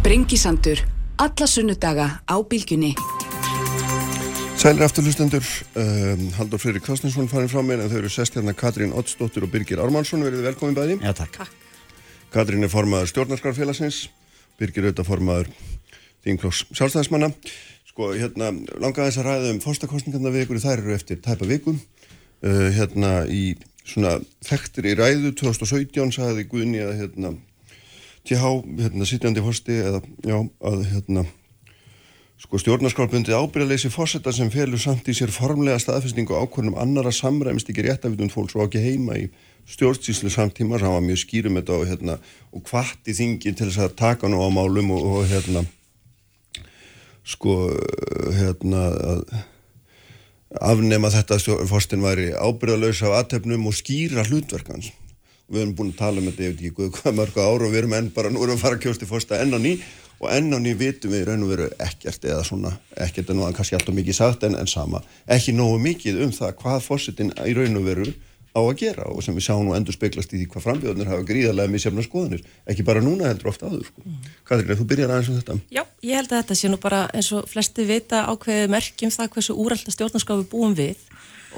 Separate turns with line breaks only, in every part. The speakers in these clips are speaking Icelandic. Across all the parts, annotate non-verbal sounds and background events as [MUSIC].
Sprengisandur. Alla sunnudaga á bylgjunni.
Sælir afturlustendur, um, Haldur Freyri Krasninsson farin frá mér en þau eru sest hérna Katrín Oddsdóttir og Birgir Ármannsson, verið velkomin bæði.
Já, takk.
Katrín er formaður stjórnarskarfélagsins, Birgir auðvitað formaður þingklós sjálfstæðismanna. Sko, hérna, langaði þess að ræða um fórstakostningarna við ykkur, þær eru eftir tæpa vikum. Uh, hérna, í svona þekktir í ræðu 2017 sagði Guðni að hérna, TH, hérna, sittjandi fórsti, eða, já, að hérna, Sko stjórnarskrálbundið ábyrðaleysi fósetta sem felur samt í sér formlega staðfestingu ákvörnum annara samræmst ekki réttafitund fólks og ekki heima í stjórnstíslu samtíma sem var mjög skýrum þetta og, hérna, og kvart í þingin til þess að taka nú á málum og, og hérna sko hérna að afnema þetta fóstin væri ábyrðalös af aðtefnum og skýra hlutverkans við erum búin að tala um þetta, ég veit ekki hvað, hvað mörg ára og við erum enn bara, nú erum við að fara að kjósta í fósta enn á ný og enn á ný vitum við raun og veru ekkert eða svona, ekkert er nú kannski alltaf mikið sagt en, en sama, ekki nógu mikið um það hvað fórsetin í raun og veru á að gera og sem við sjáum nú endur speklast í því hvað frambjóðnir hafa gríðarlega misjafna skoðanir, ekki bara núna heldur ofta aður sko. Mm. Katrín, þú byrjar aðeins um þetta
Já, ég held að þetta sé nú bara eins og flesti vita ákveðið merkjum það hversu úrælta stjórnarskafi búum við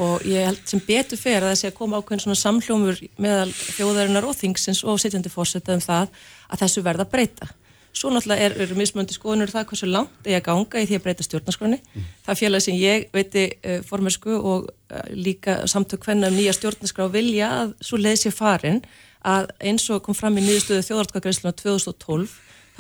og ég held sem betur fer að það sé að koma ákveðin svona samhljómur meðal þjóðarinnar og þingsins og sittjandi fórseta um það að þessu verða breyta Svo náttúrulega eru er mismöndi skoðunur það hversu langt er að ganga í því að breyta stjórnarskroni. Mm. Það félagi sem ég veiti uh, formersku og uh, líka samtök hvenna um nýja stjórnarskrá vilja að svo leiði sér farin að eins og kom fram í nýðustöðu þjóðartkvæðgreisluna 2012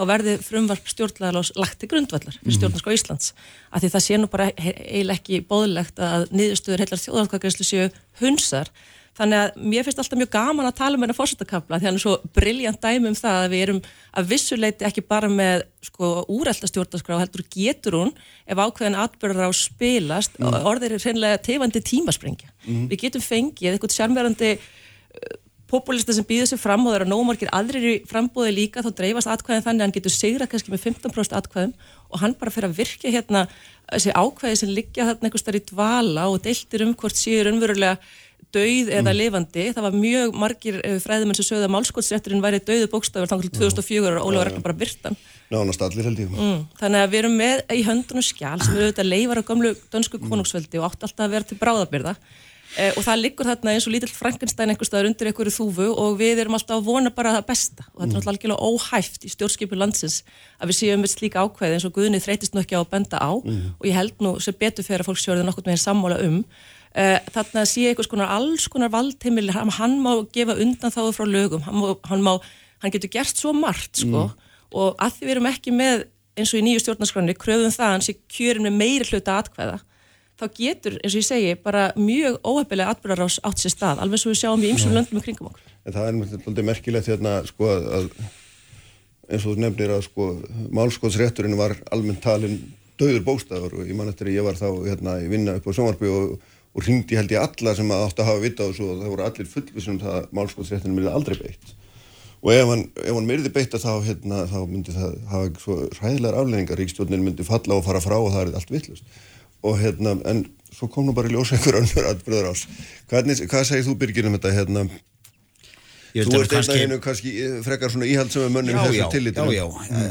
þá verði frumvarp stjórnlagalás lagt í grundvallar fyrir mhm. stjórnarskrá Íslands. Af því það sé nú bara eiginlega ekki bóðlegt að nýðustöður heilar þjóðartkvæðgreislu séu hunsar Þannig að mér finnst alltaf mjög gaman að tala um hennar fórsettakabla því hann er svo brilljant dæmi um það að við erum að vissuleiti ekki bara með sko úrælta stjórnarskrá heldur getur hún ef ákveðin atbyrðar á spilast mm. orðir er hreinlega tefandi tímasprengja. Mm. Við getum fengið eitthvað sjármverandi uh, populista sem býður sér fram og það eru nómarkir aðrir í frambóði líka þá dreifast atkvæðin þannig að hann getur segra kannski með 15% atkvæðum og hann bara fyrir að virka hérna þessi ákvæði sem liggja þarna einhver starf í dvala og deiltir um hvort séur önverulega dauð eða mm. lifandi, það var mjög margir eh, fræðumenn sem sögðu að málskótsrétturinn væri dauðu bókstafur þannig til 2004 og Ólaður ekki bara byrtan
Nánast allir held ég.
Mm, Þannig að við erum með í höndunum skjál sem eru auðvitað leifar á gamlu dönsku konungsveldi og átt alltaf að vera til bráðabyrða eh, og það liggur þarna eins og lítill Frankenstein einhver staðar undir einhverju þúfu og við erum alltaf að vona bara það besta. Og þetta er mm. alltaf algjörlega óhæft í stjórnskipu landsins að við séum með slíka ákveði eins og Guðni þreytist nú ekki á að benda á. Mm. og ég held nú sem betur fyrir að fólk sjóður nokkur með einn sammála um. Eh, þarna sé einhvers konar alls konar valdheimil, hann, hann má gefa undan þáðu frá lögum, hann, má, hann, má, hann getur gert svo margt sko. Mm. og að því við erum ekki með eins og í nýju stjórnarskráni kröfum það hans í kjörin með meiri hluta atkvæða þá getur, eins og ég segi, bara mjög óhefilega atbyrðar átt sér stað alveg svo við sjáum í ymsum löndum í kringum okkur.
En það er mjög merkilegt hérna sko að eins og þú nefnir að sko málskótsrétturinn var almennt talin döður bóstafur og ég man eftir að ég var þá hérna í vinna upp á Sjónvarby og og ringdi held ég alla sem að átt að hafa vita og svo það voru allir fullvisum það að málskóðsréttinu myndi aldrei beitt. Og ef hann, ef hann myrði beitt þá, hérna, þá myndi það hafa svo ræðilegar afleggingar, ríkstjórnin myndi falla og fara frá og það er allt vittlust og hérna, en svo kom nú bara í ljósa einhver önnur að bröður ás Hvernig, hvað segir þú Birgir um þetta hérna Þú ert kannski... einu kannski eh, frekar svona íhaldsömu mönnum
já, já, já, já, mm.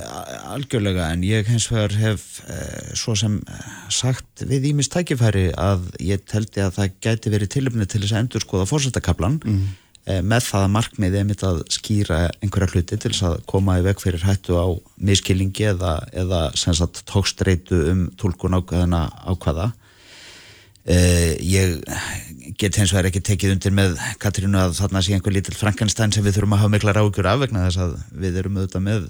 algjörlega en ég hens vegar hef eh, svo sem eh, sagt við ímist tækifæri að ég teldi að það gæti verið tilöfni til þess að endur skoða fórsættakablan mm. Eh, með það að markmiðið er mitt að skýra einhverja hluti til þess að koma í veg fyrir hættu á miskillingi eða, eða tókstreitu um tólkun ákveðina ákvaða. Uh, ég get hens vegar ekki tekið undir með Katrínu að þarna sé einhver lítill Frankenstein sem við þurfum að hafa mikla ráðgjur af vegna þess að við erum auðvitað með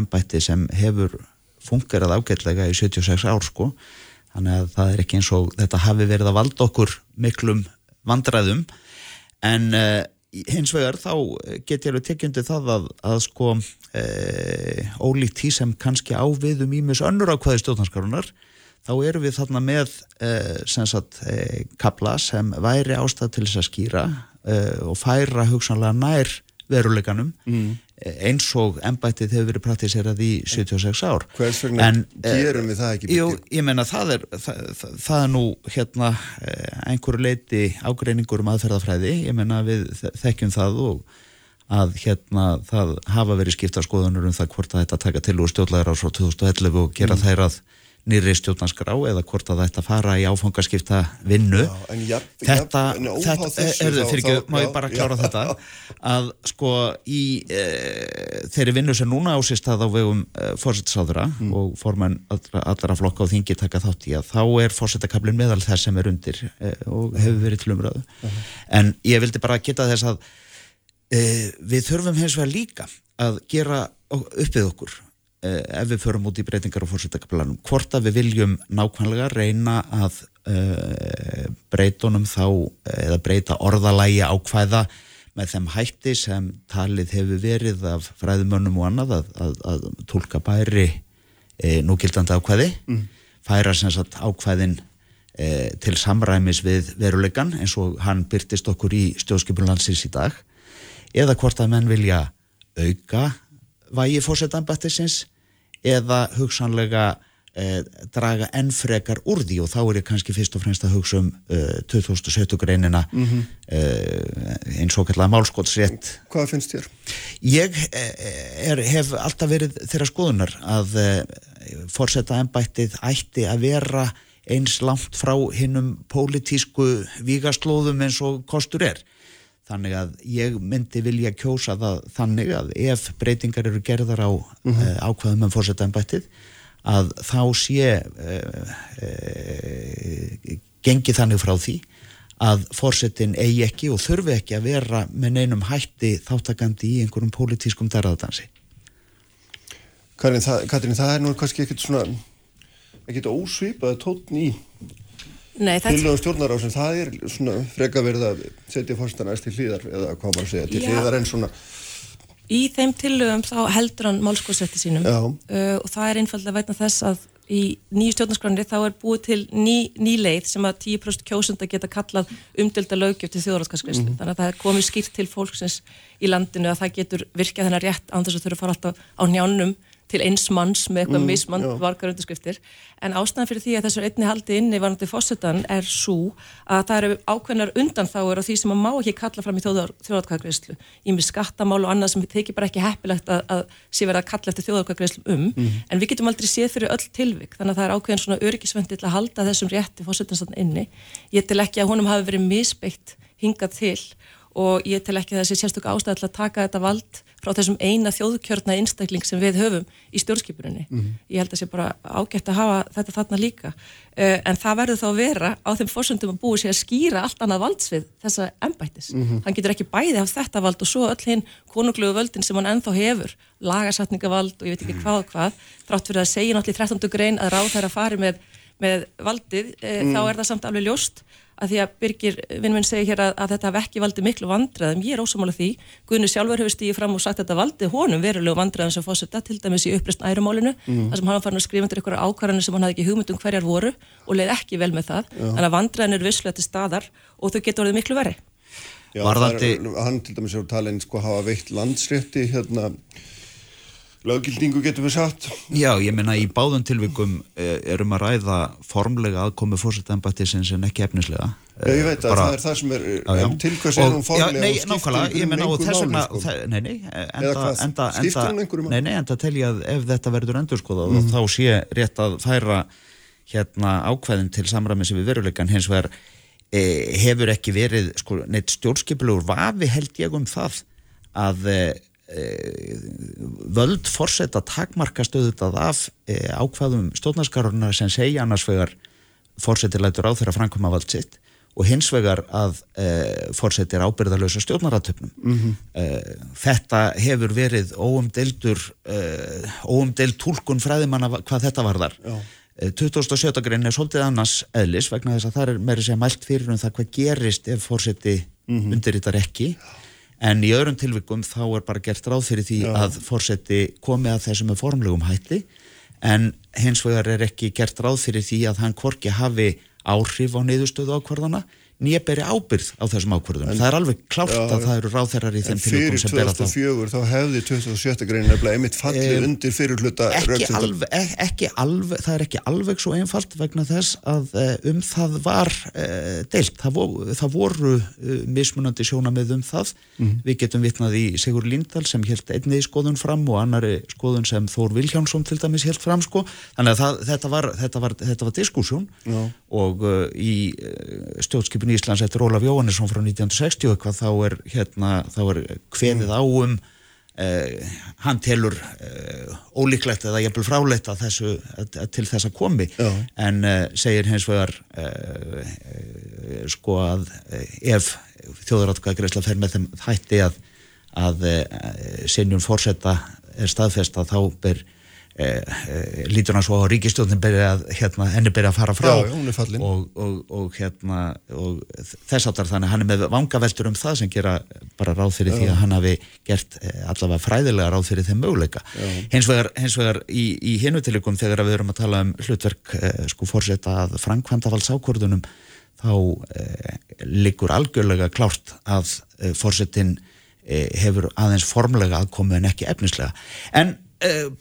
ennbætti sem hefur fungerað ágætlega í 76 ár sko. Þannig að það er ekki eins og þetta hafi verið að valda okkur miklum vandræðum en uh, hins vegar þá get ég alveg tekið undir það að, að sko ólíkt tí sem kannski áviðum ímis önnur ákvaði stjórnarskarunar þá erum við þarna með uh, sem sagt, uh, kabla sem væri ástæð til þess að skýra uh, og færa hugsanlega nær veruleikanum mm. Eins og ennbættið hefur verið praktiserað í 76 ár.
Hvers vegna en, gerum við það ekki?
Jú, ég menna það er það, það, það er nú hérna einhverju leiti ágreiningur um aðferðafræði, ég menna við þekkjum það og að hérna það hafa verið skipta skoðunur um það hvort að þetta taka til úr stjórnlegar á svo 2011 og gera mm. þær að nýri stjórnarskrá eða hvort að þetta fara í áfangaskipta vinnu
Já, en jafn,
þetta,
jafn, en
þetta
þessu
er fyrir ekki, má ég
já,
bara klára
já.
þetta [LAUGHS] að sko í e, þeirri vinnu sem núna ásist að á vegum e, fórsettisáðura
Mm.
og formenn allra, allra flokka og þingi taka þátt í að þá er fórsettakablin meðal þess sem er undir e, og hefur verið til umræðu
Uh-huh.
en ég vildi bara geta þess að við þurfum hins vegar líka að gera upp við okkur eh, ef við förum út í breytingar á fórsetakaplanum hvort að við viljum nákvæmlega reyna að uh, breytunum þá eða breyta orðalægi ákvæða með þeim hætti sem talið hefur verið af fræðumönnum og annað að, að, að tólka bæri e, núgildandi ákvæði færa sem sagt ákvæðin e, til samræmis við veruleikan eins og hann byrtist okkur í stjórnskipunlandsins í dag eða hvort að menn vilja auka vægi fórsetanbættisins eða hugsanlega eh, draga enn frekar úr því og þá er ég kannski fyrst og fremst að hugsa um eh, 2017 greinina mm -hmm. eh, eins og kallega málskotsrétt
Hvað finnst þér?
Ég eh, er, hef alltaf verið þeirra skoðunar að eh, fórseta ennbættið ætti að vera eins langt frá hinnum pólitísku vígaslóðum eins og kostur er. Þannig að ég myndi vilja kjósa það þannig að ef breytingar eru gerðar á mm -hmm. ákvaðum um fórseta ennbættið að þá sé uh, uh, gengi þannig frá því að fórsetin eigi ekki og þurfi ekki að vera með neinum hætti þáttakandi í einhverjum pólitískum dæraðdansi.
Katrín, það, er nú kannski ekkit svona ekkit ósvipað tótn í
Nei, þetta
tilögum stjórnar á sem það er svona freka verið að setja fórstan aðeins til hlýðar eða hvað maður að segja, til hlýðar en svona
í þeim tillögum þá heldur hann málskóðsrætti sínum. Uh, og það er einfallega veitna þess að í nýju stjórnarskránni þá er búið til ný, ný leið sem að 10% kjósunda geta kallað umdölda löggjöf til þjóðrætskaskriðslu
Mhm.
þannig að það er komið skýrt til fólksins í landinu að það getur virkað þennar rétt án þess að þurfa að fara alltaf á njánum til eins manns með eitthvað mm, mismann vargar undirskriftir. En ástæðan fyrir því að þessu einni haldi inni varandi fórsetan er svo að það eru ákveðnar undanþáur á því sem maður má ekki kalla fram í þjóðarkvæðgreyslu í með skattamál og annað sem þykir bara ekki heppilegt að, að sé verið að kalla eftir þjóðarkvæðgreyslu um. En við getum aldrei séð fyrir öll tilvik. Þannig að það er ákveðin svona öryggisvendi til að halda þessum rétti fórsetanstann inni. Ég tel ekki að honum hafi verið misbeitt hingað til og ég tel ekki að þessi sérstök ástæð til að taka þetta vald frá þessum eina þjóðkjörna einstakling sem við höfum í stjórnskipuninni. Ég held að sé bara ágætt að hafa þetta þarna líka. Uh, en það verður þá að vera á þeim fórsöndum að búi sér að skýra allt annað valdsvið þessa embættis. Hann getur ekki bæði af þetta vald og svo öll hinn konunglugu völdin sem hann ennþá hefur, lagasatningavald og ég veit ekki hvað hvað, þrátt fyrir að segja náttúrulega í 13. grein að ráð þær að fari með, með valdið, uh, þá er það samt alveg ljóst að því að Birgir vinn minn segir hér að, að þetta hef ekki valdið miklu vandræðum, ég er ósamála því. Guðni sjálfur hefur stíðið fram og sagt að þetta valdið honum verulegu vandræðum sem fórsetta til dæmis í uppreist ærumálinu, þar sem hann var farin að skrifa undir einhverja ákvarðanir sem hann hafði ekki hugmynd um hverjar voru og leið ekki vel með það. Þannig að vandræðin eru visslega til staðar og þau getur orðið miklu verri.
Já,
Varðandi-
er, hann til dæmis er talin sko hafa veitt landsrétti hérna löggildingu getur við sagt
Já, ég meina í báðum tilvikum eh, erum að ræða formlega aðkomi fórsetambættisins en ekki efnislega.
Já, ég veit að
Bara-
það er það sem er
Já, já.
en til hvers er hún formlega og skiptir einhverjum
vegna,
máli, sko.
nei, nei, enda, enda, enda, nei, nei, enda tel ég að ef þetta verður endurskoðað mm. þá sé rétt að færa hérna ákveðin til samræmis við veruleikan hins vegar e, hefur ekki verið sko, neitt stjórnskipulegur vafi held ég um það að e, e, völd forseta takmarkast auðvitað af e, ákvaðum stjórnarskarurna sem segja annars vegar forseti lætur á þeirra framkoma vald sitt og hins vegar að e, forseti er ábyrðarlösa stjórnaratöfnum
Mhm.
e, þetta hefur verið óumdeldur e, óumdeld túlkun fræðimanna hvað þetta varðar
Já.
E, 27. grein er svolítið annars eðlis vegna þess að það er meiri sem mælt fyrir um það hvað gerist ef forseti
Mhm.
undirritar ekki en í öðrum tilvikum þá er bara gert ráð fyrir því
Já.
að forseti komi að þessum með formlegum hætti en hins vegar er ekki gert ráð fyrir því að hann hvorki hafi áhrif á niðurstöðu ákvarðana nýjaberi ábyrð á þessum ákvörðunum. Það er alveg klárt
Já,
að það eru ráþerrar í
En
þeim
fyrir
tilvíkum sem bera þá.
2004 þá hefði 2007 grein nefnilega einmitt fallið undir fyrir hluta
Ekki alveg, ek- ekki alveg, það er ekki alveg svo einfalt vegna þess að uh, um það var uh, deilt. Það, vo, það voru uh, mismunandi sjónamið um það. Við getum vitnað í Sigur Lindahl sem held einni skoðun fram og annari skoðun sem Þór Vilhjánsson til dæmis held fram sko. Þannig að það, þetta var, var, var diskussjón og uh, í uh, stjórnskipin Íslands eftir Ólaf Jóhannesson frá 1960 eitthvað þá er hérna, þá er kveðið á um Uh, hann telur uh, ólíklegt eða jafnvel frálegt að þessu, að, að til þess að komi
Já.
en uh, segir hins vegar sko að ef þjóðratkvæðagreisla fer með þeim hætti að, að sinjum fórsetta er staðfesta þá ber lítur hann svo á ríkistjóðin hérna, henni byrja að fara frá.
Já, já,
og, og, og, hérna, og þess áttar þannig hann er með vangaveltur um það sem gera bara ráð fyrir því að hann hafi gert eh, allavega fræðilega ráð fyrir þeim möguleika. Hins vegar, hins vegar í, í hinutilikum þegar við erum að tala um hlutverk eh, sko fórseta að framkvæmdavals ákvörðunum þá eh, liggur algjörlega klárt að eh, fórsetin eh, hefur aðeins formlega aðkomu en ekki efnislega. En eh,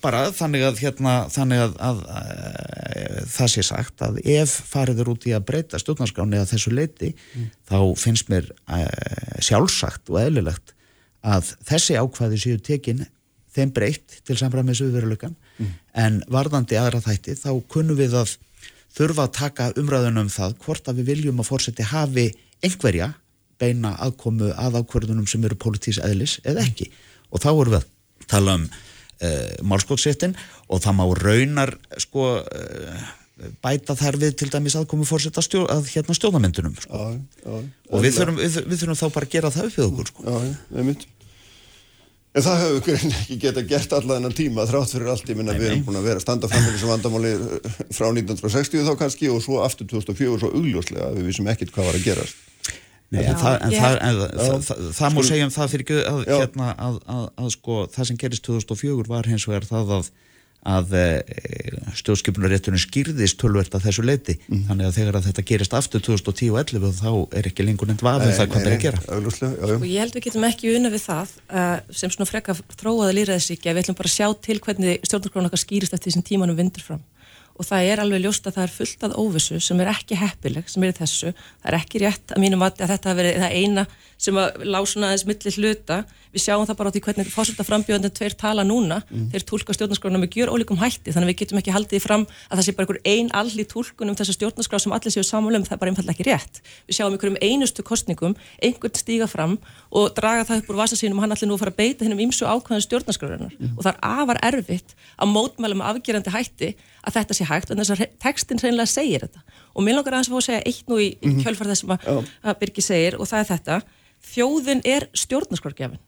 bara þannig að hérna þannig að, að, að það sé sagt að ef farið er út í að breyta stjórnarskráni að þessu leiti þá finnst mér uh, sjálfsagt og eðlilegt að þessi ákvæði séu tekin þeim breytt til samræmis viðveruleikan en varðandi aðra þætti þá kunnum við að þurfa að taka umræðunum um það hvort að við viljum að fórseti hafi einhverja beina aðkomu að ákvörðunum sem eru pólitísk eðlis eða ekki. Og þá erum við að tala um uh, málskóksréttin og það má raunar sko uh, bæta þær við til dæmis aðkomu fórseta stjó, að hérna stjórnamyndunum sko. Og við þurfum, við, við þurfum þá bara að gera það upp við okkur sko.
Já, já, einmitt. En það hefur greinilega ekki geta gert alla þennan tíma þrátt fyrir allt, ég minna við erum búin að vera að standa fram með þessu vandamáli eh, frá 1960 þá kannski og svo aftur 2004 svo augljóslega við vissum ekkert hvað var að gerast.
Nei, en það, en það, en það, það, það, það má segja um það fyrir ekki að, hérna, að, að, að sko, það sem gerist 2004 var hins vegar það að, að e, stjórnskipunaréttunum skýrðist tölvert að þessu leiti þannig að þegar að þetta gerist aftur 2010 og 11 þá er ekki lengur nefnt vafið það hvað ber að gera.
já, já.
Og ég held við getum ekki unna við það uh, sem svona frekka þróaði lýræðisíkja, við ætlum bara að sjá til hvernig stjórnarskrána okkar skýrist eftir þessum tímanum vindur fram. Og það er alveg ljóst að það er fullt að óvissu sem er ekki heppileg, sem er þessu. Það er ekki rétt að mínum að, þetta hafi verið það eina sem að lásuna aðeins milli hluta. Við sjáum það bara á því hvernig fórsölda frambjóðandi tveir tala núna, þeir tólka stjórnarskrána með gjör ólíkum hætti, þannig að við getum ekki haldið fram að það sé bara einhver ein allir tólkun um þessa stjórnarskrá sem allir séu samanlum, það er bara einfallega ekki rétt. Við sjáum einhverjum einustu kostningum, einhvern stíga fram og draga það upp úr vasa sínum og hann allir nú að fara að beita hennum ímsu ákvæðan stjórnarskrárunar og það er afar erfitt að mótmæla með afgerandi hætti að þetta sé hægt en þess að textin reynilega segir þetta. Og mér langar aðeins að fá að segja eitt nú í, í kjölfar þessum að, að Birgi segir og það er þetta. Þjóðin er stjórnarskrárgjafin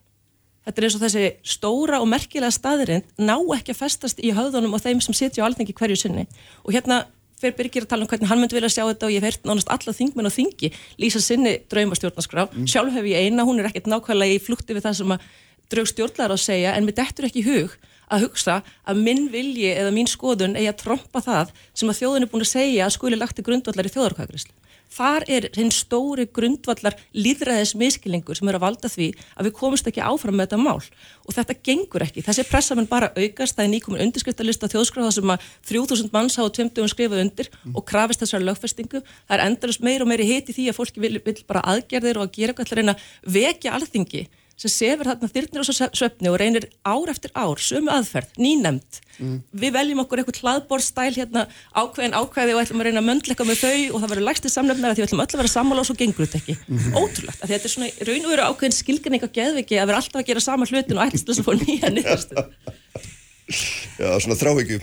Þetta er eins og þessi stóra og merkilega staðirind ná ekki að festast í höfðunum og þeim sem sitja á alþengi hverju sinni. Og hérna fer Birgir að tala um hvernig hann myndi vilja sjá þetta og ég hef heyrt nánast alla þingmenn og þingi lýsa sinni draumastjórnarskrá. Sjálf hef ég eina, hún er ekkert nákvæmlega í flukti við það sem að draug stjórnlegar að segja en mér dettur ekki hug að hugsa að minn vilji eða mín skoðun eigi að trompa það sem að þjóðin er búin að segja að skuli lagt í grundvallar í þjóðarkvæðgrislu. Þar er hinn stóri grundvallar líðræðis miskilingur sem er að valda því að við komumst ekki áfram með þetta mál og þetta gengur ekki. Þessi pressa mun bara aukast, það er nýkomin undirskriftalista þjóðskráða sem að 3000 manns hafa tveimtugum skrifað undir og krafist þessar lögfestingu. Það er endalust meir og meiri hiti því að fólki vil, vil bara aðgerðir og að gera eitthvað til að reyna vekja alþingi sem sefur þarna þyrnir og svo svefni og reynir ár eftir ár, sömu aðferð, nýnemt. Við veljum okkur eitthvað hlaðborstæl hérna ákveðin ákveði og ætlum að reyna að möndleika með þau og það verður lægsti samlefnara því við ætlum öll að vera sammála og svo gengur þetta ekki. Ótrúlegt, af því þetta er svona í raun og veru ákveðin skilgrinning á geðviki að vera alltaf að gera sama hlutin og ætlast þess að fá nýja niðurstu.
Já, svona þráhyggju.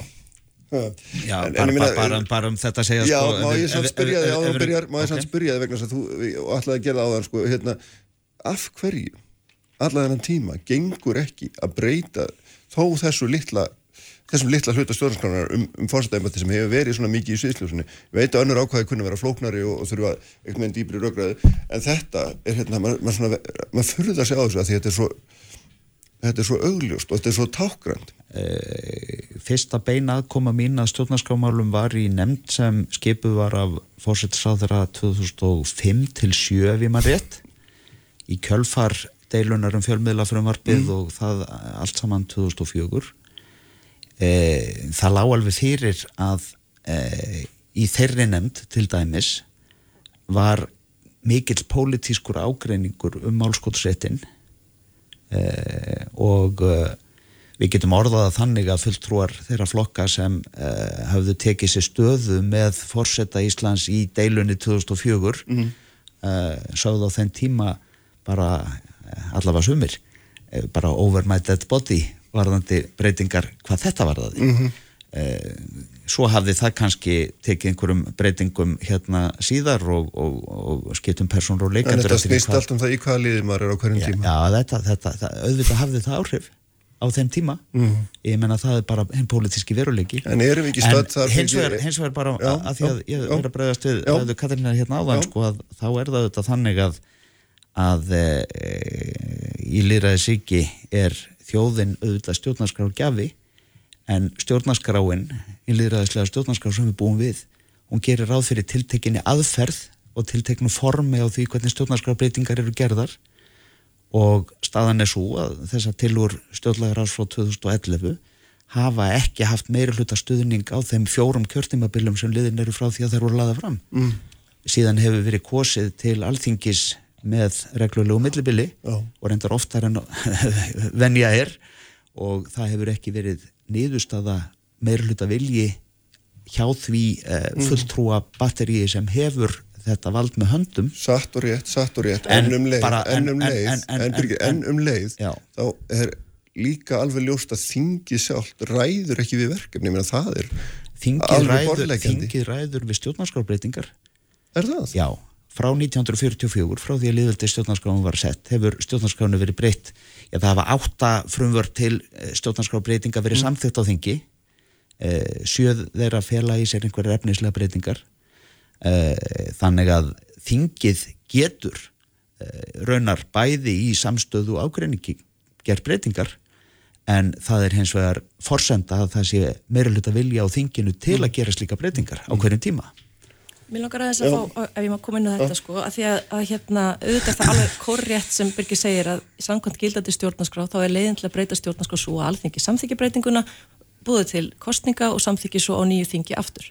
Já,
En- en
bara,
ég meina-
bara, bara, bara um þetta að segja
Já,
sko,
má ég
ef-
spyrja þig á það byrjar, má ég samt
ok.
spyrja þig vegna þess að þú og ætlaði að gera það á þann sko, hérna, af hverju alla þennan tíma gengur ekki að breyta þó þessu litla þessum litla hluta stjórnarskránar um, um fórsetæmbætti sem hefur verið svona mikið í sviðsljósunni ég veit að önnur ákvæði kunna vera flóknari og, og þurfa eitthvað með dýbri raugraði en þetta er hérna, maður mað svona maður furðar sig á þessu að þetta er svo þetta er svo augljóst og þetta er svo tákgrænt
fyrsta beina aðkoma mín að stjórnarskámálum var í nefnd sem skipuð var af fórsettisáðara 2005 til 7 ef ég maður rétt. Í kjölfar deilunar um fjölmiðlafrömmarpið mm. og það allt saman 2004 e, það lág alveg fyrir að e, í þeirri nefnd til dæmis var mikill pólitískur ágreiningur um málskótsréttin e, og e, við getum orðaða þannig að fulltrúar þeirra flokka sem e, hafðu tekið sér stöðu með fórsetta Íslands í deilunni 2004 mm. sáðu á þenn tíma bara allavega sumir. Eh, bara over my dead body varðandi breytingar hvað þetta varðaði. Mm -hmm. svo hafði það kannski tekið einhverjum breytingum hérna síðar og, og, og skiptum persónur og leikandur
En þetta snýst hvað... allt um það í hvaða liði maður er á hverjum
já,
tíma.
Já, þetta, þetta, það, auðvitað hafði það áhrif á þeim tíma. Mm ég menna það er bara henn pólitíski veruleiki.
En þar
hins vegar, bara já, að því að já, ég verður að bregðast við Katarina hérna áðan sko að þá er það auðvitað þannig að að e, í lýraði síki er þjóðin auðvitað stjórnarskrár gjafi en stjórnarskráin í lýraðislega stjórnarskrár sem við búum við hún gerir ráð fyrir tiltekinni aðferð og tilteknu formi á því hvernig stjórnarskrárbreytingar eru gerðar og staðan er svo að þessa tilur stjórnlegar ás frá 2011 hafa ekki haft meiri hluta stuðning á þeim fjórum kjörtímabilum sem liðin eru frá því að þeir voru laða fram mm. síðan hefur verið kosið til alþingis með reglulegu millibili Já. og reyndar oftar en [LAUGHS] venja er og það hefur ekki verið niðurstaða meirluta vilji hjá því eh, mhm. fulltrúa batteríi sem hefur þetta vald með höndum
Satt og rétt, satt og rétt, en, en um leið bara, en, en um leið, en, en um leið já. þá er líka alveg ljóst að þingi sjálf ræður ekki við verkefni, ég meina það er
Þingi ræður, ræður við stjórnarskárbreytingar
Er það?
Já frá 1944, frá því að liðvöldi stjórnarskránu var sett, hefur stjórnarskránu verið breytt, já það hafa átta frumvörd til eh, stjórnarskrábreytinga verið mm. samþygt á þingi. Eh, sjöð þeirra fela í sér einhverja efnislega breytingar. Eh, þannig að þingið getur raunar bæði í samstöðu ágreiningi gerð breytingar en það er hens vegar forsenda að það sé meira hlut að vilja á þinginu til að gera slíka breytingar á hverjum tíma
Mér langar aðeins að fá, ef ég má koma inn á þetta sko, að því að, að hérna, auðvitað það alveg korrétt sem Birgir segir að samkvæmt gildandi stjórnarskrá, þá er leiðin til að breyta stjórnarskrá svo að alþengi samþykjabreitinguna búið til kostninga og samþykji svo á nýju þingi aftur.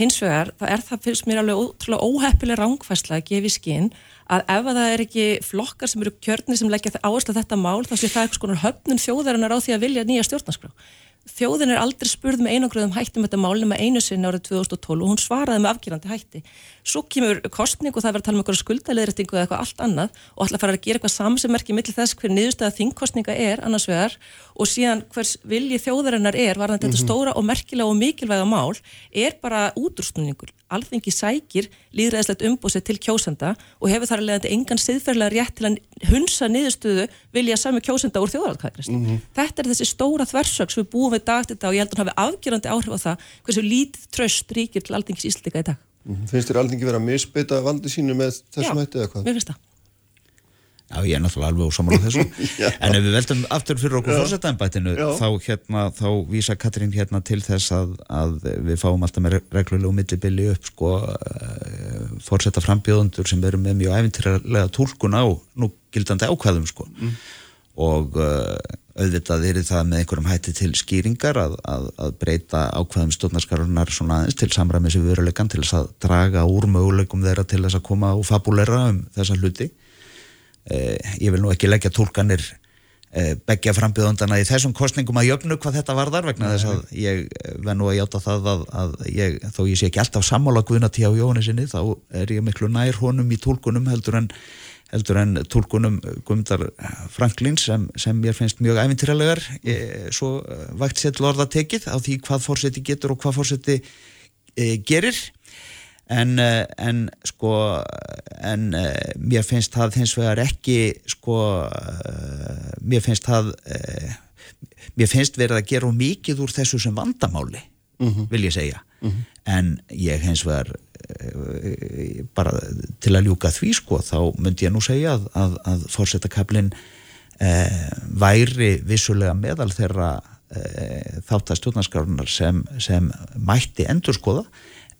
Hins vegar, það er það fyrst mér alveg ótrúlega óheppileg rángfærsla að gefa í skinn að ef að það er ekki flokkar sem eru kjörni sem leggja áherslu að þetta mál, þá sé það eitthvað skonar höfnun þjóðarinnar á því að vilja nýja stjórnarskrá þjóðin er aldrei spurð með einangröðum hætti með þetta málum með einu sinni árið 2012 og hún svaraði með afgjörandi hætti. Svo kemur kostning og það verður að tala um einhverju skuldaleðrættingu eða eitthvað allt annað og ætla að fara að gera eitthvað samsemmerki millir þess hver niðurstæða þingkostninga er annars vegar og síðan hvers vilji þjóðarinnar er varðan þetta mm -hmm. stóra og merkilega og mikilvæga mál er bara útrústunningur alþengi sækir líðræðislegt umbúsið til kjósenda og hefur þar alveg engan siðferðilega rétt til að hunsa niðurstöðu vilja sami kjósenda úr þjóðarkvæðist. Mm -hmm. Þetta er þessi stóra þversöks við búum við dagt þetta og ég held að hann hafi afgjörandi áhrif á það hversu lítið tröst ríkir til alþengis íslika í dag.
Mm -hmm. Finnst þér alþengi verið að misbytta valdi sínu með þessum hætti eða hvað?
Já,
ég er náttúrulega alveg ósamlega þessu. [LAUGHS] En ef við veldum aftur fyrir okkur fórsetæðanbættinu þá, hérna, þá vísa Katrín hérna til þess að, að við fáum alltaf með reglulegu millibili upp sko uh, fórsetta frambjóðundur sem eru með mjög æfintilega tólkun á nú gildandi ákvæðum sko. Mm. og uh, auðvitað er það með einhverjum hætti til skýringar að, að, að breyta ákvæðum stjórnarskarunar svona aðeins til samræmis við verulegan til þess að draga úr möguleikum þeirra til þess að koma og fabulera um þessa hluti. Eh, ég vil nú ekki leggja tólkanir eh, begja frambjöðundana í þessum kostningum að jöfnu hvað þetta varðar vegna þess að ég eh, verð nú að hjáta það að, að ég, þó ég sé ekki alltaf sammála guðnatí á Jóni sinni þá er ég miklu nær honum í tólkunum heldur en, heldur en tólkunum Guðmundar Franklin sem, sem ég finnst mjög æfintýralegar svo vægt sér til orða tekið á því hvað fórseti getur og hvað fórseti gerir en, eh, en sko en uh, mér finnst það hins vegar ekki sko uh, mér finnst það mér finnst verið að gera mikið úr þessu sem vandamáli mm -hmm. vil ég segja mm -hmm. en ég hins vegar bara til að ljúka því sko þá myndi ég nú segja að, að, að fórsetakablin væri vissulega meðal þeirra e, þátt að stjórnarskrárunar sem, sem mætti endurskoða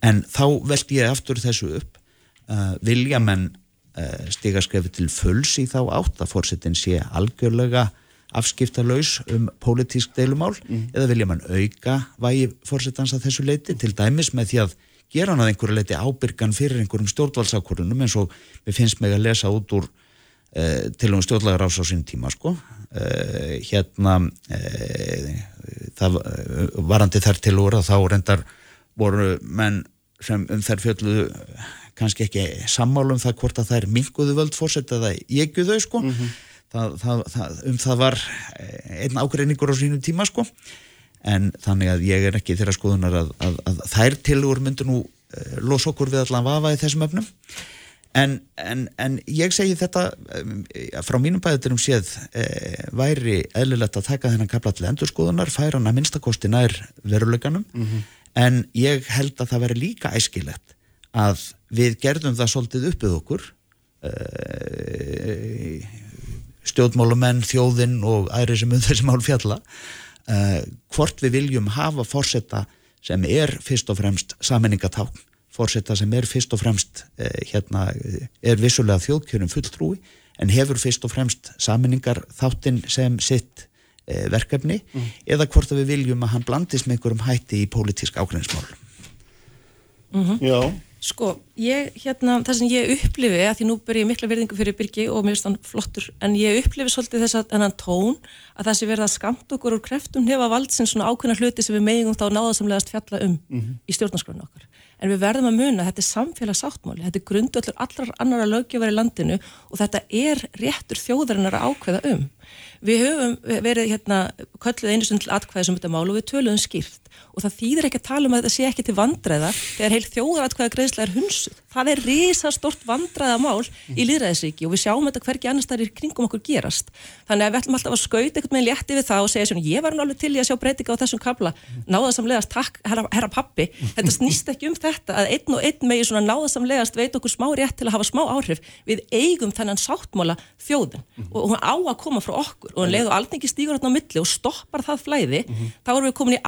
en þá veldi ég aftur þessu upp. Uh, vilja menn uh, stiga skrefi til fulls í þá átt að fórsetin sé algjörlega afskiptalauðs um pólitísk deilumál? Mm. eða vilja mann auka vægi fórsetans að þessu leiti til dæmis með því að gera hann að einhverju leiti ábyrgan fyrir einhverjum stjórnvaldsákvörunum eins og við finnst mig að lesa út úr uh, til um stjórnlagar ás á sín tíma sko. Uh, hérna uh, það varandi þær til úr að þá reyndar voru menn sem um þær fjölluðu kannski ekki sammálum það hvort að það er minguðu völd fórsett eða ég guðu þau sko mm -hmm. það, það, það, um það var einn ágreiningur á sínu tíma sko en þannig að ég er ekki þeirra skoðunar að, að, að þær tilur myndur nú uh, los okkur við allan vafa í þessum öfnum en, en, en ég segi þetta um, frá mínum bæðuturum séð væri eðlilegt að taka þennan kapla til endurskoðunar færa hann að minnstakosti nær veruleikanum mm -hmm. En ég held að það veri líka æskilegt að við gerðum það svolítið uppið okkur uh, stjórnmálumenn, þjóðinn og aðri sem um þessi mál fjalla uh, hvort við viljum hafa fórsetta sem er fyrst og fremst saminningatákn, fórsetta sem er fyrst og fremst uh, hérna, er vissulega þjóðkjörum fulltrúi en hefur fyrst og fremst saminningar þáttinn sem sitt verkefni mm. eða hvort við viljum að hann blandist með einhverjum hætti í pólitísk ákveðinsmál
mm -hmm. Já
Sko, ég, hérna, það sem ég upplifi, að því nú ber ég mikla verðingu fyrir Birgi og mér finnst hann flottur, en ég upplifi svolítið þess að hennan tón, að það sé verið að skamt okkur úr kreftum hefa valdsinn svona ákveðna hluti sem við megum þá náðasamlegast fjalla um mm -hmm. í stjórnarskronu okkar. En við verðum að muna, þetta er samfélagsáttmáli, þetta er grundöllur allrar annara lögjöfari landinu og þetta er réttur þjóðarinnar að ákveða um. Við höfum verið hérna, kölluð einu stund til atkvæði sem þetta mál og við töluðum skýrt og það þýðir ekki að tala um að þetta sé ekki til vandræða þegar heil þjóðaratkvæða greiðslega er hunsuð. Það er risastort vandræðamál í líðræðisríki og við sjáum þetta hverki annars þar í kringum okkur gerast. Þannig að við ætlum alltaf að skauta eitthvað með létti við það og segja svona ég var náttúrulega til í að sjá breytinga á þessum kabla náðasamlegast, takk herra, herra pappi þetta snýst ekki um þetta að einn og einn megi svona náðasamlegast veit okkur smá rétt til að hafa smá áhrif. Við eigum þennan sáttmála þjóðin og hún á að koma frá okkur og hún leið og aldrei stígur hérna á milli og stoppar það flæði, þá erum við komin í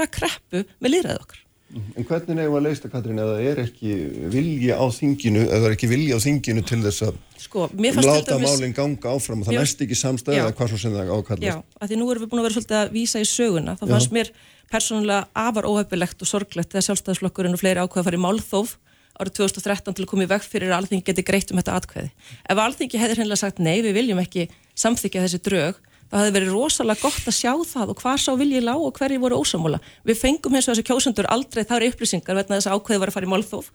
algjöra kreppu með líðræðið okkar.
En hvernig nefnum að leista, Katrín, að það er ekki vilja á þinginu, eða það er ekki vilja á þinginu til þess að
sko,
láta málinn ganga áfram og það næst ekki samstæði eða hvað svo sem það ákallast?
Já, af því nú erum við búin að vera svolítið að vísa í söguna. Það fannst mér persónulega afar óhefilegt og sorglegt þegar sjálfstæðisflokkurinn og fleiri ákveða að í málþóf árið 2013 til að koma í veg fyrir að alþingi geti greitt um þetta atkveði. Ef alþingi hefur hennilega sagt nei, við viljum ekki samþykja þessi drög, það hefði verið rosalega gott að sjá það og hvað sá viljið lág og hverju voru ósamála. Við fengum eins og þessi kjósundur aldrei þar upplýsingar vegna þess að ákveði var að fara í málþóf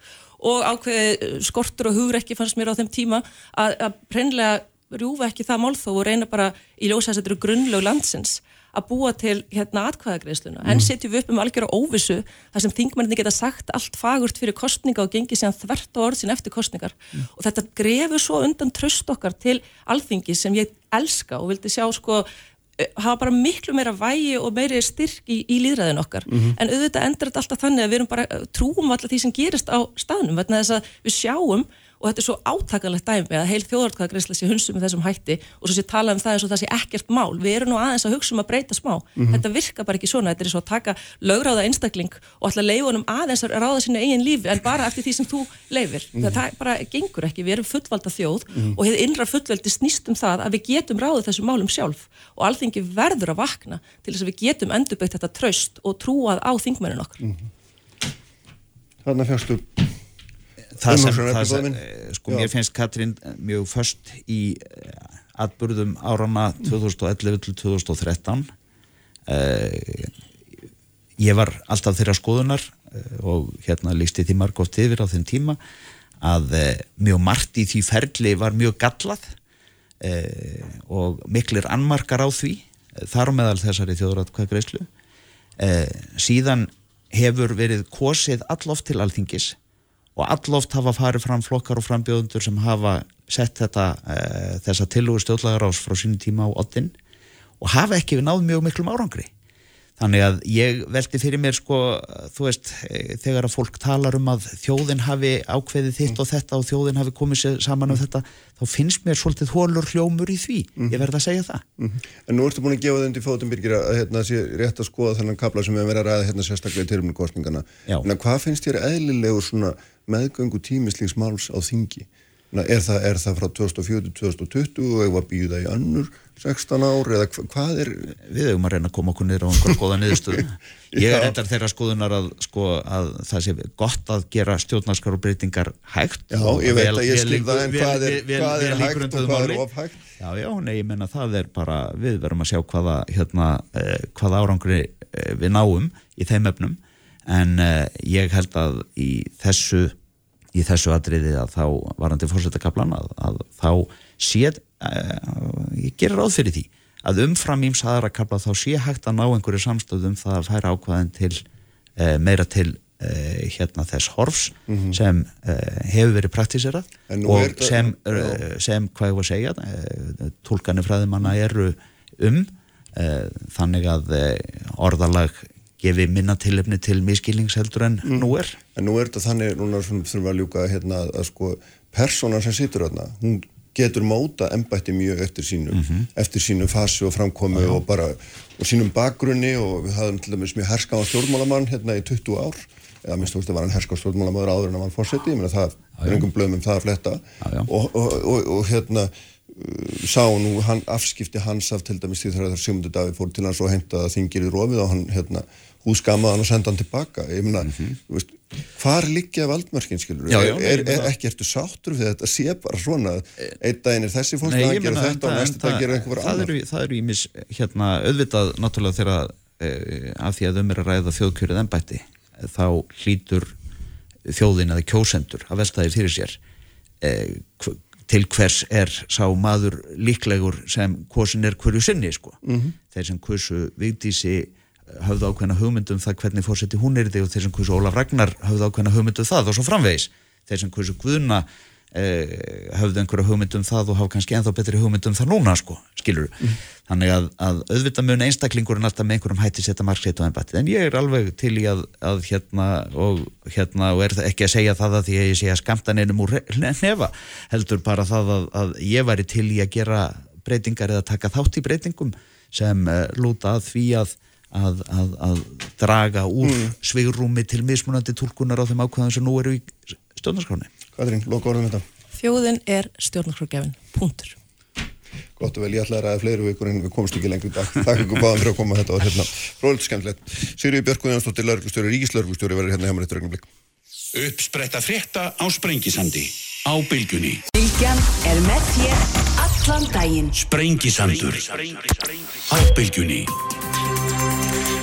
og ákveði eh, skortur og hugrekki fannst mér á þeim tíma að, að reynlega rjúfa ekki það málþóf og reyna bara í ljósa að þetta eru grunnlög landsins að búa til hérna atkvæðagreisluna mm. en setjum við upp um algjör og óvissu þar sem þingmenninni geta sagt allt fagurt fyrir kostninga og gengið síðan þvert og orð sín eftir kostningar mm. og þetta grefur svo undan tröst okkar til alþingi sem ég elska og vildi sjá sko hafa bara miklu meira vægi og meiri styrk í, í líðræðin okkar mm -hmm. en auðvitað endur þetta alltaf þannig að við erum bara trúum alltaf því sem gerist á staðnum þess að við sjáum og þetta er svo átakalegt dæmi að heil þjóðartkvæðagreysla sé hunsum með þessum hætti og svo sé tala um það eins og það sé ekkert mál. Við erum nú aðeins að hugsa um að breyta smá. Mm -hmm. þetta virka bara ekki svona, þetta er svo að taka lögráða einstakling og alltaf leifunum aðeins að ráða sínu eigin lífi en bara eftir því sem þú leifir, mm -hmm. það bara gengur ekki. Við erum fullvalda þjóð mm -hmm. og hefur innra fullveldi snýst um það að við getum ráðið þessum málum sjálf og alþingi verður að vakna til þess að við getum endurbyggt þetta
það sem, það sem eh, sko mér finnst Katrín mjög först í eh, atbyrðum árana 2011 til 2013 uh, ég var alltaf þeirra skoðunar uh, og hérna lísti því margótt yfir á þenn tíma að mjög margt í því ferli var mjög gallað og miklir anmarkar á því þar á meðal þessari þjóðratkvæðgreislu síðan hefur verið kosið alloft til alþingis og alloft hafa farið fram flokkar og frambjóðundur sem hafa sett þetta, e, þessa tilugur stjórnlagar ás frá sínum tíma á oddin og hafa ekki við náð mjög miklum árangri Þannig að ég veldi fyrir mér sko, þú veist, eh, þegar að fólk talar um að þjóðin hafi ákveðið þitt og þetta og þjóðin hafi komið sér saman um þetta, þá finnst mér svolítið hólur hljómur í því, ég verð að segja það.
En nú ertu búin að gefa þau undir fótum byrgir að hérna, sé rétt að skoða þennan kapla sem við verðum að ræða hérna sérstaklega í tilumni kostningana. En hvað finnst þér eðlilegur svona meðgöngu tímislings máls á þingi? Er, það, er það frá 2004 til 2020 og eða býða í önnur 16 ár eða hva, hvað er
Við höfum að reyna að koma okkur niður á einhver góða niðurstöðu. [LAUGHS] Ég er reyndar þeirra skoðunar að, sko, að það sé gott að gera stjórnarskar og breytingar hægt.
Já, ég veit að ég
vel-
skil það en hvað er,
vel-
hvað er hægt og hvað er ofhægt?
Já, já, nei, ég menna það er bara, við verum að sjá hvaða, hérna, eh, hvaða árangri eh, við náum í þeim efnum en eh, ég held að í þessu, í þessu atriði að þá varandi fórsetakaplan að, að þá sé, eh, ég gerir ráð fyrir því að umfram íms aðra kapla þá sé hægt að ná einhverju samstöðum það að færa ákvaðin til eh, meira til eh, hérna þess horfs sem eh, hefur verið praktíserað og
það-
sem, uh, sem hvað ég var að segja tólkanir fræðimanna eru um þannig að orðalag gefi minna tilefni til miskilnings heldur en
Mm.
nú er
En nú er þetta þannig, núna þurfum við að ljúka hérna að, að sko, persónan sem situr þarna, hún getur móta embætti mjög eftir sínu,
Mhm.
eftir sínu fasi og framkomi og bara, og sínum bakgrunni og við hafðum til dæmis mjög herskáðan stjórnmálamann hérna í 20 ár, eða minnst þú veist að var hann herskáð stjórnmálamann áður en að hann fórseti, ég meina það, er engum blöðum um það að fletta. Og, og, og, og hérna uh, sá nú hann, afskipti hans af til dæmis því þegar Sigmundur Davíð fór til hans og heimtaði að þingir í rofið og hann hérna húsgamaði hann og senda hann tilbaka ég meina, þú veist, hvar liggja valdmörkin skilur.
Já, já,
er, er, er ekki ertu sáttur við þetta sé bara svona, einn daginn er þessi fólk að gera þetta og næstu dag gera einhver annar
það eru ímis hérna auðvitað náttúrulega þegar uh, af því að um er að ræða þjóðkjörið embætti þá hlýtur þjóðin eða kjósendur að veltaði fyrir sér uh, til hvers er sá maður líklegur sem kosin er hverju sinni sko. -hmm. þeir sem kursu vigdísi höfðu ákveðna hugmyndum það hvernig fórseti hún er þig og þeir sem kursu Ólaf Ragnar höfðu ákveðna hugmyndum það og svo framvegis. Þeir sem kursu Guðna eh, höfðu einhverja hugmyndum það og hafa kannski ennþá betri hugmyndum það núna sko, skilur þannig að, að auðvitað mun einstaklingurinn alltaf með einhverjum hætti setja margsveit á ennbættið en ég er alveg til í að, að hérna og hérna og er ekki að segja það að því að ég sé að skamta neinum úr nefa heldur bara það að, að ég væri til í að gera breytingar eða taka þátt í breytingum sem uh, lúta að því að Að, að, að draga úr mm. svigrúmi til mismunandi tólkunar á þeim ákvæðum sem nú eru í stjórnarskráni
Katrín, loka orðum þetta
Þjóðin er stjórnarskrágefin, punktur.
Gott og vel, ég ætla að ræða fleiri vikur en við komumst ekki lengur í dag. Takk ykkur báðum fyrir að koma þetta var hérna fróðilegt skemmtilegt. Sigriði Björk Guðjónsdóttir, lauruglustjóri, ríkislauruglustjóri verður hérna hjá mér eftir augnablik.
Uppspretta frétta á Sprengisandi á bylgjunni.
Bylgjan er með þér allan daginn.
Sprengisandur á bylgjunni.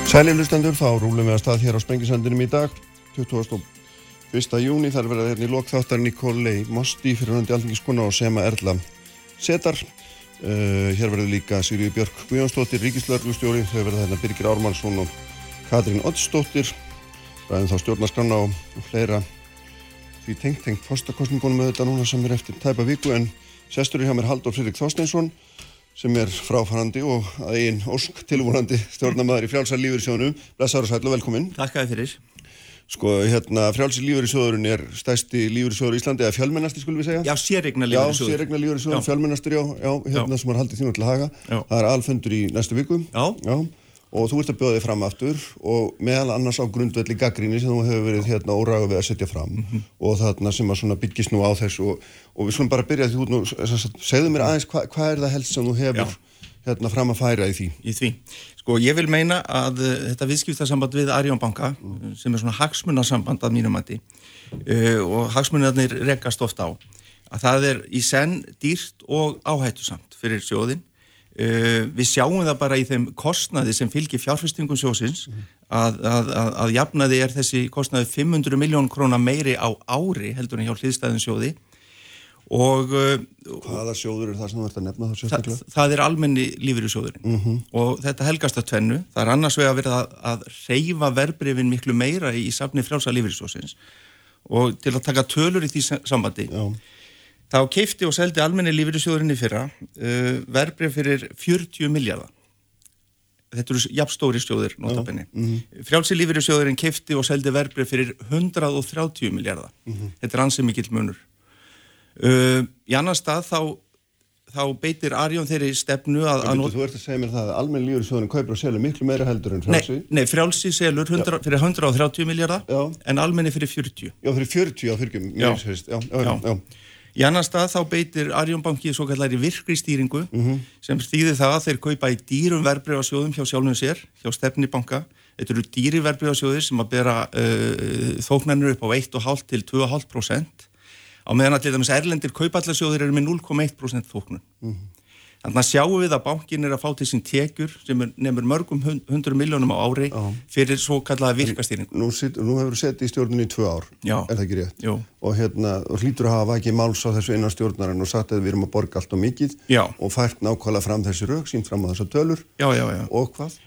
Sæli hlustendur, þá rúlum við að stað hér á Sprengisandinum í dag, 21. júni, þar verða hérna í lokþáttar Nikolai Mosti fyrir hundi alþingiskona og Sema Erla Setar. Uh, hér verður líka Sigriði Björk Guðjónsdóttir, ríkislauruglustjóri, þau verða hérna Birgir Ármannsson og Katrín Oddsdóttir, ræðum þá stjórnarskanna og, fleira því tengt tengt postakostningunum með þetta núna sem er eftir tæpa viku en sestur er hjá mér Haldur Fridrik Þorsteinsson sem er fráfarandi og að einn ósk tilvonandi stjórnamaður í frjálsar lífyrirsjónum. Blessaður og sætlu og velkomin.
Takk að fyrir.
Sko, hérna, frjálsar lífyrirsjóðurinn er stærsti lífyrirsjóður í Íslandi, eða fjölmennasti, skulum við segja?
Já, sérregna
Já,
lífeyrissjóður.
sérregna lífyrirsjóður,
Já.
fjölmennastur, já, já, hérna sem var haldið þínu til að haga.
Já.
Það er alfundur í næstu viku.
Já.
Og þú ert að bjóða þig fram aftur og meðal annars á grundvelli gaggríni sem þú hefur verið hérna óraga við að setja fram
Mhm.
og þarna sem að svona byggist nú á þessu og, og við skulum bara byrja því út nú, segðu mér aðeins hva, hvað er það helst sem þú hefur hérna fram að færa í því?
Í því. Sko, ég vil meina að uh, þetta viðskiptasamband við Arjón Banka, uh, sem er svona hagsmunasamband að mínum mati, uh, og hagsmunarnir rekast ofta á, að það er í senn dýrt og áhættusamt fyrir sjóðin. Uh, við sjáum það bara í þeim kostnaði sem fylgir fjárfestingum sjóðsins að, að, að, að jafnaði er þessi kostnaði 500 miljón króna meiri á ári heldur en hjá hliðstæðin sjóði. Og uh,
Hvaða sjóður er það sem þú ert að nefna þá
Þa,
sérstaklega?
það er almenni lífyrirsjóðurinn og þetta helgast að tvennu. Það er annars vega verið að, reyfa verbreyfin miklu meira í safni frjálsa lífyrirsjóðsins og til að taka tölur í því sa- sambandi
Já,
þá keifti og seldi almenni lífyrirsjóðurinn í fyrra uh, verbreyf fyrir 40 miljardar þetta eru jafnstóri sjóðir notabene. Frjálsi lífeyri sjóðurinn kefti og seldi verbrið fyrir 130 miljardar. Þetta er ansið mikill munur. Uh, í annar stað þá, þá beitir Arjón þeirri stefnu að, að
Þú ert að segja mér það að almenn lífur sjóðurinn kaupir og selur miklu meira heldur en frálsi.
Nei, nei, frjálsi selur 100, fyrir 130 miljardar en almenni fyrir 40.
Já, fyrir 40 á fyrgjum.
Já.
Já, já, já, já.
Í annar stað þá beitir Arjónbanki svo kallari virkri stýringu sem stýðir það að þeir kaupa í dýrum verbreyfasjóðum hjá sjálfum sér, hjá stefnibanka. Þetta eru dýri verbreyfasjóðir sem að bera uh, þóknarnir upp á 1,5 til 2,5% á meðan að til dæmis erlendir kaupallarsjóðir eru með 0,1% þóknun. Þannig að sjáum við að bankin er að fá til sín tekjur sem nefnur mörgum hund- hundruð miljónum á ári fyrir svo kallaða virkastýringu.
Nú, nú hefur þú sett í stjórninu í tvö ár.
Já.
Er það ekki rétt?
Jú.
Og hérna, hlýtur að hafa ekki máls á þessu innan stjórnarinn og sagt að við erum að borga allt og mikið.
Já.
Og fært nákvæmlega fram þessi rauk, sínt fram á þessa tölur.
Já, já, já.
Og hvað?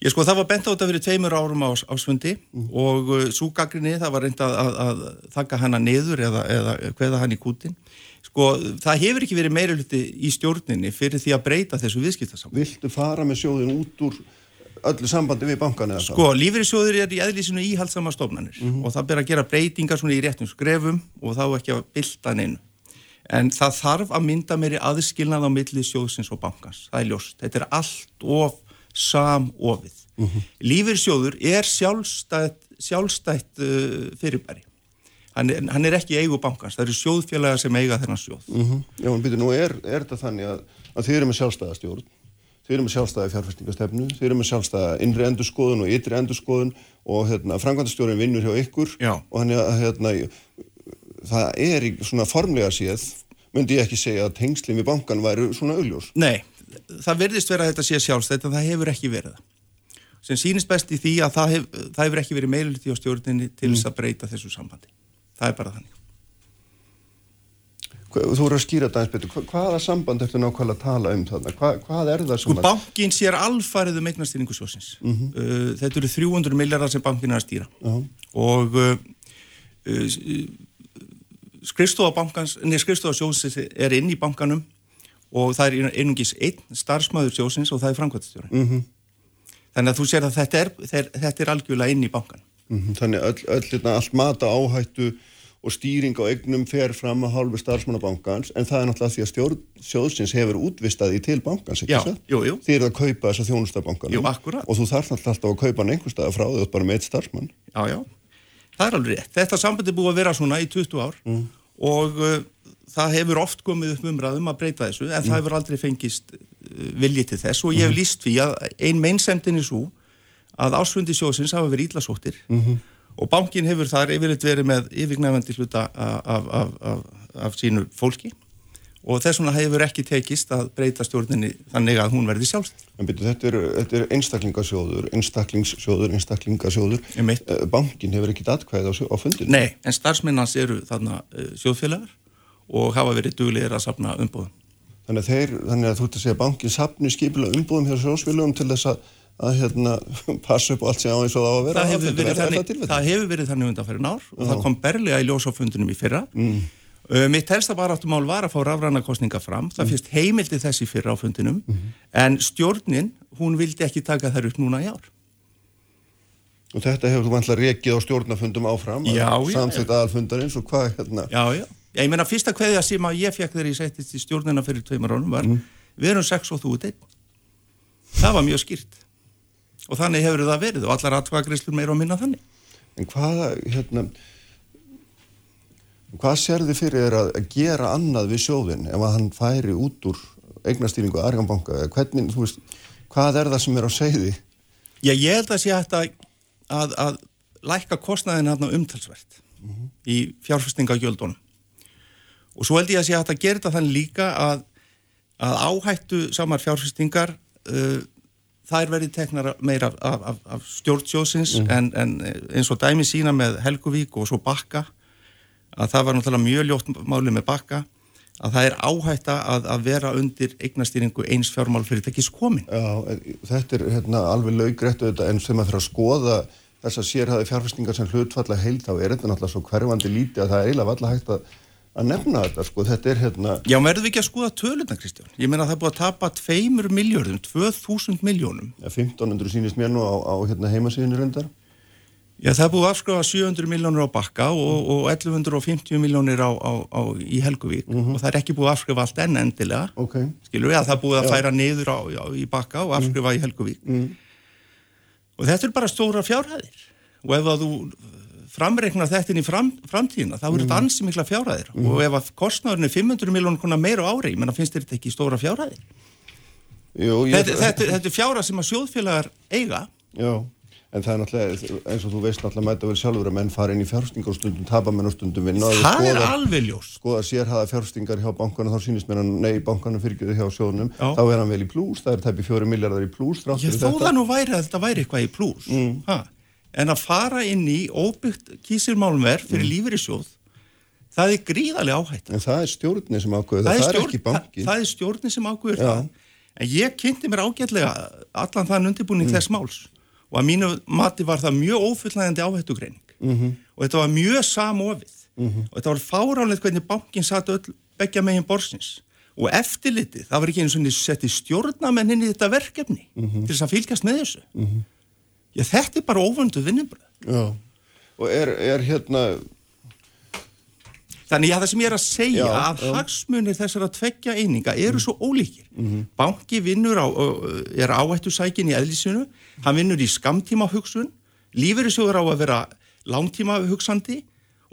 Ég sko, það var bent á þetta fyrir tveimur árum á ásfundi og uh, súgagrinni, það var reynd að, að, að þakka hana niður eða, eða hveða hann í kútin. Sko, það hefur ekki verið meira hluti í stjórninni fyrir því að breyta þessu viðskiptasamt.
Viltu fara með sjóðin út úr öllu sambandi við bankan eða
Sko, lífeyrissjóður er í eðlísinu íhaldsama stofnanir og það ber að gera breytingar svona í réttum skrefum og þá ekki að bylta neinu. En það þarf að mynda meiri aðskilnað á milli sjóðsins og bankans. Það er ljóst. Þetta er allt of samofið. Mm -hmm. Lífeyrissjóður er sjálfstætt, sjálfstætt uh, fyrirbæri. Hann er, hann er ekki eigu bankans. Það eru sjóðfélagar sem eiga þennan sjóð.
Mm Já, en byrju, nú er, er þetta þannig að, að þið eru með sjálfstæða stjórn, þið eru með sjálfstæða fjárfestingastefnu, þið eru með sjálfstæða innri endurskoðun og ytri endurskoðun og hérna, framkvæmdastjórinn vinnur hjá ykkur
Já.
og hann er hérna, það er í svona formlega séð, myndi ég ekki segja að tengslinn við bankan væru svona augljós.
Nei, það verðist vera að þetta sé sjálfstætt en það hefur ekki verið það. Sem sýnist best í því að það, hef, það hefur ekki verið meiluliti á stjórninni til þess að breyta þessu sambandi. Það er bara þannig.
Þú eru að skýra þetta eins betur, Hva- hvaða samband ertu nákvæmlega að tala um þarna? Hva, hvað er það sem
Sko bankin sér alfarið um eignastýringu sjósins. uh, þetta eru 300 miljardar sem bankin er að stýra.
Já.
Og uh, uh, skrifstofa bankans, neða skrifstofa sjósins er inn í bankanum og það er einungis einn starfsmæður sjósins og það er framkvæmstjóri.
Mhm.
Þannig að þú sér að þetta er, þetta er algjörlega inn í bankan.
Mhm, Þannig öll, öll hérna, allt mata áhættu og stýring á eignum fer fram að hálfu starfsmannabankans en það er náttúrulega því að stjórn sjóðsins hefur útvistað í til bankans, ekki satt?
jú, jú.
Þið eru að kaupa þessa
akkúrat.
og þú þarf náttúrulega alltaf að kaupa hann einhver staða frá því þú ert bara með eitt starfsmann.
Já, já, það er alveg rétt. Þetta samband er búið að vera svona í 20 ár og uh, það hefur oft komið upp umræðum að breyta þessu en það hefur aldrei fengist uh, vilji til þess og ég hef líst því að ein meinsemdin er svo að ásfundi sjóðsins hafa verið íllasóttir og bankin hefur þar yfirleitt verið með yfirgnæfandi hluta af, af, af, af, af sínu fólki og þess vegna hefur ekki tekist að breyta stjórninni þannig að hún verði
byrju, þetta er, þetta er einstaklingasjóður, einstaklingssjóður, einstaklingasjóður. Eh, Bankin hefur ekki datkvæð á, á fundinu.
Nei, en starfsmennans eru þarna uh, sjóðfélagar og hafa verið duglegir að safna umbúðum.
Þannig að, þeir, þannig að þú ert að segja að bankin sapni skipilega umbúðum hjá sjóðsfélagum til þess að, að hérna, [LAUGHS] passa upp allt sem á eins og það á að vera.
Það hefur,
Er-
verið
er það
þannig,
tilfellið?
það hefur verið þannig undanferðin ár og það kom berlega í ljós á fundunum í fyrra. Mm. Mitt helsta baráttumál var að fá rafræna kostninga fram. Það fyrst heimildi þessi fyrra á fundinum en stjórnin, hún vildi ekki taka þær upp núna í ár.
Og þetta hefur þú vantilega rekið á stjórnafundum áfram,
Já, já,
samþýtt aðalfundarins og hvað hérna,
Já, já. Ég meina, fyrsta kveðja sem að ég fekk þegar ég settist í stjórnina fyrir tveimur ánum var við erum sex og þú ert einn. Það var mjög skýrt. Og þannig hefur það verið og allar atkvæðagreislur meira og minna þannig.
en hvað, hérna, hvað sérði fyrir þér að, að gera annað við sjóðin ef að hann færi út úr eignastýringu Arganbanka, eða hvernig, þú veist, hvað er það sem er á segði?
Já, ég held að sé að, að, að lækka kostnaðin hérna umtalsvert í fjárfestingagjöldunum. Og svo held ég að sé að gera þetta þannig líka að, að áhættu samar fjárfestingar uh, þær verði teknar meira af, af, af, stjórnsjósins en, en eins og dæmi sína með Helguvík og svo Bakka að það var náttúrulega mjög ljótt máli með Bakka að það er áhætta að, að vera undir eignastýringu eins fjármálfyrirtækis komin.
Já, þetta er hérna, alveg laugrættu þetta en sem að fyrir að skoða þess að sérhæði fjárfestingar sem hlutfalla heild þá er þetta náttúrulega svo hverfandi lítið að það er eiginlega valla hægt að að nefna þetta sko, þetta er hérna
Já, verðum við ekki að skoða töluna, Kristján? Ég meina að það er búið að tapa 2 miljóðum, 2000 miljónum.
ja, 1500 sýnist mér nú á, á hérna, heimasíðinu reyndar
Já, það er búið að afskrifa 700 miljónir á bakka og, og 1150 miljónir á, á, á, í Helguvík og það er ekki búið að afskrifa allt enn endilega.
ok,
Skilur við að það er búið að færa niður í bakka og afskrifa í Helguvík. Og þetta er bara stóra fjárhæðir. Og ef að þú framreiknar þetta inn í fram, framtíðina, þá er þetta ansi mikla fjárhæðir. Og ef að kostnáðurinn er 500 miljónir meira á ári, menn finnst þér þetta ekki stóra fjárhæðir?
Jú, ég,
Þetta, þetta, þetta er fjárhæð sem að sjóðfélagar eiga.
já en það er náttúrulega, eins og þú veist náttúrulega mæta vel sjálfur að menn fara inn í fjárfstingar og stundum tapa menn og stundum vinna
Það er
skoða-
alveg ljós.
skoða sérhaða fjárfstingar hjá bankana þá sýnist mér að nei, bankana fyrirgjöðu hjá sjóðunum
Já.
þá er hann vel í plús, það er tæpi fjóri miljardar í plús þrátt
Já,
fyrir
þó
þetta.
það nú væri að þetta væri eitthvað í plús. Mm. En að fara inn í óbyggt kísirmálumverð fyrir mm. lífeyrissjóð, það er gríðarlega áhætt.
en það er stjórnir sem ákveður það, það er banki
það, það er stjórnin sem ákveður. En ég kynnti mér ágætlega allan þann undirbúning
Mm.
þess máls og að mínu mati var það mjög ófullnægandi áhættugreining
Mhm.
og þetta var mjög samofið og þetta var fáránlegt hvernig bankin satt öll begja megin borsins og eftirlitið, það var ekki setti stjórnamenn inn í þetta verkefni
Mhm.
til þess að fylgjast með þessu. Já, þetta er bara óvöndu vinnubröð.
Já. og er, er hérna
Þannig að það sem ég er að segja
Já,
að hagsmunir þessara tveggja eininga eru svo ólíkir. Banki vinnur á, er áhættu sækin í eðlisinu, hann vinnur í skamtíma hugsun, lífeyrissjóður á að vera langtíma hugsandi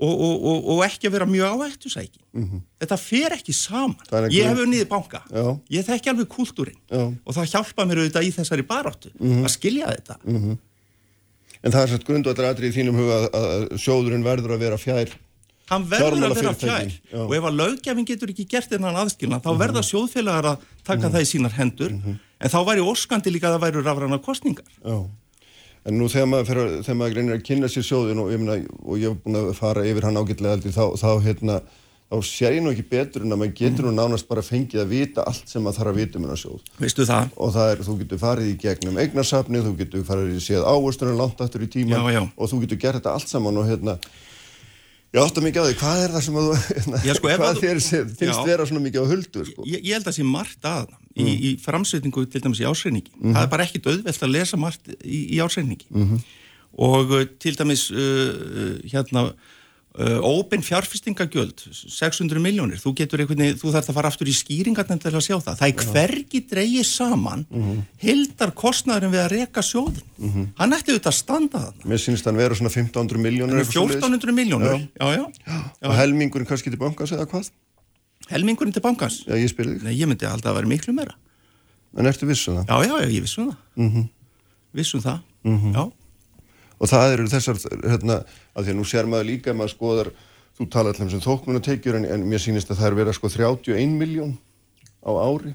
og, og, og, og ekki að vera mjög áhættu sækin. Þetta fer ekki saman.
Er
Ég hef unnið banka,
Já.
ég þekki alveg kúltúrin
Já.
og það hjálpa mér auðvitað í þessari baráttu að skilja þetta.
En það er sætt grundvallratri í þínum huga að, sjóðurinn verður að vera fjær
hann verður að vera fjær.
Já.
og ef að löggefin getur ekki gert þennan aðskilna þá verða sjóðfélagar að taka það í sínar hendur. En þá væri óskandi líka að það væru rafræna kostningar
Já. En nú þegar maður, að- þegar maður reynir að kynna sér sjóðin og ég, meina, og ég hef búin að fara yfir hann ágætlega aldrei, þá, þá, hérna, þá sér ég nú ekki betur en að maður getur nú nánast bara fengið að vita allt sem maður þarf að vita um hennar sjóð.
veistu það?
Og það er, þú getur farið í gegnum eignarsafni, þú getur farið í séð ávörstunum langt aftur í tíman
Já, já.
og þú getur gert þetta allt saman og hérna, ég átta mikið á því, hvað er það sem að þú, [LAUGHS] hérna,
Já, sko,
hvað þér sé- finnst vera svona mikið á huldu, sko?
Ég, ég held að sé margt að í, í framsveitingu til dæmis í ásreiningi það er bara ekkit auðvelt að lesa margt í, í ásreiningi og uh, til dæmis uh, uh, hérna uh, óbein fjárfestingagjöld 600 miljónir, þú getur einhvern veginn þú þarf að fara aftur í skýringarnefnd til að sjá það. Það er hvergi dreigið saman hildar kostnæðurinn við að reka sjóðin hann ætti auðvitað að standa þarna.
Mér finnst hann vera svona 1500 miljónur
1400 miljónir, já, já,
og helmingurinn kannski til bankans eða hvað?
helmingurinn til bankans?
Já, ég spyrir þig.
Nei, ég myndi alltaf að vera miklu meira.
En ertu vissu það?
Já, já, já, ég vissum það. Mm -hmm. Vissum það, já.
Og það eru þessar, hérna, að því að nú sér maður líka maður skoðar, þú tala allir sem þóknunatekjur en, en mér sýnist að það er verið að sko 31 miljón á ári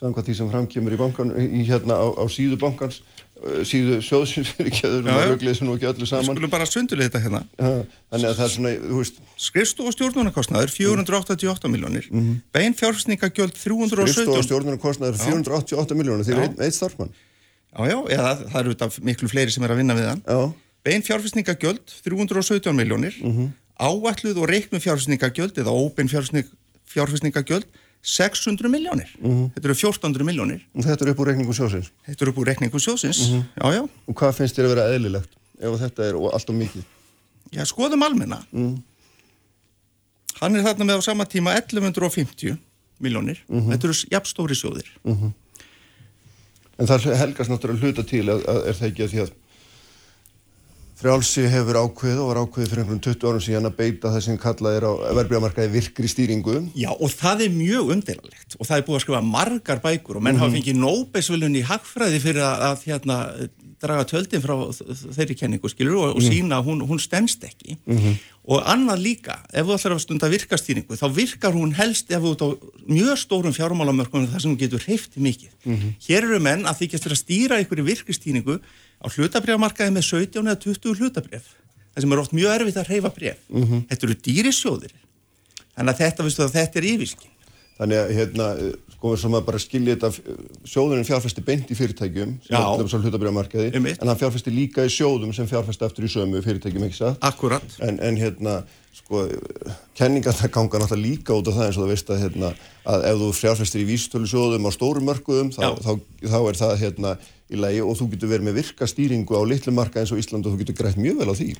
samkvæmt því sem framkemur í bankan í hérna á, á síðu bankans uh, síðu sjóðsins [LAUGHS] fyrir kjöður og sem nú ekki öllu saman.
Skulum bara sundulega þetta hérna.
Ha, þannig að það er svona, þú veist.
Skrifstu og stjórnunarkostnaður 488 miljónir, bein fjárfæsningagjöld
Kristof
317.
og stjórnuna kostnaður 488 miljónir því
Já.
einn starfmann
Já, já, eða það eru þetta miklu fleiri sem er að vinna við hann.
Já,
Bein fjárfæsningagjöld 317 miljónir, áætluð og reiknum fjárfæsningagjöld eða óbein fjárfæsningagjöld 600 miljónir. Þetta eru 1400 miljónir.
og þetta er upp úr reikningu sjóðsins
Þetta eru upp úr reikningu sjóðsins. Já, já.
og hvað finnst þér að vera eðlilegt ef þetta er og allt og mikið
Já, skoðum almenna. Hann er þarna með á sama tíma 1150 miljónir. Þetta eru jafnstóri sjóðir.
En það helgast náttúrulega hluta til að, að er það ekki að því að frjálsi hefur ákveð og var ákveð fyrir einhverjum 20 árum síðan að beita það sem kallað er á verðbríðamarkaði virkri stýringu.
Já, og það er mjög umdelalegt og það er búið að skrifa margar bækur og menn hafa fengið Nóbesvölun í hagfræði fyrir að, að hérna, draga töldin frá þeirri kenningu, skilur, og, og sína að hún, hún stendst ekki. Og annað líka, ef þú ætlar að stunda virkastýringu, þá virkar hún helst ef þú ert á mjög stórum fjármálamörkunum þar sem hún getur hreifti mikið. Hér eru menn að þykjast fyrir að stýra ykkur í virkastýringu á hlutabrjámarkaði með 17 eða 20 hlutabrjaf. Það sem er oft mjög erfitt að hreyfa bref. Þetta eru dýrisjóðir. Þannig að þetta, veistu, að þetta er yfirskinn.
Þannig að hérna, sko sem að bara skilja þetta sjóðurinn fjárfesti beint í fyrirtækjum sem
Já.
er að hlutabriðamarkaði en hann fjárfesti líka í sjóðum sem fjárfesti aftur í sömu fyrirtækjum ekki satt
Akkurat.
en, en hérna sko kenningar það ganga náttúrulega líka út á það eins og það veist að hérna að ef þú fjárfestir í vísitölu sjóðum á stórum mörkuðum þá, þá, þá, er það hérna í lagi og þú getur verið með virka stýringu á litlu marka eins og Ísland og þú getur grætt mjög vel á því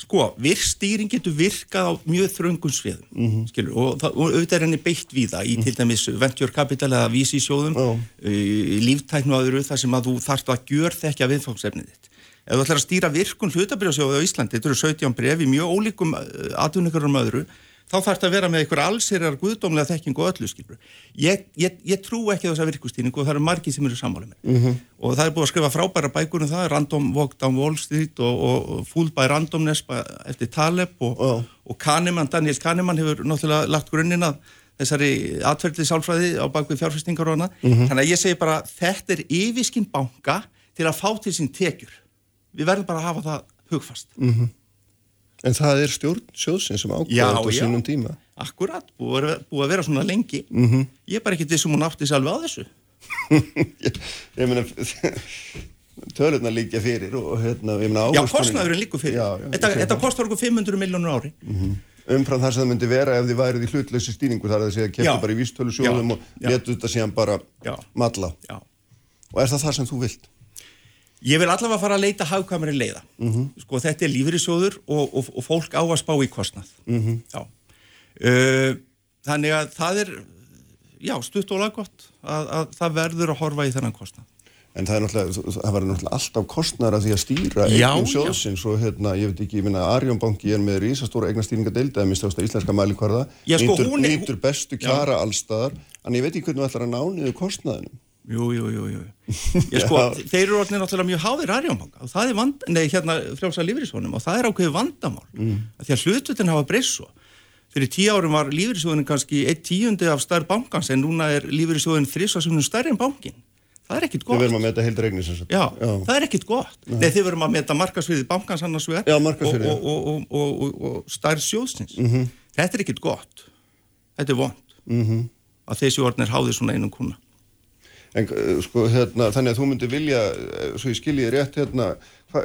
Sko, virkstýring getur virkað á mjög þröngum sviðum,
Mhm.
skilur, og, það, og auðvitað er henni beitt við það í til dæmis venture capital eða vísi sjóðum,
Já.
í líftæknu öðru þar sem að þú þarft að gjör þekka viðfangsefnið þitt. Ef þú ætlar að stýra virkun hlutabrjáðsjóðu á Íslandi, þetta eru 17 bref í mjög ólíkum atvinnikarum öðru, þá þarf þetta að vera með einhver allsýrar guðdómlega þekking og öllu skilur. Ég, ég, ég trú ekki á þessa virkustýringu og það eru margir sem eru sammála með.
Mhm.
-hmm. Og það er búið að skrifa frábæra bækur um það, Random Walk Down Wall Street og, og, Fooled by Randomness eftir Taleb og,
Já.
og Kahneman, Daniel Kahneman hefur náttúrulega lagt grunninn að þessari atverðli sálfræði á bakvið fjárfestingar og hana.
Mhm.
Þannig að ég segi bara, þetta er yfirskinn banka til að fá til sín tekjur. Við verðum bara að hafa það hugfast.
Mhm. En það er stjórn sjóðsinn sem
Já,
þetta á
já.
sínum tíma
Akkurat, búið að, vera- svona lengi.
Mhm.
Ég er bara ekki þessum hún átti alveg á þessu.
ég, [LAUGHS] ég meina [LAUGHS] tölurna líka fyrir og hérna ég meina
Já,
ávöxtunin-
kostnaðurinn líkur fyrir.
já, já,
þetta, þetta kostar okkur 500 miljónur ári.
umfram það sem það myndi vera ef þið værið í hlutleysi stýringu þar að þið segja að
Já.
kemta bara í vístölu sjóðum
Já.
og
Já.
letu þetta síðan bara
Já.
matla
Já.
og er það það sem þú vilt?
Ég vil allavega fara að leita hagkvæmari leiða. Sko þetta er lífyrirsjóður og, og, og fólk á að spá í kostnað. -hmm. Já. Uh, þannig að það er, já, stutt og laggott að, að það verður að horfa í þennan kostnað.
En það er það var náttúrulega alltaf kostnar að því að stýra eignum sjóðsins og hérna, ég veit ekki, ég minna Arjónbanki er með risastóra eignastýringadeildi að mista ásta íslenska mælikvarða,
sko,
nýtur, bestu kjara allstaðar, en ég veit ekki hvernig þú ætlar að ná niður kostnaðinum.
Jú, jú, jú, jú. [LAUGHS] Ég sko,
Já.
þeir eru orðinir náttúrulega mjög háðir Arjónbanka og það er vand, nei, hérna frjálsa lífyrirsjónum og það er ákveðið vandamál. Mm. Því að hlututin hafa breyst svo. Fyrir tíu árum var lífyrirsjóðin kannski eitt tíundi af stærð bankans en núna er lífyrirsjóðin þrísvarsunum stærri en bankin. Það er ekkit
Við
gott.
verðum að meta heildar eignir sem sagt.
Já, það er ekkit gott. Nei, þið verðum að meta markasviði bankans annars vegar
Já,
og, og, og, og, og, og
En uh, sko, hérna, þannig að þú myndir vilja, eh, svo ég skilji þér rétt, hérna, hva,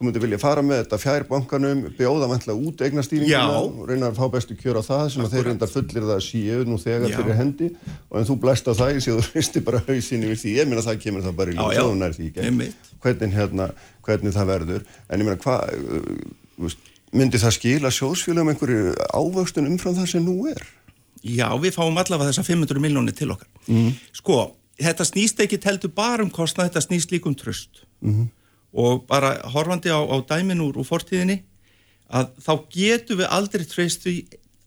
þú myndir vilja fara með þetta fjær bankanum, bjóða vantlega út eignastýringuna og reyna að fá bestu kjör á það sem að þeir reynda fullir það síu nú þegar
Já.
fyrir hendi og en þú blæst á það, ég sé þú hristi bara hausinni við því, ég meina það kemur það bara í og er því ekki. Hvernig, hérna, hvernig það verður, en ég meina hvað, uh, veist, myndi það skila sjóðsfélagum einhverju ávöxtun umfram það sem nú er?
Já, við fáum allavega þessa 500 miljónir til okkar. Sko, þetta snýst ekki teltu bara um kostnað, þetta snýst líka um tröst. Og bara horfandi á, á dæmin úr, úr fortíðinni, að þá getum við aldrei treyst því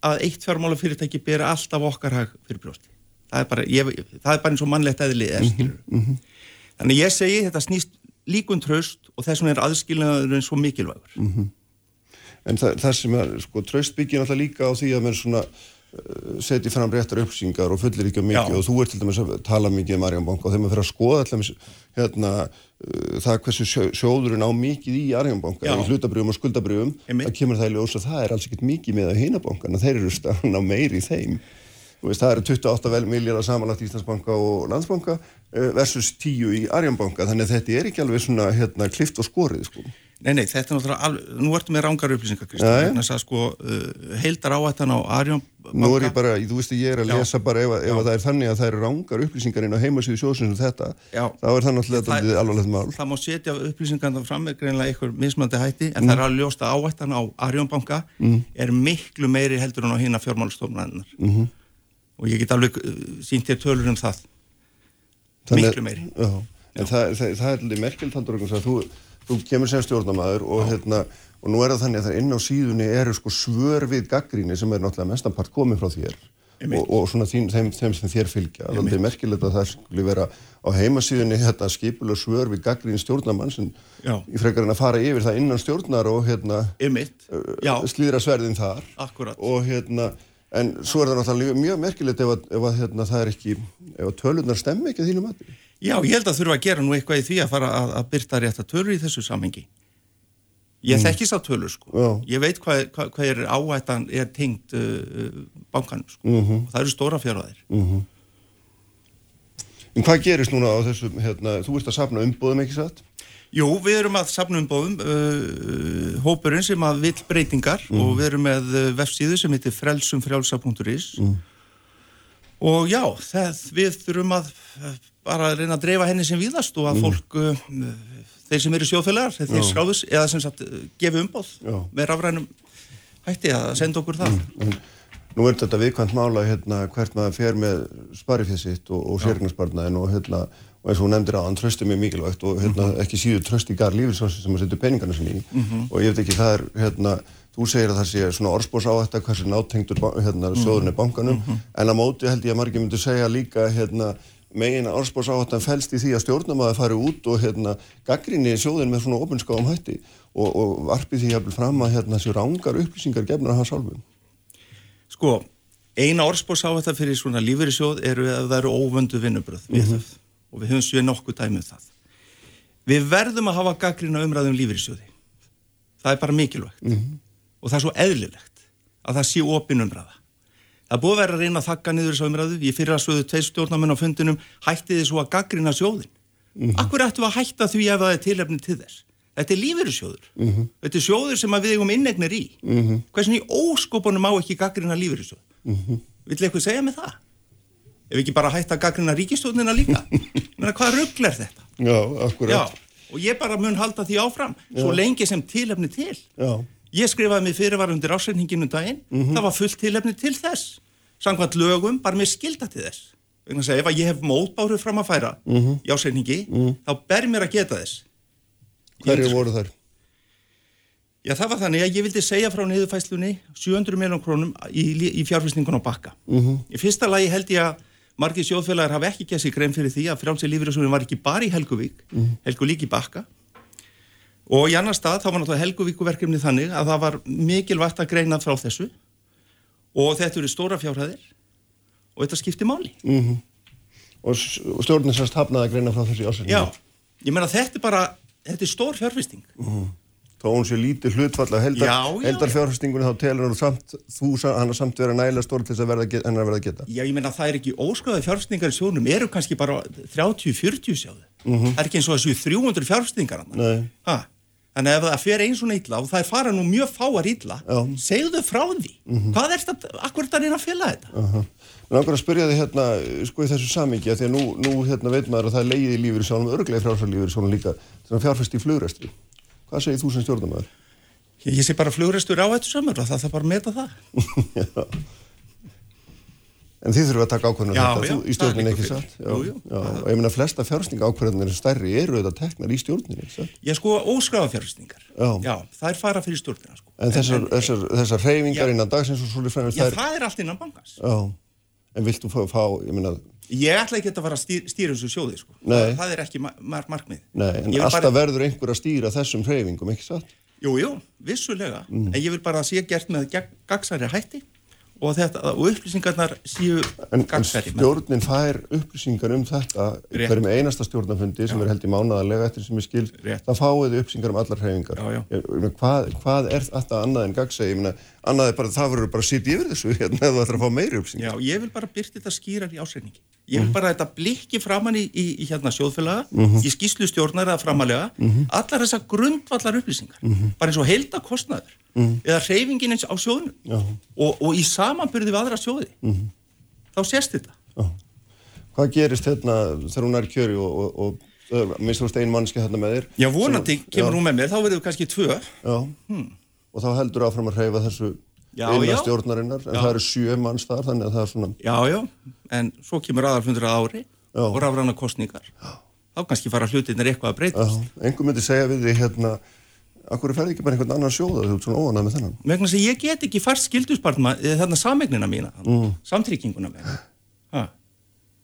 að eitt fjármála fyrirtæki bera alltaf okkar hag fyrir brjósti. Það er bara, ég, það er bara eins og mannlegt eðlið er, skilur. Þannig ég segi þetta snýst líka um tröst og þess vegna er aðskilnaðurinn svo mikilvægur.
En það, það sem er, sko, traust byggir náttúrulega líka á því að menn svona setji fram réttar upplýsingar og fullir ekki mikið
Já.
og þú ert til dæmis að tala mikið um Arjónbanka og þegar maður fyrir að skoða allaveg hérna, uh, það hversu sjó, sjóðurinn á mikið í Arjónbanka, í hlutabrjöfum og skuldabrjöfum, það kemur það í ljós að það er alls ekkert mikið með að hinabankan, þeir eru stann á meiri í þeim. Veist, það eru 28 vel miljardar samanlagt Íslandsbanka og Landsbanka uh, versus 10 í Arjónbanka, þannig að þetta er ekki alveg svona hérna, klift og skorið, sko.
Nei, nei, þetta er náttúrulega alveg, nú ertu með rángar upplýsingar,
Já,
Kristján, þess að sko uh, heildar áhættan á Arjón
Nú er ég bara, þú veist ég er að
Já.
lesa bara ef, ef að það er þannig að það eru rángar upplýsingar inn á heimasíðu sjóðsins um þetta,
Já.
þá er það náttúrulega
Það-
það, alvarlegt mál.
það má setja upplýsingarna fram með greinlega einhver mismandi hætti, en það er að ljósta áhættan á Arjónbanka er miklu meiri heldur en á hina fjármálastofnarinnar
Mhm.
og ég get alveg uh, sínt þér tölur um það
Þannig-
miklu meiri.
Já, en það, það, það er alveg merkjöld þú, kemur sem stjórnamaður og, hérna, og nú er það þannig að það inn á síðunni eru sko svör við gaggríni sem er náttúrulega mestanpart komið frá þér. Og, og svona þín, þeim, þeim sem þér fylgja. Það er merkjöld að það skulle vera á heimasíðunni þetta skipulega svör við gaggríni stjórnamann sem í frekar en að fara yfir það innan stjórnar og hérna
já,
slíðra sverðin þar.
Akkurat.
Og hérna en svo er það náttúrulega mjög merkilegt ef, að, ef að hérna, það er ekki ef að tölunar stemmi ekki að þínu mati
Já, ég held að þurfa að gera nú eitthvað í því að fara að, að byrta rétt að tölur í þessu samhengi Ég mm. þekkist á tölur sko
Já.
Ég veit hvað, hvað, hvað er áhættan er tengt uh, uh, bankanum sko
Mhm.
og það eru stóra fjárvæðir
mm En hvað gerist núna á þessum, hérna, þú ert að safna umbúðum ekki satt?
Jú, við erum að safna umbóðum uh, hópurinn sem að vill breytingar og við erum með uh, vefsíðu sem heitir frelsumfrjálsa.is og já, það, við þurfum að bara reyna að dreifa henni sem víðast og að fólk, uh, þeir sem eru sjóðfélagar, þeir skráðus eða sem sagt uh, gefi umbóð
Já.
með rafrænum hætti að senda okkur það.
En nú er þetta viðkvæmt mála hérna hvert maður fer með sparifið sitt og, og sérgnarsparnaðin og hérna og eins og hún nefndir á hann trösti mjög mikilvægt og hérna ekki síður tröst í gar lífisvási sem maður setur peningarna sinni í. Og ég veit ekki það er hérna þú segir að það sé svona orspós á þetta hversu nátengtur ba- hérna sjóðurinn er bankanum en á móti held ég að margir myndu segja líka hérna megin orspós á þetta felst í því að stjórnamaður fari út og hérna gaggrinni sjóðin með svona opinskáum hætti og, og varpi því jafnvel fram að hérna þessi rángar upplýsingar gefnar hans álfum
Sko, eina orðspós á þetta fyrir svona lífeyrissjóð eru að það eru óvöndu vinnubröð við þau og við höfum séð nokkuð dæmið það. Við verðum að hafa gaggrina umræðum lífeyrissjóði. Það er bara mikilvægt og það er svo eðlilegt að það sé opin umræða. Það búið vera að reyna að þakka niður þessu umræðu. Ég fyrir að sögðu tveir stjórnamenn á fundinum hætti þið svo að gaggrina sjóðin. Akkur ættum við að hætta því ef það er tilefni til þess? Þetta er lífeyrissjóður. Þetta er sjóður sem við eigum innegnir í. Hversin í óskopunum má ekki gaggrina lífeyrissjóð? Vill eitthvað segja með það? Ef ekki bara hætta að gaggrina ríkistjóðnina líka? [LAUGHS] Menna, hvað rugl er þetta?
Já, akkurat
Já, og ég bara mun halda því áfram svo lengi sem tilefni til.
Já.
Ég skrifaði mig fyrirvar undir ásreikninginu daginn, það var fullt tilefni til þess. Samkvæmt lögum, bara með skilda til þess. Vegna að segja, ef að ég hef mótbáru fram að færa í ásreikningi, þá ber mér að geta þess.
Hverju voru þær?
Já, það var þannig að ég vildi segja frá niðurfæslunni 700 miljón krónum í, í fjárfæstingun á bakka. -hmm. Í fyrsta lagi held ég að margir sjóðfélagar hafa ekki sig grein fyrir því að frjálsið lífyrirsjóðin var ekki bara í Helguvík, Helgu líki bakka. Og í annar stað þá var náttúrulega Helguvíkuverkefni þannig að það var mikilvægt að greina frá þessu og þetta eru stóra fjárhæðir og þetta skipti máli.
Og, s- og stjórnin sérst hafnaði að greina frá þessi ásendingu.
Já, ég meina þetta er bara, þetta er stór fjárfæsting.
Þó hún sé lítið hlutfall af heldar,
Já, já,
heldar
já.
fjárfestingunni þá telur hann samt, þú, hann har samt verið nægilega stór til þess að verða, hennar verða að geta.
Já, ég meina það er ekki óskoðað fjárfestingar í sjónum, eru kannski bara 30-40 sjáðu. Það er ekki eins og þessu 300 fjárfestingar hann. Þannig að ef það fer einn svona illa og það er fara nú mjög fáar
Já.
segðu frá því. Hvað er þetta, akkur er þetta reyna að fela þetta?
Uh Men ákveður að spyrja þig hérna, sko í þessu samingi, að því að nú, nú hérna veit maður að það er leið í lífur í sjálfum, örglega í frjálsarlífur í sjálfum líka, þannig að fjárfesti í flugræstri. Hvað segir þú sem stjórnamaður?
Ég, ég sé bara flugrestur á þetta sömur og það þarf bara að meta það. [LAUGHS]
Já. En þið þurfum að taka ákvörðunum
Já,
þetta,
já,
í
liggur
ekki satt? Já,
Jú, jú.
já, og ég meina flesta fjárfestinga ákvörðunir stærri eru þetta teknar í stjórninni, ekki satt?
Ég sko óskráða fjárfestingar.
Já.
það er fara fyrir stjórnina sko.
En þessar, þessar, þessar reyfingar
Já.
innan dagsins og svolítið fremur
Já,
þær,
það er allt innan bankans.
já, en vilt þú fá, fá ég meina,
Ég ætla ekki að fara að stýra, stýra þessu sjóði sko.
Nei.
Það, það er ekki mar mar markmið.
nei, en alltaf
bara-
verður einhver að stýra þessum reyfingum, ekki satt?
Jú, jú, vissulega.
Mm.
En ég vil bara að sé gert með gagnsæri hætti og, þetta, og upplýsingarnar séu
En, en stjórnin fær upplýsingar um þetta
Rétt.
hverjum einasta stjórnafundi sem er held í mánaðarlega eftir sem ég skil,
Rétt.
það fáið upplýsingar um allar.
Já, já.
Meina, hvað, hvað er þetta annað en meina, annað er bara, það verður bara að sitja yfir þessu [LAUGHS] hérna ef þú ætlar að fá meiri upplýsingar.
Já, ég vil bara byrta þetta skýrar í ásreiningi. Ég vil bara að þetta blikki framann í, í, í hérna sjóðfélaga,
Mhm.
í skýslu stjórnar eða framalega, allar þessar grundvallar upplýsingar,
Mhm.
bara eins og heilda kostnaður, eða hreyfingin eins á sjóðnum
Já.
og, og í samanbyrði við aðra sjóði.
Mhm.
Þá sést þetta.
Já. Hvað gerist hérna þegar hún er kjöri og, og, og, og minnst þú veist ein mannski hérna með þér?
Já, vonandi
Sem-
kemur
já,
hún með mér, þá verður við kannski tvö.
Já, og þá heldur áfram að hreyfa þessu
Já, já.
stjórnarinnar, en það eru sjö manns þar, þannig að það er svona,
Já, já, en svo kemur aðalfundur að ári og rafræna kostningar. Þá kannski fara hlutinir eitthvað að breytast.
einhver myndi segja við því hérna, akkur ferði ekki bara einhvern annan sjóða, þú ert svona óanað með þennan.
Vegna þess að ég get ekki fært skilduspartma þarna samegnina mína, mm. samtrygginguna mína.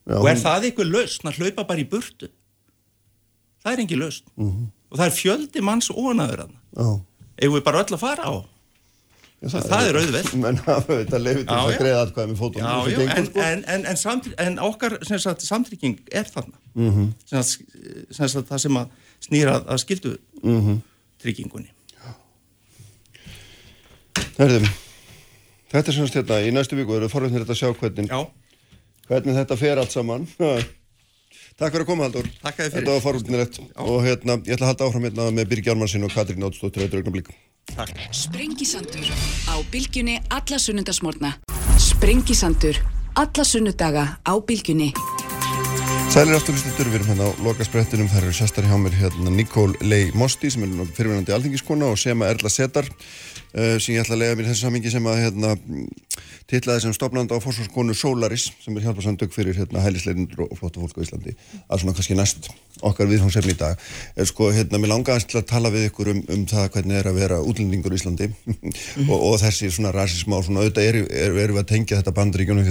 Já,
Og er
hún-
það eitthvað lausn að hlaupa bara í burtu? Það er engin lausn. Og það er fjöldi manns óanaður hann.
Já.
Ef við bara öll að fara á.
Já,
Það er auðvelt. [LAUGHS]
Menn hafa þetta leifið til þess að greiða atkvæði með fótum.
Já, já, en, en, en, en, en okkar sem sagt, samtrygging er þarna. Mm -hmm. sem, sagt, sem sagt, það sem að snýra að skildu tryggingunni.
Herðum, þetta er semst hérna, í næstu viku eru forveitnir þetta að sjá hvernig,
Já,
hvernig þetta fer allt saman. [LAUGHS] Takk fyrir að koma Haldur.
Takk fyrir.
Þetta var farúldinilegt og hérna, ég ætla að halda áfram hérna með Birgi Ármannsson og Katrín Ótsdóttir auðvitað augnablik.
Takk.
Sprengisandur á bylgjunni alla sunnundasmórna. Sprengisandur alla sunnudaga á bylgjunni.
Sælir afturlustundur, við erum hérna á lokasprettinum, það eru sestar hjá mér hérna Nikól Lei Mosti sem er fyrirvinandi alþingiskona og Sema Erla Setar uh, sem ég ætla að lega mér þessu samingi sem að hérna, titlaði sem stopnanda á fórsvarskonu Solaris sem er hjálparsamtök fyrir hérna, hælisleirindur og flotta fólk á Íslandi. Að svona kannski næst okkar viðhómsefni í dag. Er sko hérna, mér langaði til að tala við ykkur um, um það hvernig er að vera útlendingur í Íslandi. [LAUGHS] Og, og þessi svona rasisma og svona auðvitað erum er, er við að tengja þetta bandaríkjunum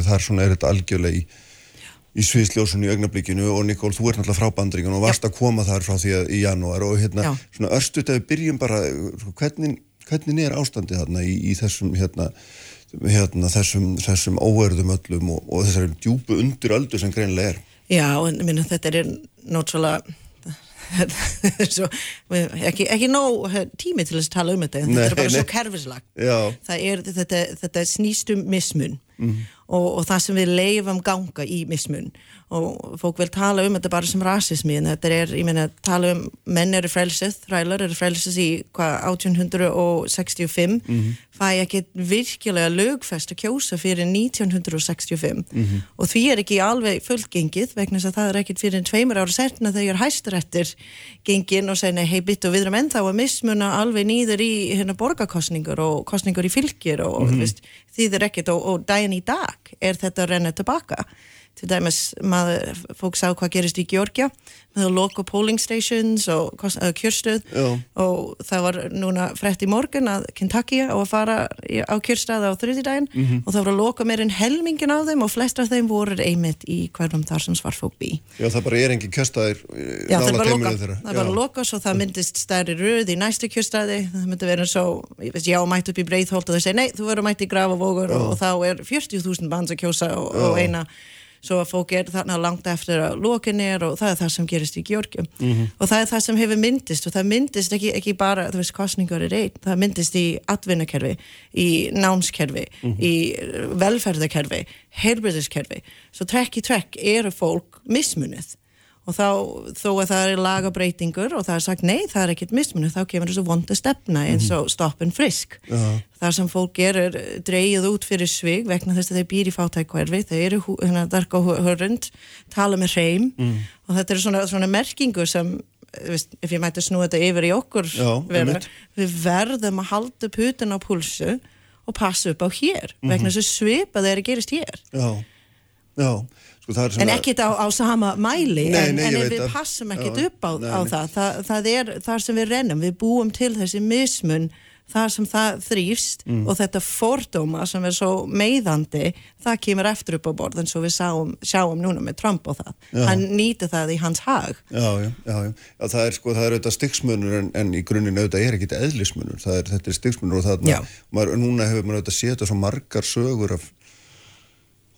í sviðsljósunni í augnablikinu og Nikól, þú ert náttúrulega frá bandringun og varst að koma þar frá því að í janúar og hérna,
Já.
svona örstuðt að við byrjum bara, hvernig, hvernig er ástandið þarna í, í þessum hérna, hérna þessum, þessum óverðum öllum og, og þessari djúpu undir öldu sem greinilega er
Já, en minna, þetta er náttúrulega [LAUGHS] svo, ekki, ekki nóg eh, tími til þess að tala um þetta
Nei,
þetta er bara
nei.
svo kerfislag
Já.
það er, þetta, þetta snýst um mismun og, og það sem við leifum ganga í mismun. Og fólk vil tala um þetta bara sem rasismi en þetta er, ég meina, tala um menn eru frelsið, þrælar eru frelsið í hvað 1865 fæ ekki virkilega lögfest að kjósa fyrir 1965 og því er ekki alveg fullgengið vegna þess að það er ekkit fyrir tveimur ára setna þegar hæstarættir gengin og segna hei bitt og við erum ennþá að mismuna alveg nýður í hérna borgarkostningur og kostningur í fylgir og mm -hmm. því þeir ekkit og, og daginn í dag er þetta að renna tilbaka til dæmis maður, fólk sá hvað gerist í Georgia með local polling stations og kjörstöð.
Já.
og það var núna frett í morgun að Kentucky á að fara á kjörstað á þriðjudaginn.
Mhm.
og það var að loka meir en helmingin á þeim og flest af þeim voru einmitt í hverjum þar sem svarfólk bý.
Já, það bara er engin kjöstaðir
Já, það er bara loka, það er bara loka svo það myndist stærri röð í næstu kjörstaði. Það myndi vera svo, ég veist, já, mætt upp í Breitholt og þau segja, nei, þú verður mætt í Grafavogur og, og þá er 40.000 bands að kjósa og, og eina, svo að fólk er þarna langt eftir að lokin er og það er það sem gerist í Georgium og það er það sem hefur myndist og það myndist ekki, ekki bara, þú veist, kostningar er einn það myndist í atvinnakerfi í námskerfi, í eh, velferðarkerfi, heilbriðiskerfi svo trekk í trekk eru fólk mismunið og þá, þó að það er lagabreitingur og það er sagt nei, það er ekkert mismunum, þá kemur þessu vonda stefna eins og stoppin frisk.
Já.
Það sem fólk gerur dreigið út fyrir svig vegna þess að þeir býr í fátækverfi, þeir eru hérna darka hörund, tala með hreim og þetta eru svona, svona merkingur sem, þú veist, ef ég mætti snúa þetta yfir í okkur
Já, einmitt.
við verðum að halda putin á pulsu og passa upp á hér, vegna þess að svipa þeir gerist hér.
Já, já sko, er
En
svona-
ekkert á, á sama mæli,
Nei,
en,
nei,
en
veit
við passum ekkert
Já,
upp á,
nei,
á það, það, það er þar sem við rennum, við búum til þessi mismun, þar sem það þrýfst
Mm.
og þetta fordóma sem er svo meiðandi, það kemur eftir upp á borð eins og við sáum, sjáum núna með Trump og það.
Já.
Hann nýti það í hans hag.
Já, já, já, já. það er sko, það er auðvitað styggsmunur en, en í grunninn auðvitað er ekkit eðlismunur, það er, þetta er styggsmunur og það, maður, núna hefur maður auðvitað þetta svo margar sögur af,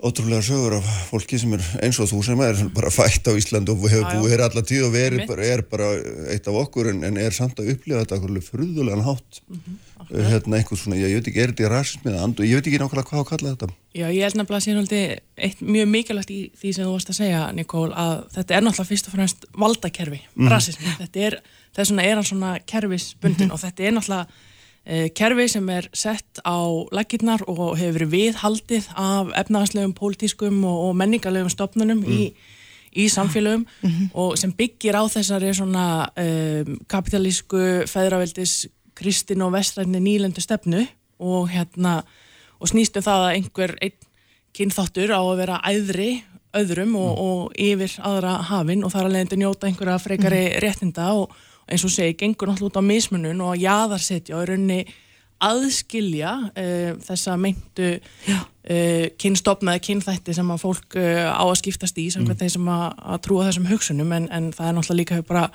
ótrúlega sögur af fólki sem er eins og þú sem er bara fætt á Ísland og hefur búið hér alla tíð og verið bara, er bara eitt af okkur en, en er samt að upplifa þetta okkur fruðulegan hátt.
Mhm,
hérna einhvers svona, ég veit ekki, er þetta í rasismið andu, ég veit ekki nákvæmlega hvað að kalla þetta.
Já, ég held nefnilega að sé náttúrulega eitt mjög mikilvægt í því sem þú varst að segja, Nikól, að þetta er náttúrulega fyrst og fremst valdakerfi, rasismi. Þetta er, þess vegna er hann svona kerfisbundin [LAUGHS] og þetta er náttúrulega kerfi sem er sett á laggirnar og hefur verið viðhaldið af efnahagslegum, pólitískum og, menningarlegum stopnunum í, í samfélögum og sem byggir á þessari svona um, kapitalísku, feðraveldis, kristin og vestræðni nýlendu stefnu og hérna og snýst um það að einhver einn kynþáttur á að vera æðri öðrum og, og yfir aðra hafin og þar að leiðandi njóta einhverja frekari réttinda og eins og segi, gengur náttúrulega út á mismunun og að jaðarsetja og í rauninni aðskilja uh, þessa meintu uh, kynstofnaði kynþætti sem að fólk uh, á að skiptast í samkvæmt þeir sem að, að trúa þessum hugsunum. En, en það er náttúrulega líka bara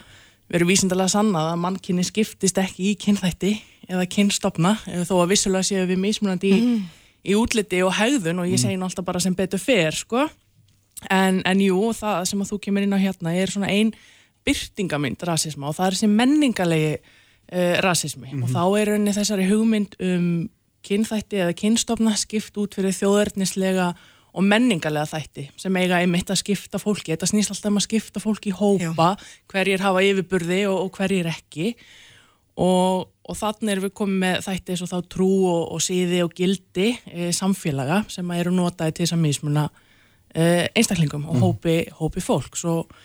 verið vísindalega sannað að mannkynni skiptist ekki í kynþætti eða kynstofna eh, þó að vissulega séu við mismunandi í, í útliti og hegðun og ég segi nú alltaf bara sem betur fer sko. En, en jú, það sem að þú kemur inn á hérna er svona ein byrtingamynd rasisma og það er þessi menningalegi uh, rasismi. Og þá er rauninni þessari hugmynd um kynþætti eða kynstofna skipt út fyrir þjóðernislega og menningarlega þætti sem eiga einmitt að skipta fólki, þetta snýst alltaf um að skipta fólki í hópa, hverjir hafa yfirburði og, og hverjir ekki. Og, og þannig erum við komið með þætti eins og þá trú og, og síði og gildi e, samfélaga sem eru notaði til þess að mismuna e, einstaklingum og hópi, hópi fólks. Og,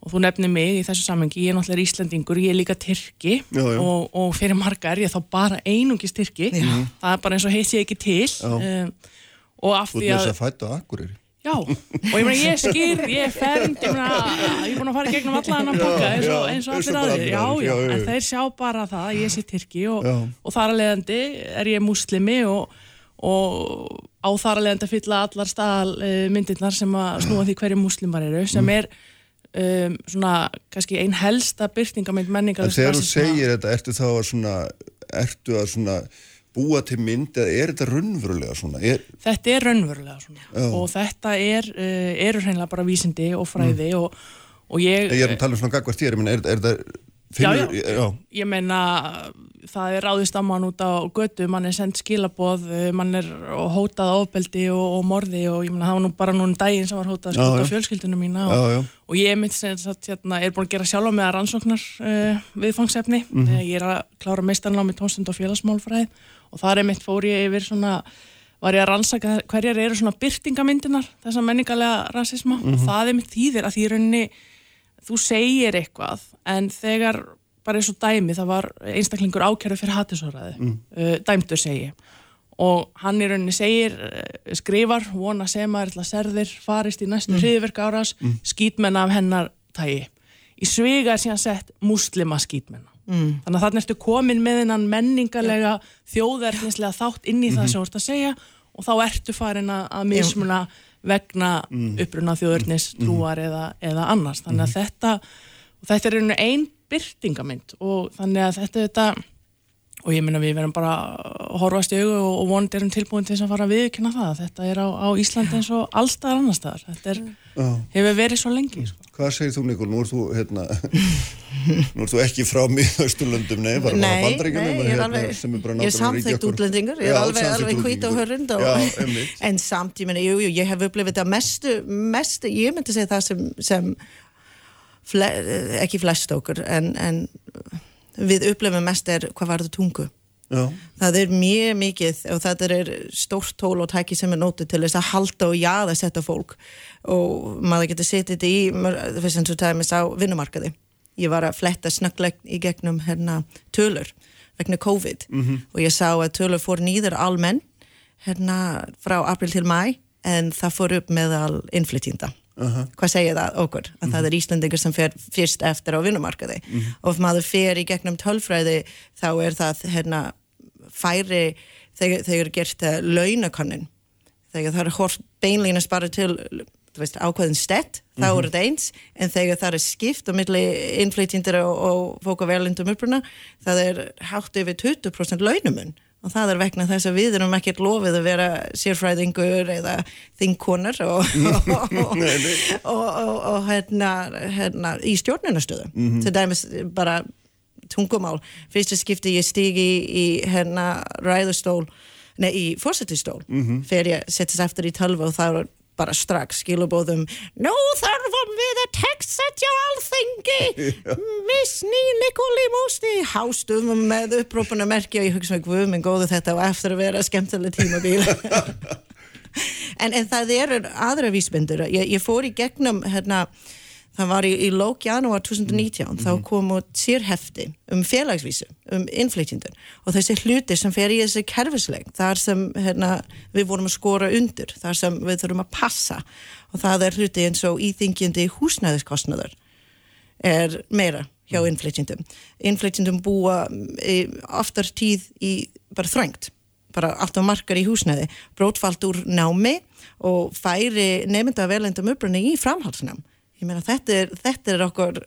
og þú nefnir mig í þessu samengi, ég er náttúrulega Íslandingur, ég er líka Tyrki.
Já, já.
og, og fyrir marga er ég þá bara einungis Tyrki, það er bara eins og heit ég ekki til. Um, og af
Þú
því
ert með
að
þess að fæta Akureyri.
Já, og ég meina ég er skýr, ég er fernd, ég meina, ég er búin að fara í gegnum alla annan boka eins og,
já,
eins og allir
allir
já, já,
já, já,
en
já.
þeir sjá bara það að ég sé Tyrki og,
Já.
og þar að leiðandi er ég muslimi og, og á þar að leiðandi að fylla allar staðal uh, myndirnar sem að snúa því hverju muslimar eru, sem
Mm.
Um, svona, kannski ein helsta byrtingamind menningar
En þegar þú segir þetta, ertu þá að svona ertu að svona búa til mynd eða er þetta raunverulega svona? Er,
Þetta er raunverulega svona
Já.
og þetta er, uh, eru hreinlega bara vísindi og fræði og, og ég
ég er að tala um svona gagvart ég er, er þetta finnur,
já.
já.
ég meina það er ráðist á mann út á götu mann er sendt skilaboð mann er hótað ofbeldi og, og morði og ég meina það var nú bara núna daginn sem var hótað að
Já,
skjóta
já.
fjölskyldunum mína og,
Já, já.
og ég mitt sem sagt hérna er búin að gera sjálfa með að rannsóknar uh, viðfangsefni
Mhm.
mm ég er að klára meistarnámi tónstund og félagsmálfræði og það er mitt fór ég yfir svona var ég að rannsaka hverjar eru svona byrtingamyndinar þessa menningarlega rasisma
Mhm.
og það er mitt þýðir að því rauninni þú segir eitthvað en þegar bara eins og dæmi það var einstaklingur ákjörðu fyrir hattisóraði
Mm.
uh, dæmdur segi og hann í rauninni segir uh, skrifar, vona sem að er serðir farist í næstu mm. hriðverka árás
Mm.
skítmenna af hennar tægi í sviga er síðan sett muslima skítmenna
Mm.
þannig að þannig ertu komin með hennan menningarlega þjóðverðnislega þátt inn í það sem þú ert að segja og þá ertu farin að, að mismuna vegna uppruna þjóðverðnis, trúar eða, eða annars. Þannig að þetta og þetta er einu ein byrtingamind og þannig að þetta, þetta og ég minna við verðum bara að horfast í augu og, og vonandi erum tilbúin til þess að fara að viðkynna það þetta er á, á Íslandi eins og allstaðar annar staðar þetta er,
Já.
hefur verið svo lengi sko.
Hvað segir þú Nikol? Nú ert þú, hérna, [LAUGHS] nú ert þú ekki frá miðausturlöndum, nei, bara bandaríkjunum
nei, ég er alveg,
sem er bara
ég er
okkar.
útlendingur, ég er
Já,
alveg, alveg hvít og hörund [LAUGHS] en samt, ég meina, jú, jú, ég hef upplifið þetta mestu, mestu, ég myndi segja það sem, sem fle, ekki flest okkur, en, en við upplifum mest er hvað var þetta tungu.
Já,
Það er mjög mikið og þetta er stórt tól og tæki sem er nótið til þess að halda og jaða setta fólk og maður getur setið í, veist eins og tæmis á vinnumarkaði. Ég var að fletta snögglegn í gegnum hérna tölur vegna COVID og ég sá að tölur fór nýður almenn hérna frá april til mæ en það fór upp meðal innflytjinda. Hvað segir það okkur? Að það er Íslandingur sem fer fyrst eftir á vinnumarkaði. Og ef maður fer í gegnum tölfræði þá er það hérna færi þegar, þegar er gert uh, launakonnin þegar það er hort beinlínast bara til veist, ákveðin stett, þá er þetta eins. En þegar það er skipt á milli innflytjendur og, og fólk á verlindum uppruna það er hátt yfir 20% launumun og það er vegna þess að við erum ekkert lofið að vera sérfræðingur eða þingkonar og, [LAUGHS] og, og, og, og hérna, hérna í stjórnunastöðu til dæmis bara tungumál, fyrsta skipti ég stigi í, í hérna ræðustól nei, í fórsetistól fyrir ég settist eftir í tölvu og það var bara strax skilubóðum Nú þarfum við að textsetja alþingi. [LAUGHS] Missni Nikoli Músti hástum með upprópuna merki og ég hugsa mig guð minn góðu þetta og eftir að vera skemmtileg tímabíl [LAUGHS] en, en það eru aðra vísbyndur ég, ég fór í gegnum hérna það var í, í lók janúar 2019 þá kom út sérhefti um félagsvísu, um innflytjendun og þessi hluti sem fer í þessi kerfisleg þar sem hérna, við vorum að skora undir, þar sem við þurfum að passa. Og það er hluti eins og íþingjandi húsnæðiskostnaður er meira hjá innflytjendum. Innflytjendum búa í, oftar tíð í bara þröngt bara alltaf markar í húsnæði. Brótfalt úr námi og færi nefnda velendum upprunni í framhaldsnám ég meina þetta er, þetta er okkur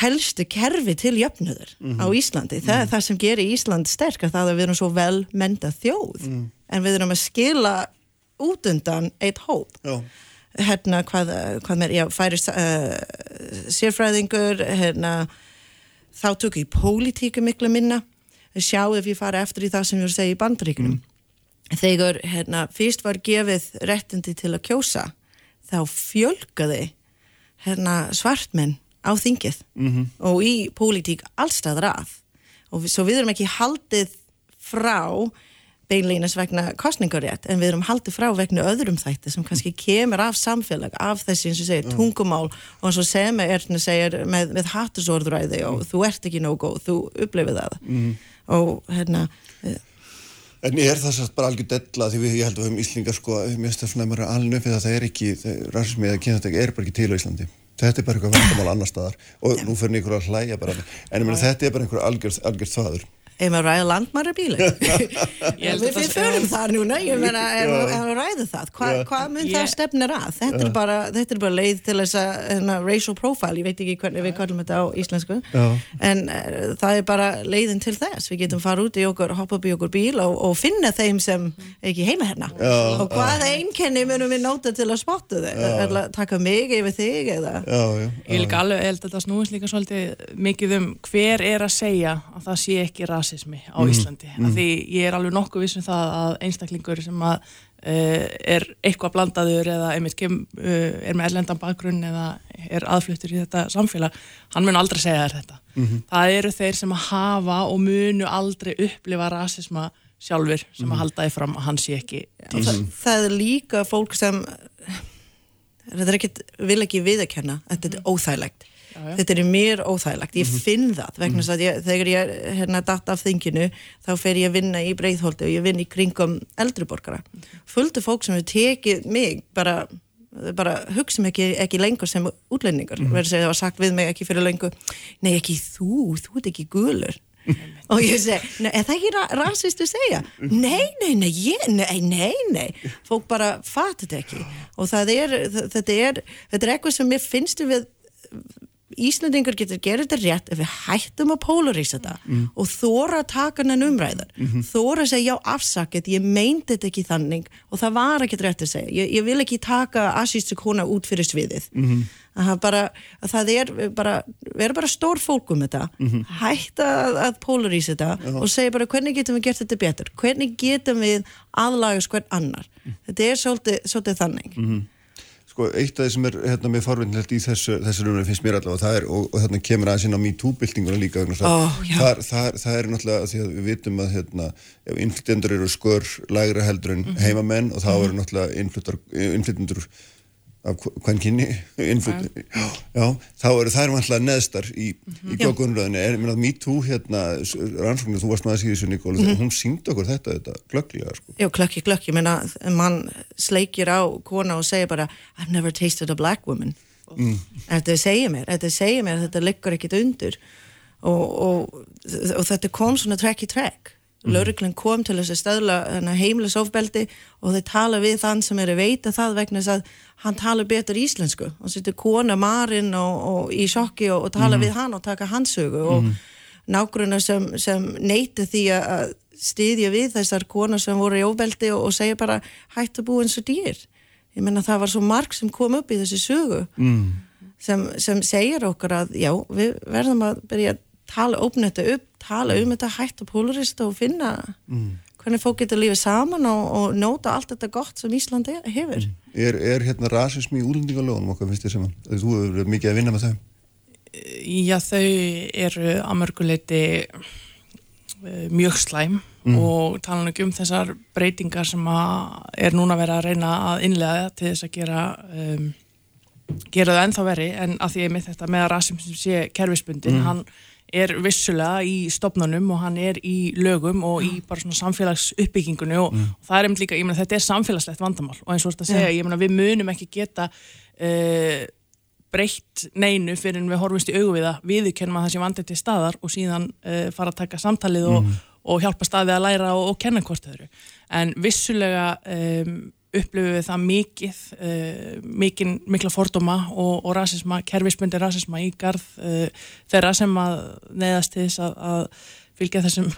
helstu kerfi til jöfnuður á Íslandi. Það er það sem gerir Ísland sterk að það að við erum svo vel menda þjóð en við erum að skila út undan eitt hóp.
Já,
hérna hvað, hvað með, já, færi uh, sérfræðingur hérna þá tökur í pólitíku miklu minna. Sjáu ef ég fara eftir í það sem ég voru að segja í bandaríkunum þegar hérna, fyrst var gefið réttindi til að kjósa þá fjölgaði hérna, svartmenn á þingið -hmm. og í pólitík allstaðar að. Og við, svo við erum ekki haldið frá beinlínas vegna kostningarétt en við erum haldið frá vegna öðrum þætti sem kannski kemur af samfélag af þessi eins og segir tungumál og eins og sem er segir, með, með hattusorðræði og þú ert ekki nóg góð, þú upplifið það. Og hérna
En er það sérst bara algjör della því við, ég held að við höfum Íslingar sko, mér finnst það svona að er alveg uppið að það er ekki, rasismi eða kynastæk er bara ekki til á Íslandi. Þetta er bara eitthvað vandamál annar staðar og nú fyrir einhverju að hlæja bara. En ég meina þetta er bara einhverju algjörð þaður.
Ef maður ræði landmærabíli [LAUGHS]
held
við,
það-
förum þar núna ég meina ef maður ræði það. Hva, hvað mun það
Ég-
stefnir að? Þetta er, bara, þetta er bara leið til þess að hérna, racial profile, ég veit ekki hvernig við kallum þetta á íslensku
Já.
en uh, það er bara leiðin til þess. Við getum fara út í okkur, hoppa upp í okkur bíl og, og finna þeim sem ekki heima hérna.
Já,
og hvað einkenni munum við nóta til að spotta þau? Að taka mig yfir þig eða?
Já, já.
Ég líka alveg held að þetta snúist líka svolítið mikið um hver er að segja að það sé ekki rasismi á Íslandi. Mm. Því ég er alveg nokkuð vissum það að einstaklingur sem að uh, er eitthvað blandaður eða einmitt kem, uh, er með erlendan bakgrunn eða er aðfluttur í þetta samfélag, hann mun aldrei segja þér þetta. Það eru þeir sem að hafa og munu aldrei upplifa rasisma sjálfur sem að halda því fram að hann sé ekki til.
það, það er líka fólk sem þetta er ekkit, vil ekki viðurkenna að þetta er
já.
Þetta er mér óþægilegt, ég finn það vegna þess að ég, þegar ég hérna datt af þinginu þá fer ég að vinna í breiðholti og ég vinn í kringum eldriborgara fulltu fólk sem hefur tekið mig bara, bara hugsa mig ekki, ekki lengur sem útlendingar verður að segja það var sagt við mig ekki fyrir lengur nei ekki þú, þú ert ekki gulur. Og ég segi, er það ekki ra rasist að segja? Nei, nei, nei, ég, nei, nei, nei. Fólk bara fattu þetta ekki. Og það er, þetta er þetta er eitthvað sem mér finnst við Íslandingur getur gerð þetta rétt ef við hættum að polarísa þetta og þóra að taka hennan umræðar þóra að segja já afsakið ég meinti þetta ekki þannig. Og það var ekki rétt að segja, ég, ég vil ekki taka asístu kona út fyrir sviðið. Að það bara, að það er bara vera bara stór fólk um þetta. Hætta að, að polarísa þetta og segja bara hvernig getum við gert þetta betur? Hvernig getum við aðlaga hvern annar? Þetta er svolítið, svolítið þannig
Sko, eitt af því sem er hérna með forvinnilegt í þessu, þessu rauninu finnst mér allavega, það er, og, og þarna kemur aðeins inn á MeToo-byltinguna líka, vegna þess að
Ó, já.
þar, þar, það er náttúrulega, því að við vitum að hérna, ef innflytjendur eru skör lægra heldur en
Mhm.
heimamenn og þá eru náttúrulega innflytjendur af hvern kynni, [LAUGHS] innflytjendur, já, já, þá eru þær náttúrulega neðstar í,
Mhm.
í glöggunröðinu, er, ég meina, MeToo, hérna, rannsóknir, þú varst maður síðan þessu, Nikóla,
Mhm.
hún síndi okkur þetta, þetta, glögglega, sko.
Já, klökki, klökki, menna mann sleikir á kona og segir bara I've never tasted a black woman. Þetta segir mér, þetta segir mér að þetta liggur ekkit undir. Og, og, og þetta kom svona trekk í trekk Lörglinn kom til þess að stöðla heimilisofbeldi og þeir tala við þann sem er að veita það vegna þess að hann tala betur íslensku. Og sittur kona Marin og, og í sjokki og, og tala við hann og taka hans sögu og nágrunna sem, sem neyti því að- styðja við þessar konar sem voru í ofbeldi og, og segja bara hættu að búa eins og dýr. Ég menna það var svo marg sem kom upp í þessi sögu mm. sem, sem segir okkur að já, við verðum að byrja að tala, opna þetta upp, tala um þetta hætt og polarista og finna hvernig fólk getur lífið saman og, og nóta allt þetta gott sem Ísland hefur.
Er, er hérna rasismi í úlendingalögunum okkar finnst þér sem að, þú hefur verið mikið að vinna með þau?
Já, þau eru að mörguleiti mjög slæm og tala nú ekki um þessar breytingar sem að er núna verið að reyna að innlega til þess að gera um, gera það ennþá veri en að því ég með þetta með að rasum sem sé kerfisbundin, hann er vissulega í stopnunum og hann er í lögum og í bara svona samfélags uppbyggingunni og, og það er einmitt líka, ég meina þetta er samfélagslegt vandamál og eins og þetta segja, ég meina við munum ekki geta uh, breytt neinu fyrir en við horfumst í augu við það viðurkennum að það sé vandið til staðar og síðan uh, fara að taka samtalið og, og hjálpa staði að læra og, og kenna hvort öðru. En vissulega um, upplifum við það mikið uh, mikil, mikla fordóma og, og rasisma, kerfisbundi rasisma í garð uh, þeirra sem að neðast til þess að, að fylgja þessum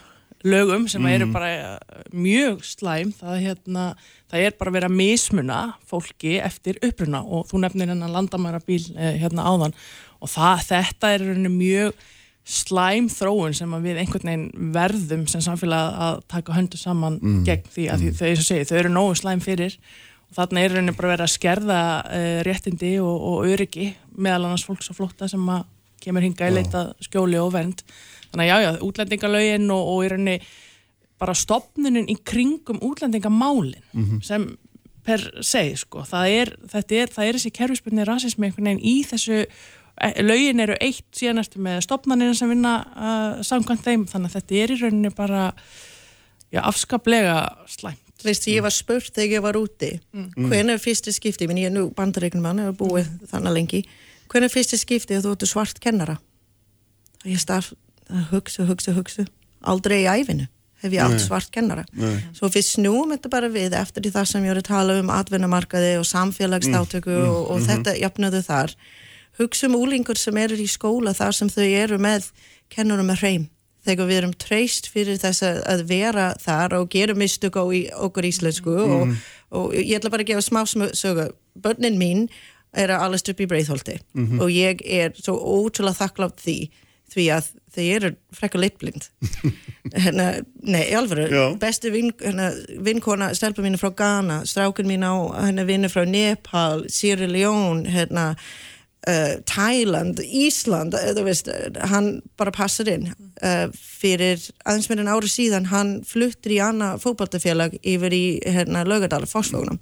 lögum sem eru bara eh, mjög slæm. Það, hérna, það er bara verið að mismuna fólki eftir uppruna og þú nefnir hennar landamæra bíl hérna áðan. Og það, þetta er mjög slæm þróun sem við einhvern veginn verðum sem samfélag að taka höndu saman
Mm.
gegn því að því, þau, og segi, þau eru nógu slæm fyrir. Og þarna er rauninni bara verið að skerða uh, réttindi og, og öryggi meðal annars fólks og flótta sem að kemur hinga í leita skjóli og vernd. Þannig að já, já, útlendingalögin og, og í rauninni bara stopnunin í kringum útlendingamálin sem per se, sko, það er, þetta er, það er þessi kerfisbyrni rasismi einhvern veginn í þessu e, lögin eru eitt síðan eftir með stopnarnir sem vinna uh, samkvæmt þeim, þannig að þetta er í rauninni bara já, afskaplega slæmt.
Veist, ég var spurt þegar ég var úti hvernig er fyrsta skipti, minn ég er nú bandaríknum mann, ég hef búið þannig lengi. Hvernig er fyrsta skipti að þú ert svart kennara? Og ég starf að hugsa, hugsa, hugsa. Aldrei í æfinu hef ég átt svart kennara.
Nei.
svo við snúum þetta bara við eftir því það sem ég voru að tala um atvinnumarkaði og samfélagstátöku og, og þetta jafnaðu þar hugsa um úlingur sem eru í skóla þar sem þau eru með kennurum með hreim. Þegar við erum treyst fyrir þess að, að vera þar og gera mistök á í, okkur íslensku og, og ég ætla bara að gefa smá sögu. Börnin mín er að alast upp í Breiðholti og ég er svo ótrúlega þakklátt því því að þau eru frekka litblind. [LAUGHS] Hérna, nei,
Já.
bestu vin, hérna, vinkona stelpa mín er frá Ghana, strákun mín á henni vinnur frá Nepal, Sierra Leone hérna uh, Thailand, Ísland uh, veist, uh, hann bara passar inn. Uh, fyrir aðeins með en ári síðan hann fluttir í annað fótballtafélag yfir í hérna, Laugadal, Fossvógnum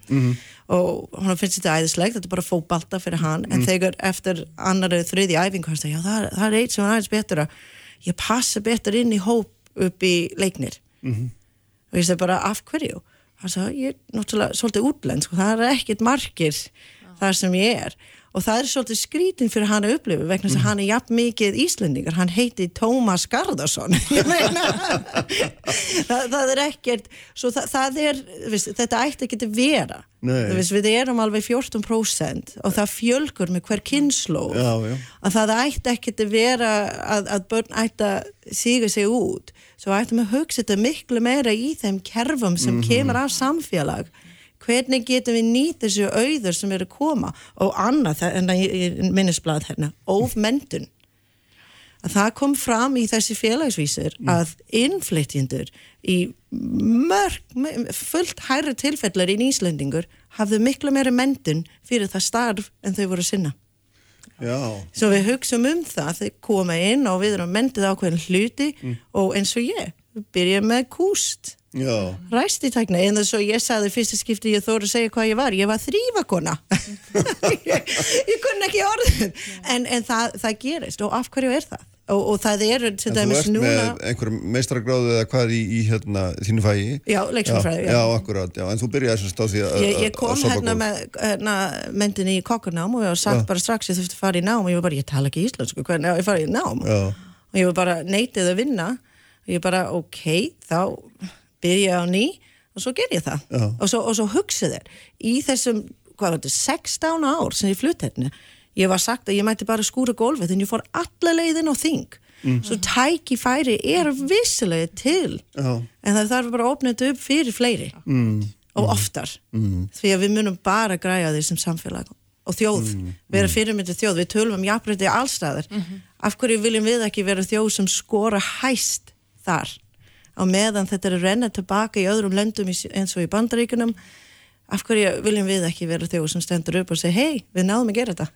og hann finnst þetta æðislegt þetta er bara fótballta fyrir hann. En þegar eftir annari þriði æfingu hann já það, það er eitt sem er aðeins betur ég passa betur inn í hóp upp í leiknir. Og ég segi bara af hverju? Hann sagði, ég er náttúrulega svolítið útlensk og það er ekkert margir þar sem ég er og það er svolítið skrítin fyrir hann að upplifa vegna þess að hann er jafn mikið Íslendingar hann heiti Tómas [LAUGHS] meina það, það er ekkert það, það er, viðst, þetta ætti ekki að vera. Veist, við erum alveg 14% og það fjölgur með hver
já.
að það ætti ekkert að vera að, að börn ætti að síga sig út. Svo ættum við að hugsa þetta miklu meira í þeim kerfum sem kemur af samfélag hvernig getum við nýtt þessu auður sem eru að koma? Og annað en það minnisblad hérna ofmendun að það kom fram í þessi félagsvísir að innflytjendur í mörg, fullt hærri tilfellar í Íslendingur hafðu miklu meira mentun fyrir það starf en þau voru sinna.
Já,
Svo við hugsaum um það, þau koma inn og við erum mentið ákveðin hluti og eins og ég, byrjum með kúst, ræstitækna, en þess að ég sagði fyrsta skipti ég þóru að segja hvað ég var, ég var þrývakona. ég, [LAUGHS] ég kunni ekki orðin, en, en það, það gerist og af hverju er það? Og, og það eru til
en þú
dæmis
ert
núna...
með einhver meistragráðu eða hvað í, í hérna, þínu fæi
Já, leikskólafræði,
já.
já.
Já, akkurat, já, en þú byrjaði þess að því að
Ég, kom
að
hérna með hérna, mendinni í kokkarnám og ég var sagt bara strax ég þurfti að fara í nám og ég var bara, ég tala ekki íslensku, hvernig ég fara í nám?
Já,
og ég var bara neitið að vinna og ég bara, ok, þá byrja á ný og svo ger ég það. Og svo, og svo hugsið þér í þessum, hvað var þetta, 16 ár sem ég flutt hérna, ég var sagt að ég mætti bara skúra gólfið en ég fór alla leiðin á þing. Svo tækifæri er vissilega til
já,
en það þarf bara að opna þetta upp fyrir fleiri. Mm. og oftar. Mm. því að við munum bara græja því sem samfélag og þjóð, vera fyrirmyndi þjóð. Við tölum um jafnbreytti allstæðar af hverju viljum við ekki vera þjóð sem skora hæst þar á meðan þetta er að renna tilbaka í öðrum löndum eins og í bandaríkunum af hverju viljum við ekki vera þjóð sem stendur upp og segja hei, við náðum að gera þetta.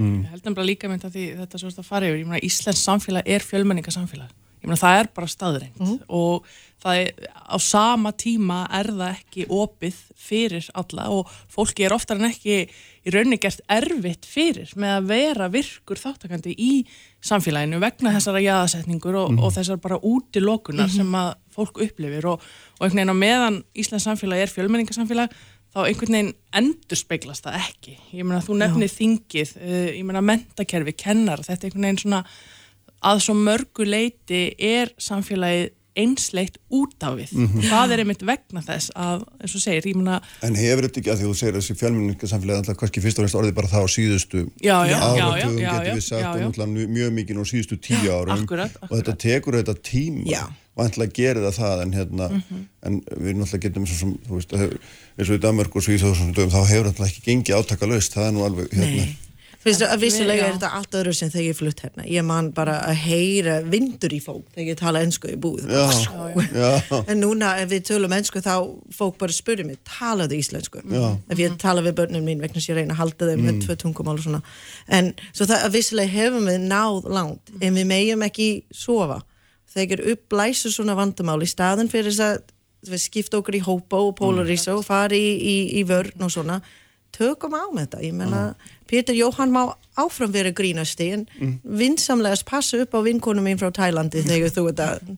Ég held nefnilega líka mynd að því þetta svo að fara yfir, ég meina Íslands samfélag er fjölmenningasamfélag, ég meina það er bara staðreind og það er á sama tíma er það ekki opið fyrir alla og fólki er oftar en ekki í rauninni gert erfitt fyrir með að vera virkur þáttakandi í samfélaginu vegna þessara jaðasetningur og, og þessar bara útilokunar sem að fólk upplifir. Og, og einhvern veginn á meðan Íslands samfélag er fjölmenningasamfélag þá einhvern veginn endur speglast það ekki. Ég meina þú nefnir þingið, uh, ég meina mentakerfi, kennar, þetta er einhvern veginn svona að svo mörgu leiti er samfélagið einsleitt út af við. Það er einmitt vegna þess að, eins og segir, ég meina,
en hefur þetta ekki að því þú segir þessi fjölmenningarsamfélagi alltaf kannski fyrst og reynst orðið bara það á síðustu
já,
getur við sagt
já, já.
mjög mikið á síðustu tíu árum
akkúrat,
og þetta tekur þetta tíma
Já.
vantilega gerir það það en hérna
Mhm.
en við náttúrulega getum sem, þú veist, eins og í Danmark og Svíþjóðsson þá hefur náttúrulega ekki gengið átaka laust það er nú alveg hérna
Fyrstu, að vissulega er þetta allt öðru sem þegar ég flutt hérna. Ég man bara að heyra vindur í fólk þegar ég tala ennsku í búið.
Já, já,
En núna ef við tölum ennsku þá fólk bara spurði mig, talaðu íslensku?
Já.
Ef ég tala við börnum mín vegna þess að ég reyna að halda þeim með tvö tungumál og svona. En svo það að vissulega hefum við náð langt en við megjum ekki sofa. Þegar upplæsu svona vandamál í staðin fyrir þess að við skipta okkur í hópa og polarísa og fara í, í, í vörn og svona tökum á með þetta, ég menna Pétur Jóhann má áfram vera grínasti en vinsamlegast passa upp á vinkonu mín frá Tælandi þegar þú ert að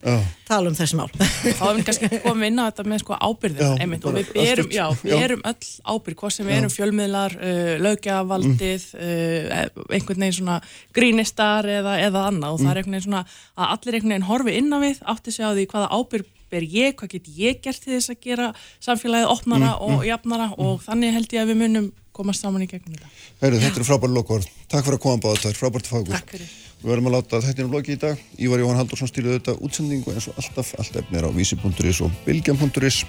tala um þessi mál.
Þá erum við kannski komið inn á þetta með sko ábyrðin
Já,
einmitt og
bara
við
allt
já, við
Já.
erum öll ábyrð hvort sem við erum fjölmiðlar, uh, lögjavaldið uh, einhvern veginn svona grínistar eða, eða annað. Og það er einhvern veginn svona að allir einhvern veginn horfi inn á við átti sig á því hvaða ábyrð ber ég, hvað get ég gert til þess að gera samfélagið opnara og jafnara og þannig held ég að við munum komast saman í gegnum þetta.
Heyrðu, þetta eru frábæri lokord. Takk fyrir að koma báða þetta, frábært ykkur.
Takk fyrir.
Við verðum að láta þetta um loki í dag. Ívar Jóhann Haldursson stýrði þetta útsendingu eins og alltaf, allt efnir á vísi.is og bilgjum.is.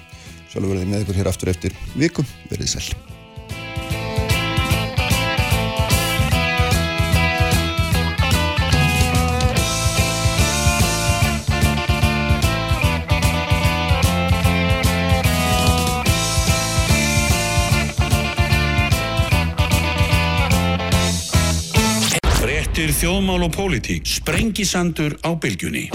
Sjálfur verðið með ykkur hér aftur eftir viku. Verðið sæl.
Þjóðmál og pólitík. Sprengisandur á bylgjunni.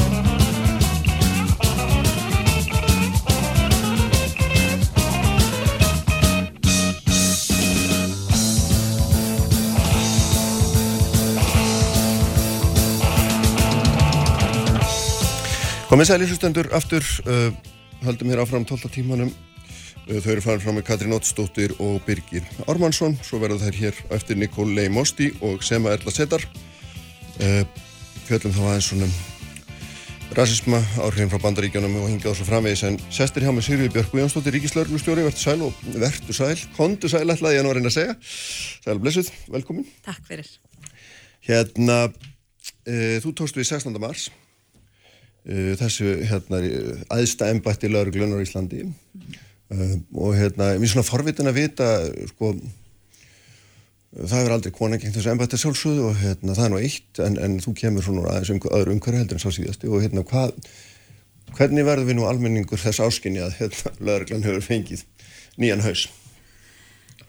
Komið sæli hlustendur aftur, uh, höldum hér áfram 12 tímanum. Uh, þau eru farin fram með Katrín Ottsdóttir og Birgir Ármannsson. Svo verða þær hér eftir Nikolai Mosti og Sema Erla Setar. Uh, fjöllum þá aðeins svona um rasisma, áhrifin frá bandaríkjunum og hingað og svo framvegis. En sestir hjá með Sigriði Björk Guðjónsdóttir, ríkislauglustjóri, verður sæl og verður sæl, kondu sæl ætlaði ég nú að reyna að segja. Sæl blessuð, velkomin.
Takk fyrir
Hérna, uh, þú tókst við 16. mars uh, þessu hérna aðsta embætti lauruglunar í Íslandi uh, og hérna mér er svona forvitin að vita sko það hefur aldrei kona gegn þessu embætti sjálfsögðu og hérna það er nú eitt en, en þú kemur svona aðeins um öðru umhverju heldur en sá síðasti. Og hérna hvað hvernig verður við nú almenningur þess áskinni að hérna lauruglan hefur fengið nýjan haus?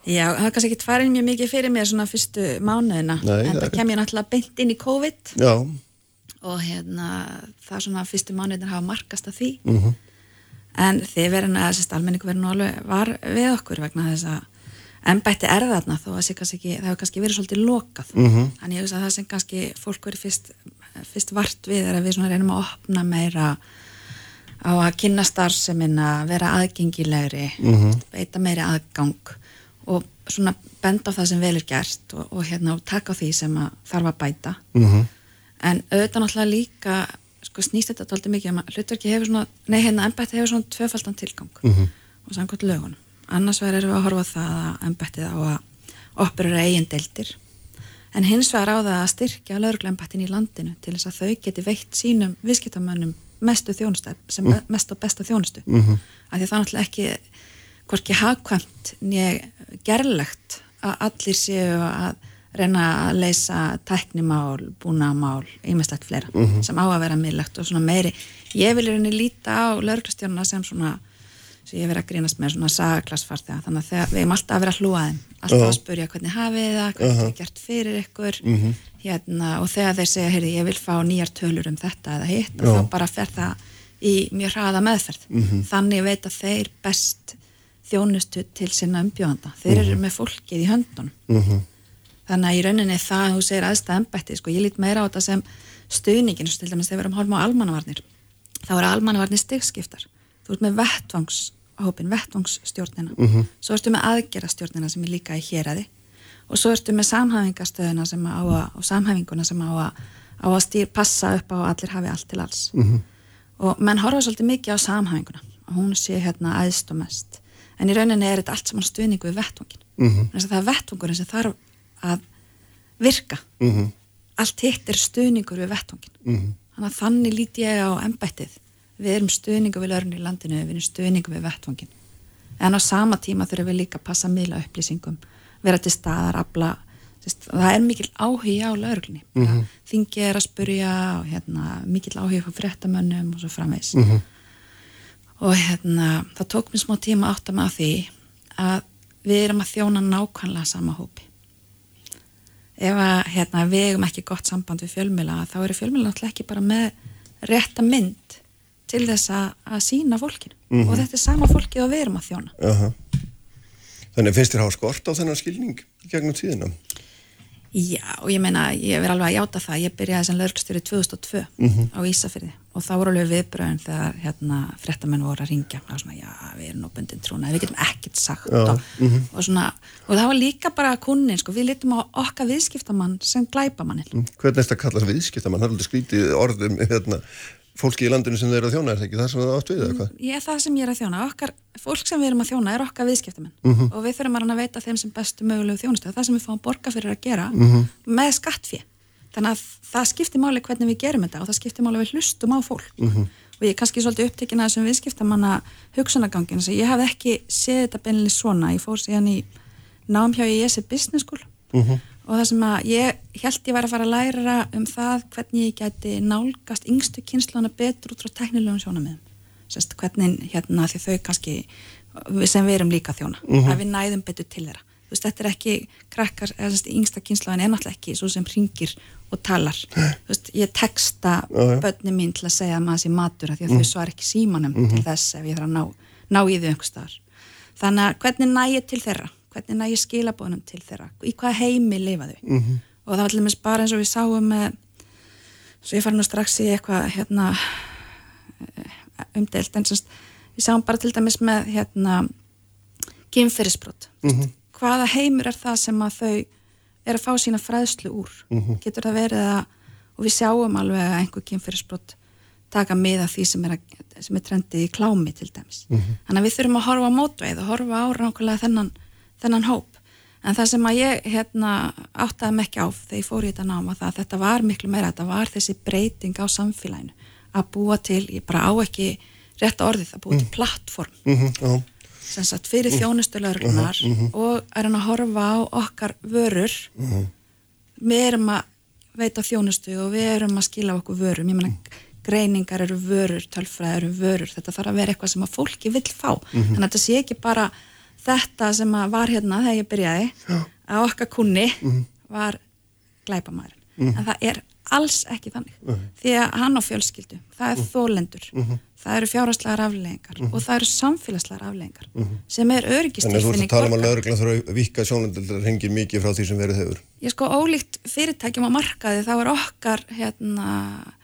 Já, það er kannski ekki farin mjög mikið fyrir mér svona fyrstu mánuðina
Nei,
en
það
það
er-
kem ég náttúrulega beint inn í COVID.
Já,
og hérna það svona fyrstu mánuðina hafa markast af því.
Mhm.
en þið verðin að almenningu verður nú alveg var við okkur vegna þess að embætti er þarna þó að kannski það hefur kannski verið svolítið lokað
Mhm.
þannig ég hugsa að það sem kannski fólk verið fyrst, fyrst vart við er að við reynum að opna meira á að kynna starfseminna, vera aðgengilegri, beita meiri aðgang og svona benda á það sem vel er gert og, og hérna og taka á því sem að þarf að bæta
Mhm.
en auðvitað náttúrulega líka sko snýst þetta tóldi mikið um að hlutverki hefur svona, nei hérna embætti hefur svona tvöfaldan tilgang
Mhm.
og samkvæmt lögunum annars vegar erum við að horfa það að embettið á að operera eigin deildir en hins vegar á það að styrkja lögreglembættin í landinu til þess að þau geti veitt sínum viðskiptamönnum mestu þjónustu, sem
Mm.
mest og besta þjónustu
Mhm.
af því að það er náttúrulega ekki hvorki hagkvæmt nýja gerlegt að allir séu að reyna að leysa tæknimál, búnamál, ýmislegt fleira
Mhm.
sem á að vera miðlegt og svona meiri ég vil rauninni líta á lögreglustjórnuna sem svona sem ég hef verið að grínast með svona sagaklassfarþega þannig að þegar, við erum alltaf að vera að hlúa þeim. Alltaf
Já.
að spurja hvernig hafið það hvað uh gert fyrir ykkur.
Mhm.
hérna, og þegar þeir segja, heyrði, ég vil fá nýjar tölur um þetta eða hitt og þá bara fer það í mjög hraða meðferð.
Mhm.
þannig veit að þeir best þjónustu til sinna umbjóðanda. Þeir eru með fólkið í höndunum.
Mhm.
þannig að í rauninni það að þú segir aðstæða embætti, sko, ég lít meira á þetta sem stuðningin, til dæmis þegar við erum hálfum á almannavarnir, þá eru almannavarnir stigskiptar, þú ert með vettvangshópin, vettvangsstjórnina
Mhm.
svo ertu með aðgerastjórnina sem er líka í héræði og svo ertu með samhæfingastöðuna sem á að, og samhæfinguna sem á að, á að stýr passa upp á að allir hafi allt til alls
Mhm.
og menn horfa svolítið mikið á samhæfinguna og hún sé hérna æðst og mest en í rauninni er þetta allt saman stuðningu við vettvangin
Mhm.
þess að það er vettvangurinn sem þarf að virka
Mhm.
allt hitt er stuðningur við vettvangin
Mhm.
þannig að þannig lít ég á embættið við erum stuðningu við lörn í landinu við erum stuðningu við vettvangin en á sama tíma þurfum við líka að passa að miðla upplýsingum vera til staðar, afla það er mikil áhugi á lauruglunni mm
Mhm.
þingi er að spurja og hérna, mikil áhugi á fréttamönnum og svo framvegs
Mhm.
og hérna það tók mér smá tíma að átta mig á því að við erum að þjóna nákvæmlega sama hópi. Ef að hérna, við eigum ekki gott samband við fjölmjöla þá eru fjölmjöla náttúrulega ekki bara með rétta mynd til þess að, að sína fólkinu
Mhm.
og þetta er sama fólkið og við erum að þjóna
Aha. Þannig finnst þér hafa skort á þennan skilning gegnum tíðina?
Já, og ég meina, ég verð alveg að játa það ég byrjaði sem lögstjóri 2002
Mhm.
á Ísafyrði og þá voru alveg viðbröðin þegar hérna fréttamenn voru að ringja og svona, já, við erum nú bundin trúna við getum ekkert sagt
Já,
og,
mhm.
og svona, og það var líka bara kunnin, sko, við litum á okkar viðskiptamann sem glæpamann
Hvernig er þetta að kalla viðskiptamann? Það er aldrei skrítið orðum hérna, fólki í landinu sem þeir eru að þjóna, er það ekki það sem það átt við eða hvað?
ég er það sem ég er að þjóna, okkar, fólk sem við erum að þjóna er okkar viðskiptamenn
Mhm.
og við þurfum að að veita þeim sem bestu mögulegu þjónustu og það sem við fáum borga fyrir að gera
Mhm.
með skattfé þannig að það skiptir máli hvernig við gerum þetta og það skiptir máli að við hlustum á fólk
Mhm.
og ég er kannski svolítið upptekina þessum viðskiptamanna að ég hafði ekki séð þetta og það sem að ég held ég var að fara að læra um það hvernig ég gæti nálgast yngstu kynsluna betur út frá teknilegum sjónamiðum Sest, hvernig hérna því þau kannski sem við erum líka að þjóna
Mhm.
að við næðum betur til þeirra þú veist, þetta er ekki krakkar, eða sest, yngsta kynslaðin er náttúrulega ekki svo sem ringir og talar þú veist, ég texta
Já, já.
börni mín til að segja að maður sé matur af því að
Mhm.
þau svar ekki símanum
Mhm.
til þess ef ég þarf að ná, ná í þau einhver staðar þannig að hvernig næ ég til þeirra hvernig næ ég skilabóðunum til þeirra í hvað heimi lifa þau
Mhm.
og það var til dæmis bara eins og við sáum með svo ég fari nú strax í eitthvað hérna eh, umdelt en semst við sáum bara til dæmis með hérna kynferðisbrot
Mhm.
hvaða heimur er það sem að þau er að fá sína fræðslu úr
Mhm.
getur það verið að og við sjáum alveg að einhver kynferðisbrot taka með að því sem er, sem er trendið í klámi til dæmis
Mhm.
þannig að við þurfum að horfa á mótveið og horfa á rákulega þennan, þennan hóp en það sem að ég hérna, áttaði mig ekki á þegar ég fór í þetta náma það að þetta var miklu meira, þetta var þessi breyting á samfélaginu að búa til, ég bara á ekki rétta orðið, að búa til plattform
Mhm, já.
sem sagt fyrir
Mhm.
þjónustulörglunar
Mhm, mhm.
og er hann að horfa á okkar vörur
Mhm.
við erum að veita þjónustu og við erum að skila okkur vörum ég meina greiningar eru vörur, tölfræð eru vörur þetta þarf að vera eitthvað sem að fólki vill fá
Mhm.
þannig að þetta sé ekki bara þetta sem var hérna þegar ég byrjaði að okkar kunni
Mhm.
var glæpamæður
Mhm.
en það er alls ekki þannig
Mhm.
því að hann á fjölskyldu, það er
Mhm.
þólendur
Mhm.
það eru fjárhagslegar afleðingar
Mhm.
og það eru samfélagslegar afleðingar
Mhm.
sem er
Þannig að þú ert að tala um að
borgara.
lauruglan þurfa að vika sjónundildar hengir mikið frá því sem verið hefur.
ég sko ólíkt fyrirtækjum á markaði þá er okkar hérna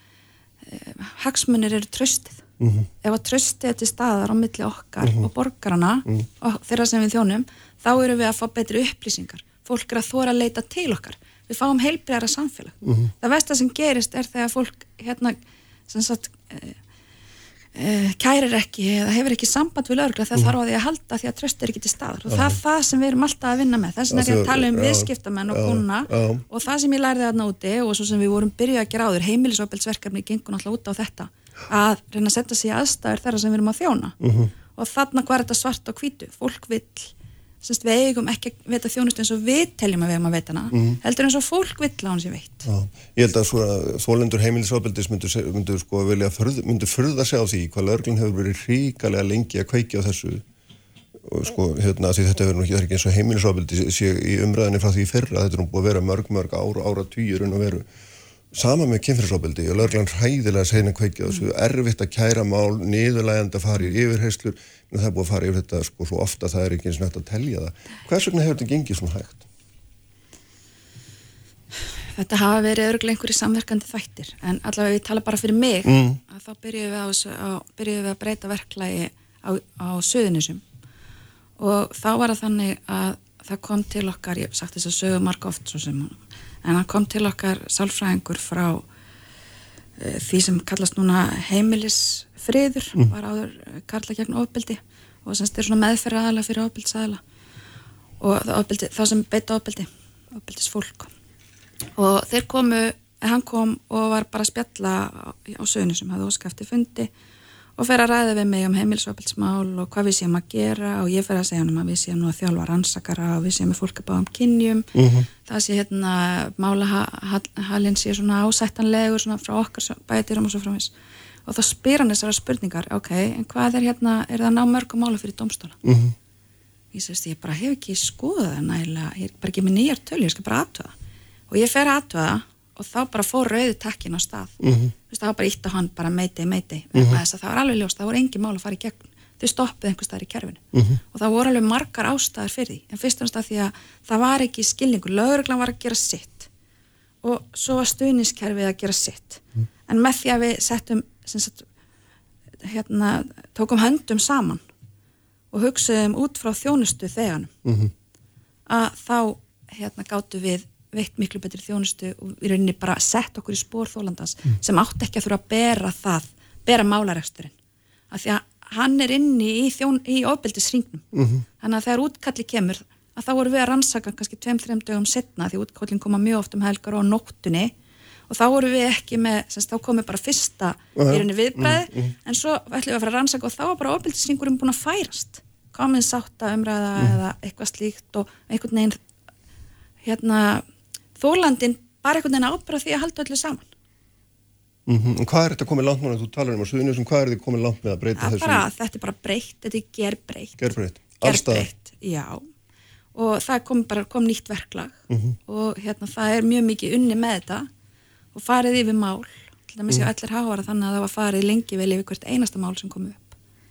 eh, hagsmunir eru tröstið
Mhm.
ef að tröstið er til staðar á milli okkar
Mhm.
og borgarana
Mhm.
og þeirra sem við þjónum þá erum við að fá betri upplýsingar fólk er að þóra að leita til okkar við fáum heilbreyra samfélag
Mhm.
það versta sem gerist er þegar fólk hérna sem sagt uh, uh, kærir ekki eða hefur ekki samband við lögregla þegar
Mhm.
þarf á því að halda því að tröst er ekki til staðar og það er það sem við erum alltaf að vinna með þess vegna er ég að tala um
Já,
viðskiptamenn og
já,
kuna
já.
og það sem ég lærði þarna úti og svo sem við vorum byrjuð að gera áður heimilisopilsverkefni gengur náttúrulega út á þetta að reyna að setja sig í aðstæður þeirra sem við erum að þjóna
Mhm.
og þarna hvað er þetta svart og hvítu fólk vill semst við eigum ekki að veita þjónustu eins og við teljum að við eigum að veita hana
Mhm.
heldur eins og fólk vill á hans ég veit
Já. Ég held að svona þólendur heimilisofbeldis myndu, se- myndu sko vilja förð, myndu furða sig á því hvað laurglun hefur verið ríkalega lengi að kveikja á þessu og sko hérna því þetta nú ekki, ekki eins og heimilisofbeldi sé í umræðinni frá því fyrra þetta er nú búið að vera mörg mörg ára, ára sama með kynfyrirsofbeldi og laurglan hræðilega segna kveikja á þessu erfitt að kæra mál, niðurlægandi að fara í yfirheyslur en það er búið að fara yfir þetta sko svo ofta það er ekki eins og nætt að telja það hvers vegna hefur þetta gengið svona hægt?
þetta hafa verið örgulega einhverju samverkandi þættir en allavega ég tala bara fyrir mig
Mm.
að þá byrjuðum við, byrjuðum við að breyta verklagi á, á söðunisum og þá var það þannig að það kom til okkar, ég hef sagt þess að sögu marga oft svo sem en það kom til okkar sálfræðingur frá uh, því sem kallast núna heimilisfriður
Mm.
var áður eh, karla gegn ofbeldi og semst er svona meðferð aðala fyrir ofbeldsaðala og það ofbeldi, þá sem beita ofbeldi ofbeldis fólk og þeir komu, hann kom og var bara að spjalla á, sögnu sem hafði óskafti fundi og fer að ræða við mig um heimilsopilsmál og hvað við séum að gera og ég fer að segja hann um að við séum nú að þjálfa rannsakara og við séum með fólk að bá um kynjum. Það sé hérna málahalinn sé svona ásættanlegur svona frá okkar bætirum og svo frá þess og þá spyr hann þessara spurningar ok, en hvað er hérna, er það ná mörgum mála fyrir domstóla
Mhm.
ég sést, ég bara hef ekki skoðað það nægilega, ég er bara ekki með nýjar tölu ég skal bara aðtöða og ég fer aðtöða og þá bara fór rauði takkin á stað.
Mhm.
þú veist, var bara ítt á hann bara meiti, meiti, vegna þess að það var alveg ljóst það voru engin mál að fara í gegn, þau stoppuð einhvers staðar í kerfinu.
Mhm.
og það voru alveg margar ástæður fyrir því, en fyrst og náttúrulega því að það var ekki skilningur, lögreglan var að gera sitt. Og svo var stuðniskerfið að gera sitt. En með því að við settum sem sagt, hérna, tókum höndum saman og hugsaðum út frá þjónustu þeganum
Mhm.
að þá hérna gáttu við veitt miklu betri þjónustu og í rauninni bara sett okkur í spór þólandans sem átti ekki að þurfa að bera það bera málareksturinn. Af því að hann er inni í, í ofbeldisringnum.
Mhm.
þannig að þegar útkalli kemur að þá voru við að rannsaka kannski tveim, þreim dögum setna því útkallin koma mjög oft um helgar og nóttunni. Og þá voru við ekki með semst, þá komið bara fyrsta í rauninni viðbræði en svo ætlum við að fara að rannsaka og þá var bara ofbeldisringurinn búin að færast. Komin sátta umræða eða eitthvað slíkt og einhvern veginn hérna þólandin bara einhvern veginn ábyrða því að halda öllu saman.
Mhm. En Hvað er þetta komið langt núna? Þú talar um að suðunum, hvað er þetta komið langt með að breyta
að
þessu?
bara, þetta er bara breytt, þetta er gerbreytt.
Gerbreytt.
Gerbreytt, já. Og það kom bara, kom nýtt verklag. Og hérna það er mjög mikið unni með þetta og farið yfir mál. Til dæmis ég allir háara þannig að það var farið lengi vel yfir hvert einasta mál sem kom upp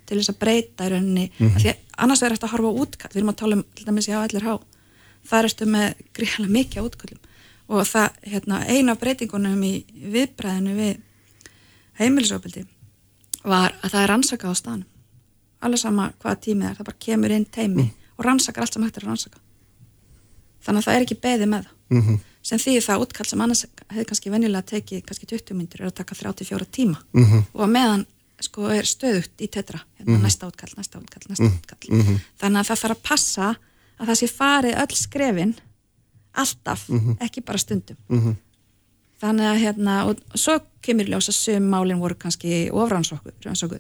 til þess að breyta í rauninni. Mm því að annars er þetta að horfa á útkall við erum að tala um til dæmis ég allir há. Það erstu með gríðlega mikið á útkallum og það, hérna, eina breytingunum í viðbræðinu við heimilisofbildi var að það er rannsakað á staðnum. Alveg sama hvaða tímið er, það bara kemur inn teimi og rannsakar allt sem hægt er að rannsaka. Þannig að það er ekki beðið með það.
Mhm.
sem því það útkall sem annars hefði kannski venjulega tekið kannski 20 myndir er að taka 34 tíma.
Mhm.
og að meðan sko er stöðugt í tetra hérna, næsta útkall, næsta útkall, næsta útkall.
Mhm.
þannig að það þarf að passa að það sé farið öll skrefin alltaf, ekki bara stundum.
Mhm.
þannig að hérna og svo kemur í ljós að sum málin voru kannski ofrannsókuð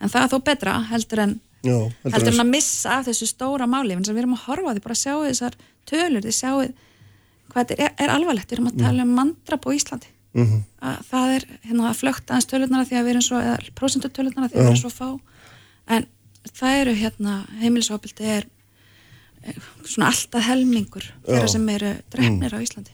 en það er þó betra heldur en
Já,
heldur en að missa af þessu stóra máli. En við erum að horfa því, bara að sjá þessar tölur, þið sjáu hvað þetta er, er alvarlegt, við erum að tala um mandrap á Íslandi.
Mhm.
að það er hérna að flökta aðeins tölurnar því að við erum svo, eða prósentutölurnar því að við erum svo fá. En það eru hérna, heimilisofbildi er svona alltaf helmingur þeirra sem eru drefnir á Íslandi.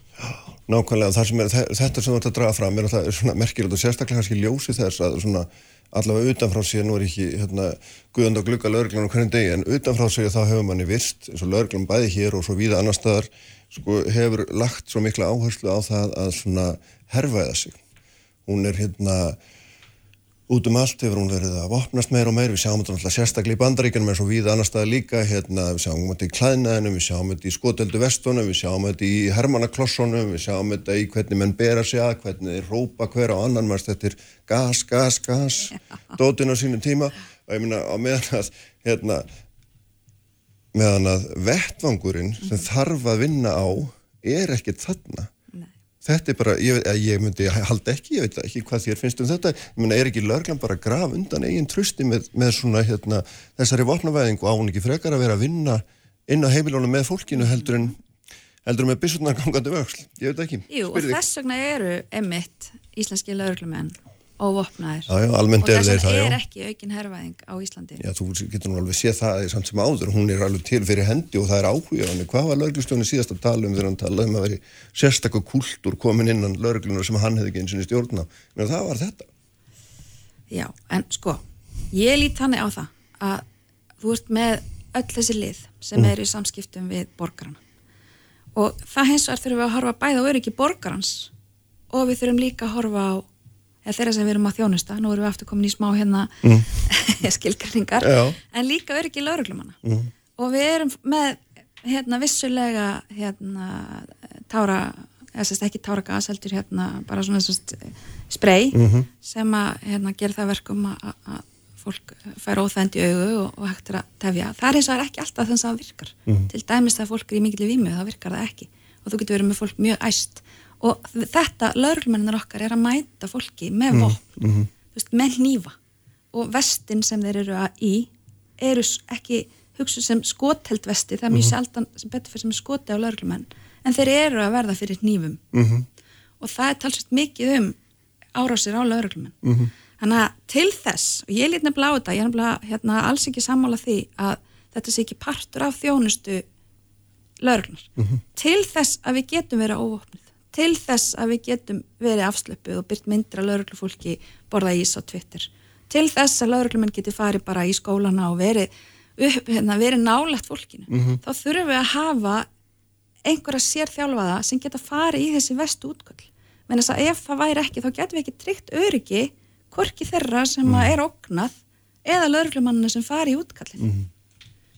Nákvæmlega, sem er, þe- þetta sem þú ert að draga fram er er svona merkilegt og sérstaklega kannski ljósi þess að svona allavega utanfrá sér, nú er ekki hérna, guðand og glugga lögreglan á hvernig degi en utanfrá sér þá hefur manni virst eins og lögreglan bæði hér og svo víða annar staðar sko, hefur lagt svo mikla áherslu á það að svona herfæða sig. Hún er hérna út um allt hefur hún verið að vopnast meir og meir, við sjáum þetta náttúrulega sérstaklega í bandaríkjunum eins og víða annar staðar líka, hérna, við sjáum þetta í klæðnaðinum, við sjáum þetta í skoteldu vestunum, við sjáum þetta í hermanaklossunum, við sjáum þetta í hvernig menn bera sig að, hvernig þeir rópa hver á annan, maður er gas, gas, gas, [LAUGHS] dótin á sínu tíma. Og ég meina á meðan að, hérna, meðan að vettvangurinn sem þarf að vinna á er ekkert þarna þetta er bara, ég, ég myndi halda ekki, ég veit ekki hvað þér finnst um þetta. Ég meina, er ekki lörglan bara graf undan eigin trusti með, með svona, hérna þessari vopnavæðingu? Á hún ekki frekar að vera að vinna inn á heimilónu með fólkinu heldur en heldur en með byssurnar gangandi vöxl, ég veit ekki.
Jú, og
Spyrðu þig.
þess vegna eru emitt íslenski lauruglumenn óvopnaðir
Já, já,
og þess
þeir það,
er ekki aukin herrvæðing á Íslandi
Já, þú getur nú alveg séð það samt sem áður, hún er alveg til fyrir hendi og það er á henni. Hvað var lauruglustjóni síðast að tala um þegar hann talaði um að veri sérstakku kultúr komin innan lauruglunar sem hann hefði ekki eins og stjórna. Menn það var þetta.
Já, en sko, ég lít þannig á það að þú ert með öll þessi lið sem eru í samskiptum við borgarana og það hins vegar þurfum við að horfa bæði eða þeirra sem við erum að þjónusta, nú erum við aftur komin í smá hérna [LAUGHS] skilgrinningar,
Já.
en líka öryggi lauruglumanna og við erum með hérna vissulega hérna tára, eða sérst ekki táragas heldur hérna bara svona sérst sprey sem að hérna gera það verkum að, að- að fólk fær óþænd í augu og, og hægt er að tefja. Það er eins og það er ekki alltaf þess að það virkar. Til dæmis þegar fólk er í mikill vímu þá virkar það ekki. Og þú getur verið með fólk mjög æst og þetta, lögreglumennir okkar er að mæta fólki með vopn, þú veist, með hnífa. Og vestin sem þeir eru að í eru ekki hugsu sem skotheld vesti, það er mjög sjaldan sem betur fyrir sem skoti á lauruglumenn en þeir eru að verða fyrir hnífum.
Mhm.
og það er talsvægt mikið um árásir á lauruglumenn
Mhm.
þannig að til þess, og ég lít nefnilega á þetta ég er nefnilega hérna, alls ekki sammála því að þetta sé ekki partur af þjónustu lauruglunar til þess að við getum verið óvopnið til þess að við getum verið afslöpuð og byrt myndir að lauruglufólki borða ís á Twitter. Til þess að lauruglumenn geti farið bara í skólana og verið, upp, hérna, verið nálægt fólkinu. Þá þurfum við að hafa einhverja sérþjálfaða sem geta farið í þessi vestu útköll. Menn þess að ef það væri ekki þá getum við ekki tryggt öryggi hvorki þeirra sem mm. er ógnað eða lauruglumannina sem fari í útkallin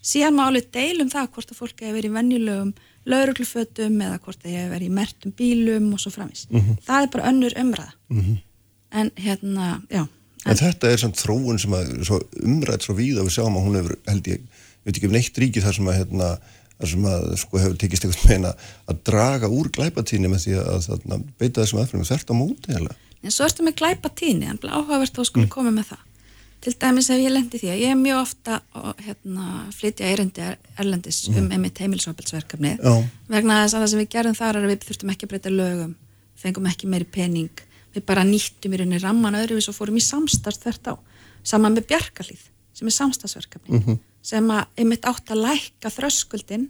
síðan má alveg deilum það hvort að fólk hefur verið venjulegum lauruglufötum eða hvort það hefur verið í mertum bílum og svo framins það er bara önnur umræða. En hérna, já.
En þetta er samt þróun sem að svo umrætt svo víða við sjáum að hún hefur held ég, ég veit ekki um neitt ríki þar sem að hérna, þar sem að sko hefur tekist eitthvað meina að draga úr glæpatíni með því að, þarna, beita þessum aðfyrir þert á móti heila.
en svo ertu með glæpa tíni en áhugavert þá skulle koma með það til dæmis ef ég lendi því að ég er mjög ofta að hérna, flytja erindi erlendis um einmitt heimilsopilsverkefni
Já.
vegna þess að það sem við gerum þar er að við þurftum ekki að breyta lögum fengum ekki meiri pening. Við bara nýttum í rauninni ramman öðruvís og fórum í samstarf þvert á saman með Bjarkalíð sem er samstarfsverkefni sem að einmitt átt að lækka þröskuldin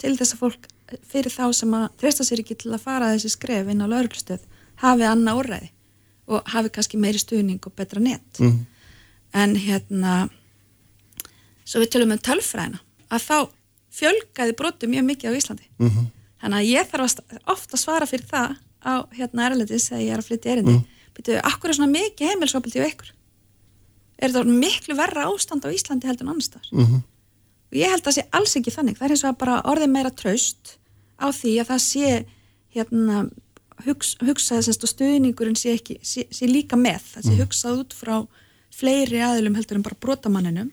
til þess að fólk fyrir þá sem að treysta sér ekki til að fara þessi skref inn á lauruglustöð hafi annað úrræði og hafi kannski meiri stuðning og betra net en hérna svo við tölum um tölfræðina að þá fjölgaði brotum mjög mikið á Íslandi.
Mhm.
þannig að ég þarf að sta- oft að svara fyrir það á hérna erlendis þegar ég er að flytja erindi. Mm. byrju, akkur er svona mikið heimilsopildi á ykkur? Er þetta miklu verra ástand á Íslandi heldur en annars þar
Mhm.
og ég held að það sé alls ekki þannig. Það er eins og bara orðið meira traust á því að það sé hérna hugs, hugsaði semst og stuðningurinn sé, ekki, sé, sé líka með. Það sé hugsað út frá fleiri aðilum heldur en bara brotamanninum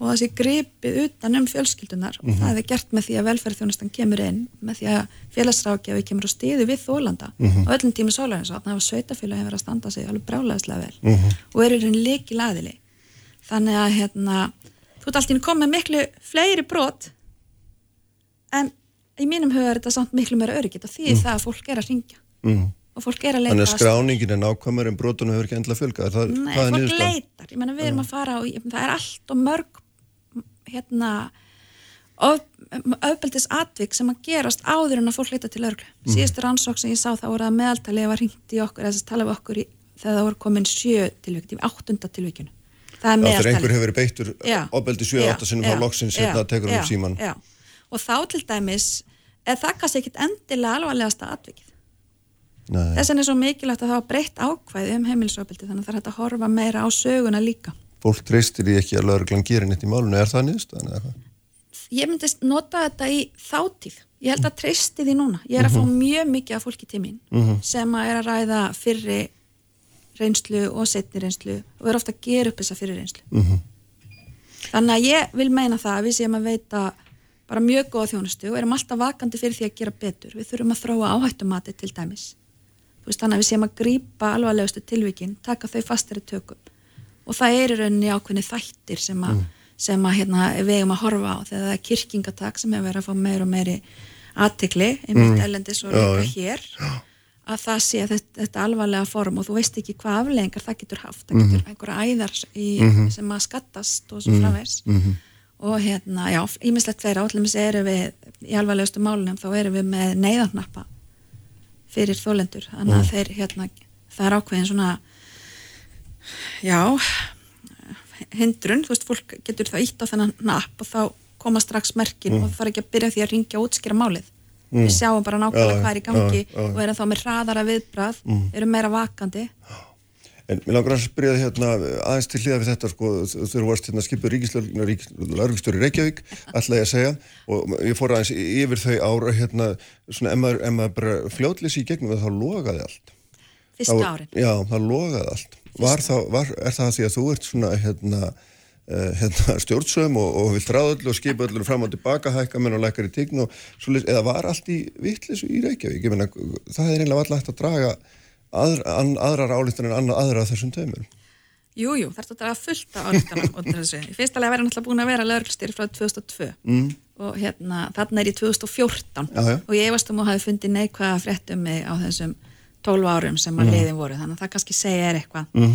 og það sé gripið utan um fjölskyldunar og það er gert með því að velferðþjónustan kemur inn með því að félagsrákjafi kemur á stíðu við þólanda á öllum tími sólarins og þannig að sveitafélagi hefur að standa sig alveg brálaðislega vel og eru einn leiki laðili þannig að hérna þú ert alltaf komið miklu fleiri brot en í mínum er þetta samt miklu meira öryggit og því það að fólk er að ringja
Mm.
Og fólk er að leita
Þannig að skráningin er nákvæmur en brotunum hefur ekki endla fjölgað. Það,
Nei,
það
fólk leitar, ég menna við erum að fara og það er allt og mörg hérna of, öfbeldis atvik sem að gerast áður en að fólk leita til örglu
Mhm.
síðustu rannsók sem ég sá þá voru að meðaltali var hringt í okkur, þess að tala við okkur í, þegar það voru komin sjö tilvík í áttunda tilvíkinu það er meðaltali
einhver hefur beittur 7-8 sinnum
já,
þá loksins hérna tekur um síman.
og þá til dæmis er það kannski ekkit endilega alvarlegasta atvikið
Nei.
þess vegna er svo mikilvægt að það hafa breytt ákvæði um heimilisofbeldi þannig að það er hægt að horfa meira á söguna líka.
Fólk treystir því ekki að lauruglan gerir neitt í málunum. Er það hvað?
ég myndi nota þetta í þáttíð ég held að treysti því núna. Ég er að fá mjög mikið af fólki til mín sem að er að ræða fyrri reynslu og setni reynslu og er ofta að gera upp þessa fyrri reynslu. Þannig að ég vil meina það að við séum að veita bara mjög góða þjónustu og erum alltaf vakandi fyrir því að gera betur. Við þurfum að þróa áhættumati til dæmis veist, þannig að við séum að grípa alvarlegustu tilvikin, taka þau fastari tökum. Og það er í rauninni ákveðni þættir sem að, sem að hérna, við eigum að horfa á. Þegar það er kirkingatak sem hefur verið að fá meir og meiri aðtikli, einmitt mm. ellendis og líka
já.
hér að það sé þetta, þetta alvarlega form og þú veist ekki hvað afleðingar það getur haft. Það getur einhverja æðar í, sem að skattast og svo framvegs og hérna, já, ímislegt fleira. Átlum erum við í alvarlegustu málunum þá erum við með neyðarnappa fyrir þólendur þannig að þeir hérna, það er ákveðin svona já hindrun, þú veist, fólk getur það ítt á þennan napp og þá koma strax merkin og það fara ekki að byrja því að ringja og útskýra málið. Við sjáum bara nákvæmlega
Já,
hvað er í gangi
já, já.
og erum þá með hraðara viðbrað erum meira vakandi
En mér langar að spyrja þig hérna aðeins til hliða við þetta sko, þú varst hérna skipur ríkislörgstjóri Reykjavík, [LAUGHS] ætla ég að segja og ég fór aðeins yfir þau ára hérna, svona, ef maður, maður bara fljótlýsi í gegnum það, þá logaði allt.
fyrstu
Það-
árin
Já, það logaði allt. Var það, var, er það því að þú ert svona hérna, uh, hérna [LAUGHS] stjórnsöðum og, og vilt ráða öllu og skipa öllu fram og tilbaka, hækka menn og lækkar í tign og svoleiðis, eða var allt í vitleysu í Reykjavík? Ég meina, það er einlega alltaf hægt að draga aðra, an, aðrar álíktan en aðra af þessum tveimur.
Jú, jú, það er þetta að fullta þessu. [LAUGHS] Í fyrsta lega verður náttúrulega búin að vera lögreglustýri frá 2002
Mm.
og hérna, þarna er í 2014
Já, já.
og ég efast um að hafi fundið neikvæða frétt um mig á þessum 12 árum sem að
Mhm.
liðin voru, þannig að það kannski segja er eitthvað.
Mm.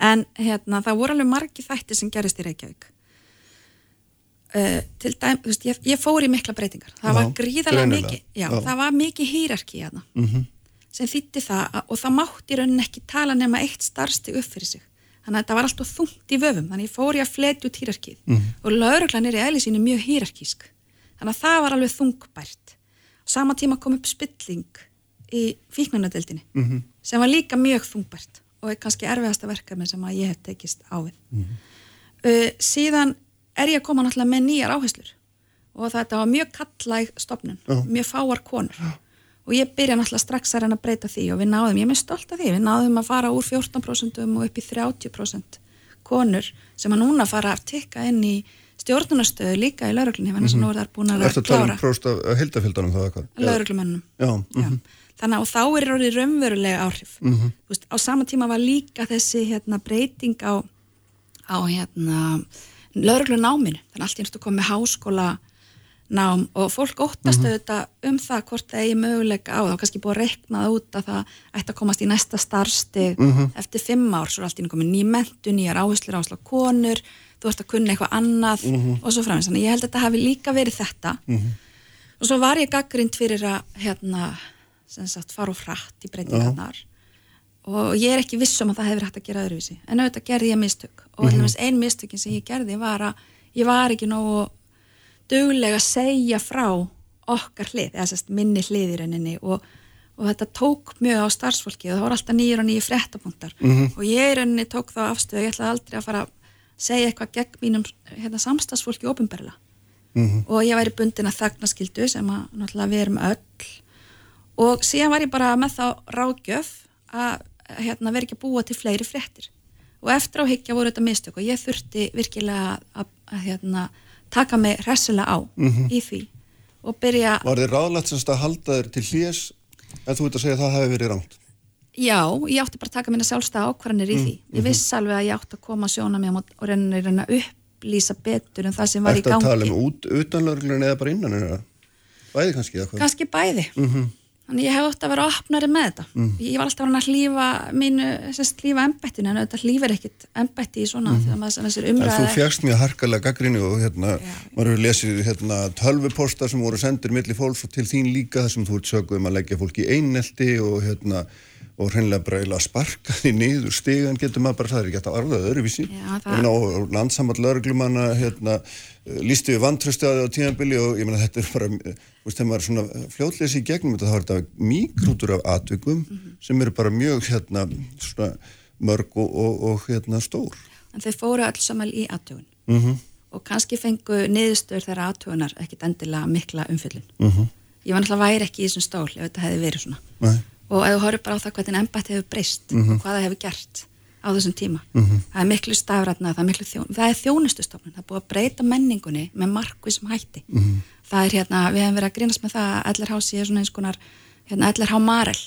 En hérna, það voru alveg margi þættir sem gerist í Reykjavík. Uh, til dæm, þú veist, ég, ég fór í mikla breytingar. Það
Já,
var gríðarlega mikið, það var mikið hýrarki hérna
Mhm.
Sem þýtti það að, og það mátti í rauninni ekki tala nema eitt starfstig upp fyrir sig. Þannig að þetta var alltaf þungt í vöfum, þannig að ég fór ég að fletja út hýrarkið
Mhm.
og lauruglan er í eðli sínu mjög hýrarkísk. Þannig að það var alveg þungbært. Sama tíma kom upp spilling í fíknunadeildinni
Mhm.
sem var líka mjög þungbært og er kannski erfiðasta verkefni sem að ég hef tekist á við. Uh, síðan er ég að koma náttúrulega með nýjar áherslur og þetta var mjög kallæg stopnun,
Já.
mjög fáar konur og ég byrja náttúrulega strax að reyna að breyta því og við náðum, ég er með stolt af því, við náðum að fara úr 14% og upp í 30% konur sem að núna fara að tikka inn í stjórnunastöðu líka í lauruglunni, þannig sem nú er það búin að
Ertu að tala
klára
um próst af heldafjöldanum það eitthvað?
lauruglumennum.
Já, mhm.
Þannig að þá er orðið raunverulega áhrif.
Mhm.
Þú Veist, á sama tíma var líka þessi hérna, breyting á, á hérna, lauruglunáminu. Þannig að allt einstu kom með háskóla nám og fólk óttast
Mhm.
auðvitað um það hvort það eigi möguleika á það og kannski búið að reikna það út að það ætti að komast í næsta starfstig
Mhm.
eftir fimm ár, svo er allt í komin ný mentu, nýjar áherslur áherslu á konur þú ert að kunna eitthvað annað
Mhm.
og svo framins, þannig ég held að þetta hafi líka verið þetta
Mhm.
og svo var ég gaggrind fyrir að hérna, sem sagt, fara og frætt í breytingarnar og ég er ekki viss um að það hefur hægt að gera öðruvísi en auðvitað gerði ég mistök og mm
Mhm.
-hmm. ein mistökin sem ég gerði var að ég var ekki nógu duglega segja frá okkar hlið, eða sérst minni hlið í rauninni og, og þetta tók mjög á starfsfólki og það voru alltaf nýjur og nýjur fréttapunktar
Mhm.
og ég í rauninni tók þá afstöðu, ég ætlaði aldrei að fara að segja eitthvað gegn mínum hérna, samstagsfólki ofinberla
Mhm.
og ég væri bundin að þagnaskildu sem að náttúrulega við erum öll og síðan var ég bara með þá ráðgjöf að hérna, vera ekki að búa til fleiri fréttir og eftir á higgja voru þetta mistök og ég þurfti virkilega að, að hérna, taka mig hressilega á
Mhm.
í því og byrja
Var þið ráðlagt semst að halda þér til hlés en þú ert að segja að það hefði verið rámt?
Já, ég átti bara að taka minna sjálfstæða ákvarðanir í
Mm,
því. Ég viss alveg að ég átti að koma sjóna mig og reyna, reyna upplýsa betur en það sem var
Ertu
í gangi.
tala um út, utanlörglun eða bara innan? Bæði kannski?
Kannski bæði.
Mhm.
Þannig ég hef átt að vera opnari með þetta.
Mm.
Ég var alltaf að hlýfa mínu, sérst, hlýfa embættinu, en auðvitað hlýfir ekkit embætti í svona
Mhm.
þegar maður þessir
En þú fjagst mjög harkalega gaggrinni og hérna, maður hefur lesið hérna tölvuposta sem voru sendir milli fólks og til þín líka þar sem þú ert söguð um að leggja fólk í einnelti og hérna og hreinlega bara eiginlega sparka því niður stigan getur maður bara, það er ekki hægt að arða öðruvísi
Já, það-
og, landsamall lauruglumanna hérna, lístu við vantröstu á tíðanbili og ég meina þetta er bara þú veist, þegar maður er svona fljótleysi í gegnum þetta þá er þetta mígrútur af atvikum
Mhm.
sem eru bara mjög hérna svona mörg og, og, og hérna stór
En þau fóru öll saman í aðtögun
mm
og kannski fengu niðurstöður þeirra aðtögunar ekkit endilega mikla umfyllun.
-hmm.
Ég var náttúrulega væri ekki í þessum stól ef þetta hefði verið svona.
Nei.
Og ef þú horfir bara á það hvernig embætti hefur breyst
Mhm.
og hvað það hefur gert á þessum tíma
Mhm.
það er miklu stafrætna, það er miklu þjón það er þjónustustofnun, það er búið að breyta menningunni með markvísum hætti
Mhm.
það er hérna, við hefum verið að grínast með það að LRH sé svona eins konar hérna, LRH Marel,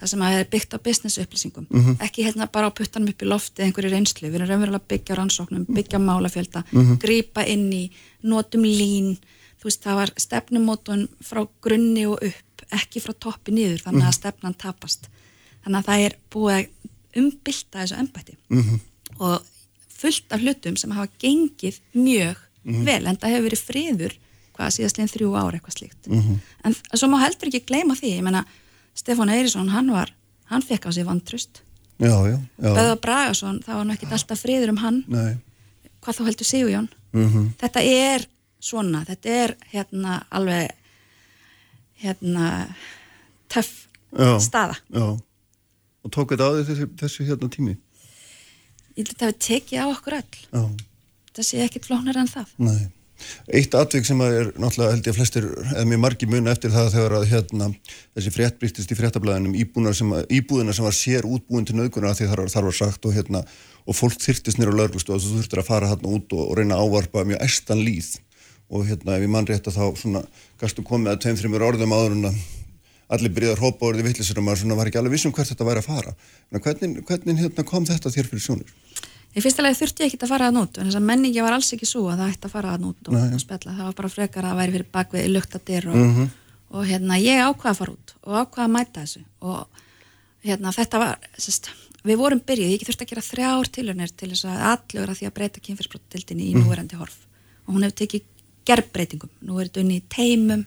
það sem er byggt á business upplýsingum,
Mhm.
ekki hérna bara á puttanum upp í lofti einhverju reynslu, við erum raunverulega að byggja rannsóknum, byggja málafjölda
Mhm.
grípa inn í, notum lín þú veist, það var stefnumótun frá grunni og upp ekki frá toppi niður, þannig að
Mhm.
stefnan tapast þannig að það er búið að umbylta þessu embætti
Mhm.
og fullt af hlutum sem hafa gengið mjög
Mhm.
vel en það hefur verið friður hvað síðastlegin þrjú ár eitthvað slíkt
Mhm.
en svo má heldur ekki gleyma því ég menna Stefán Eirísson hann var hann fekk á sig vantrust. Böða Bragason það var nú ekkit alltaf friður um hann
Nei.
hvað þá heldur Sigjón
Mm
þetta er svona þetta er hérna alveg hérna töff
Já.
staða
Já. Og tók þetta á því þessi, þessi hérna tími?
ég held að þetta hefur tekið á okkur öll
Já.
það sé ekkit flóknar en það
Nei. Eitt atvik sem að er náttúrulega held ég að flestir, eða mjög margi muna eftir það þegar að hérna, þessi frétt brýttist í fréttablaðinum sem, að- íbúðina sem var sér útbúin til nöðguna því þar, var- þar var sagt og hérna og fólk þyrtist nýra á laurglustu og þú þurftir að fara hérna út og, og reyna að ávarpa mjög estan líð og hérna ef ég mann rétt að þá svona gastu komið að tveim þreymur orðum áður en að allir byrjaði að hrópa orðið vittlisur og maður svona var ekki alveg vissum hvert þetta væri að fara. En hvernig, hvernig hérna kom þetta þér fyrir sjónir?
í fyrsta lagi þurfti ég ekki að fara að nút en þess að menningi var alls ekki svo að það ætti að fara að nút og, og spjalla, það var bara frekar að væri fyrir bakvið luktadir og,
Mhm.
og hérna ég ákvaða að fara út og ákvaða að mæta þessu og hérna þetta var sest, við vorum byrjuð, ég þurfti að gera þrjár tilhörnir til þess að allur að því að breyta kynfyrsbrottildinni í
Mhm.
núverandi horf og hún hefur tekið gerbreytingum nú er þetta unni í teimum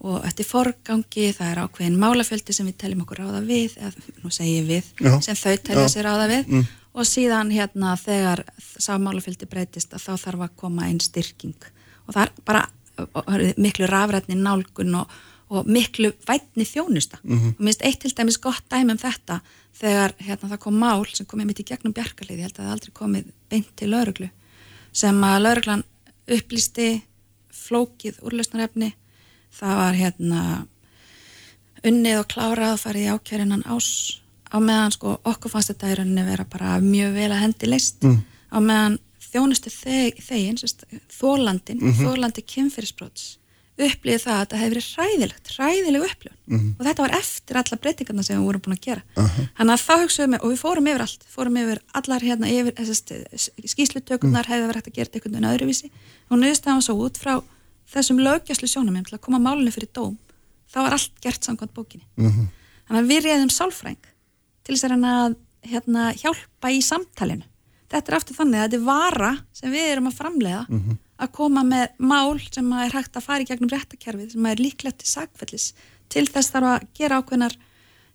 og eftir forgangi, það er ákveðin málafjöldi sem við teljum okkur ráða við eða nú segi ég við,
Já.
sem þau telja sér ráða við
Mm.
og síðan hérna þegar sá málafjöldi breytist að þá þarf að koma einn styrking og það er bara miklu rafrætni nálgun og, og miklu vætni þjónusta
Mhm.
og minnst eitt til dæmis gott dæmi um þetta þegar hérna, það kom mál sem kom einmitt í gegnum bjarkalið, ég held að það aldrei komið beint til lauruglu sem að lauruglan upplýsti flókið úrlausnarefni það var hérna unnið og klárað og farið í ákjærinan ás á meðan sko okkur fannst þetta í rauninni vera bara mjög vel að hendi leist
Mm.
á meðan þjónustu þeg, þegin þólandin,
Mhm.
þólandi kynfyrirsbrots upplýði það að þetta hefur verið hræðilegt, hræðileg upplifun
Mhm.
og þetta var eftir alla breytingarna sem við vorum búin að gera
Aha.
þannig að þá hugsaðum við og við fórum yfir allt fórum yfir allar hérna yfir skýslutökunar hefði verið hægt að gera einhvern veginn öðruvísi og nöðstæðan svo út frá þessum lögjæslu sjónum til að koma málunni fyrir dóm þá var allt gert samkvæmt bókinni
Mhm.
þannig að við reyðum sálfræng til þess að hérna, hjálpa í samtalinu þetta er aftur þannig að þetta er vara sem við erum að framlega
Mhm.
Að koma með mál sem er hægt að fara í gegnum réttakerfið sem er líklegt til sakfellis til þess þarf að gera ákveðnar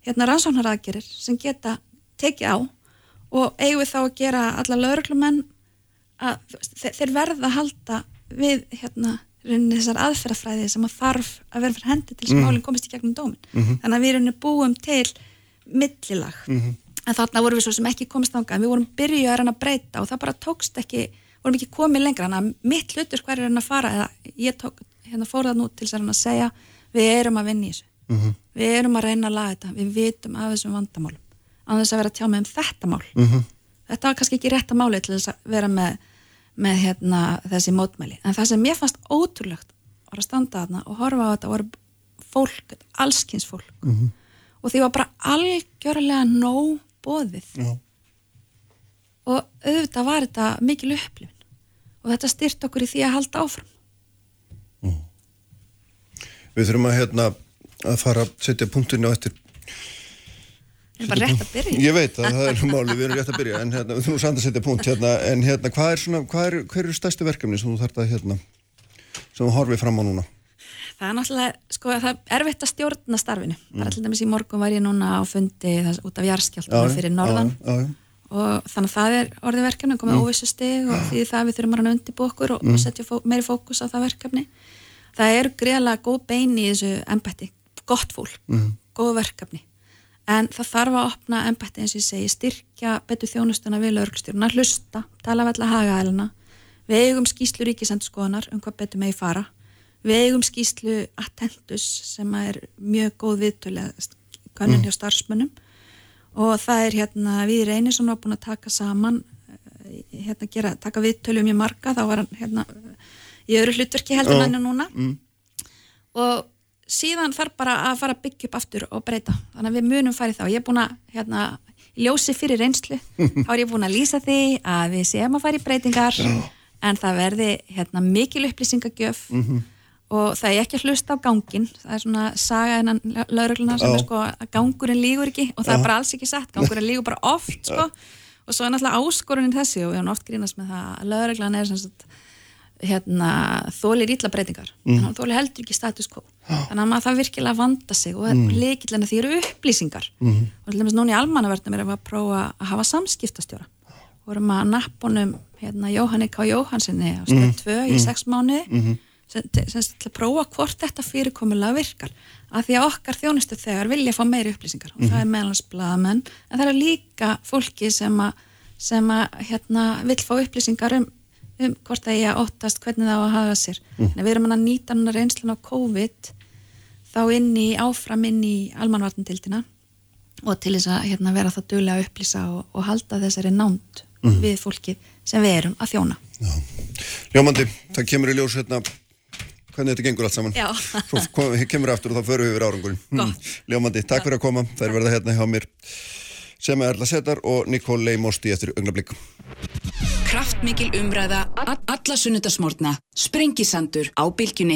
hérna, rannsóknaraðgerir sem geta tekið á og eigum við þá að gera alla lauruglumenn að þeir, verða að halda við hérna þessar aðferðafræði sem að þarf að vera fyrir hendi til að
Mhm.
málinn komist í gegnum dómin
Mhm.
þannig að við rauninni búum til millilag
Mhm.
en þarna vorum við svo sem ekki komist þangað en við vorum byrjuð að reyna að breyta og það bara tókst ekki, vorum ekki komið lengra. Þannig að mitt hlutur hver er að fara eða ég tók, hérna fór það nú til þess að reyna að segja við erum að vinna í þessu.
Mhm.
við erum að reyna að laga þetta, við vitum af þessum vandamálum, á þess að vera að tjá með um þetta mál.
Mhm.
þetta var kannski ekki rétta máli til þess að vera með, með hérna, þessi mótmæli. En það sem mér fannst ótrúlegt var að standa þarna og horfa á þetta voru fólk, allskins fólk.
Mhm.
og því var bara algjörlega nóg bóðið
Já.
og auðvitað var þetta mikil upplifun og þetta styrt okkur í því að halda áfram
Við þurfum að hérna að fara að setja punkturinn á eftir
Við erum bara rétt að byrja
Ég veit að það er máli, við erum rétt að byrja en hérna, við þurfum samt að setja punkt hérna en hérna, hvað er svona, hvað er, hver eru stærstu verkefni sem þú þarft að hérna sem þú horfið fram á núna?
Það er náttúrulega, sko, það er erfitt að stjórna starfinu. Bara til dæmis í morgun var ég núna á fundi þess, út af jarðskjáltum fyrir norðan
já, já, já.
Og þannig að það er orðið verkefni, komið
Mm.
óvissu stig og því það við þurfum að undirbú okkur og,
Mm.
og setja fó, meiri fókus á það verkefni. Það eru greiðlega góð bein í þessu embætti, gott fólk,
Mhm.
góð verkefni. En það þarf að opna embætti eins og ég segi, styrkja betur þjónustuna við lögreglustjórna, hlusta, tala við alla hagaæluna. Við eigum skýslu ríkisendskoðanar um hvað betur megi fara. Við eigum skýslu Attentus sem er mjög góð viðtölu kannun hjá starfsmönnum og það er hérna við reynir sem var búin að taka saman eh, hérna gera, taka viðtölu mjög marga þá var hann hérna í öðru hlutverki heldur hann núna.
Mm.
og síðan þarf bara að fara að byggja upp aftur og breyta. Þannig að við munum farið þá. Ég er búin að hérna, ljósi fyrir reynslu þá er ég búin að lýsa því að við séum að fara í breytingar en það verði hérna, mikil upplýsingagjöf
Mhm.
Og það er ekki að hlusta á gangin það er svona saga innan lauruglunar sem
Já.
er sko að gangurinn lígur ekki og það
Já.
er bara alls ekki satt, gangurinn lígur bara oft sko og svo er náttúrulega áskorunin þessi og við erum oft grínast með það að lauruglan er sagt hérna, þólir ítla breytingar mm. þólir heldur ekki status quo þannig að maður það virkilega vanda sig og mm. Leikillina því eru upplýsingar
Mhm.
og til dæmis núna í almannaverðnum erum við að prófa að hafa samskiptastjóra vorum að nappunum hérna, Jóhanni K. Jóhansinni á stöð
Mhm.
2 í
Mhm.
sex mánuði
Mhm.
sem, sem til að prófa hvort þetta fyrirkomulega virkar að því að okkar þjónustu þegar vilja fá meiri upplýsingar og
Mhm.
það er meðalans blaðamenn en það er líka fólki sem að sem að hérna vill fá upplýsingar um, um hvort það ég að óttast hvernig það á að haga sér
Mhm.
en við erum að nýta núna reynslun á COVID þá inn í áfram inn í almanvartindildina og til þess að hérna, vera það duðlega að upplýsa og, og halda þessari nánd
Mhm.
við fólkið sem við erum að þjóna
Ljómandi, það kemur í ljós hérna hvernig þetta gengur allt saman
Já. [LAUGHS]
svo kom, kemur aftur og þá förum við yfir árangurinn
Gott.
Ljómandi, takk fyrir að koma þær verða hérna hjá mér sem er Erla Setar og Nikól Leimosti eftir augnablík
Kraftmikil umræða, alla sunnudasmórna. Sprengisandur á bylgjunni.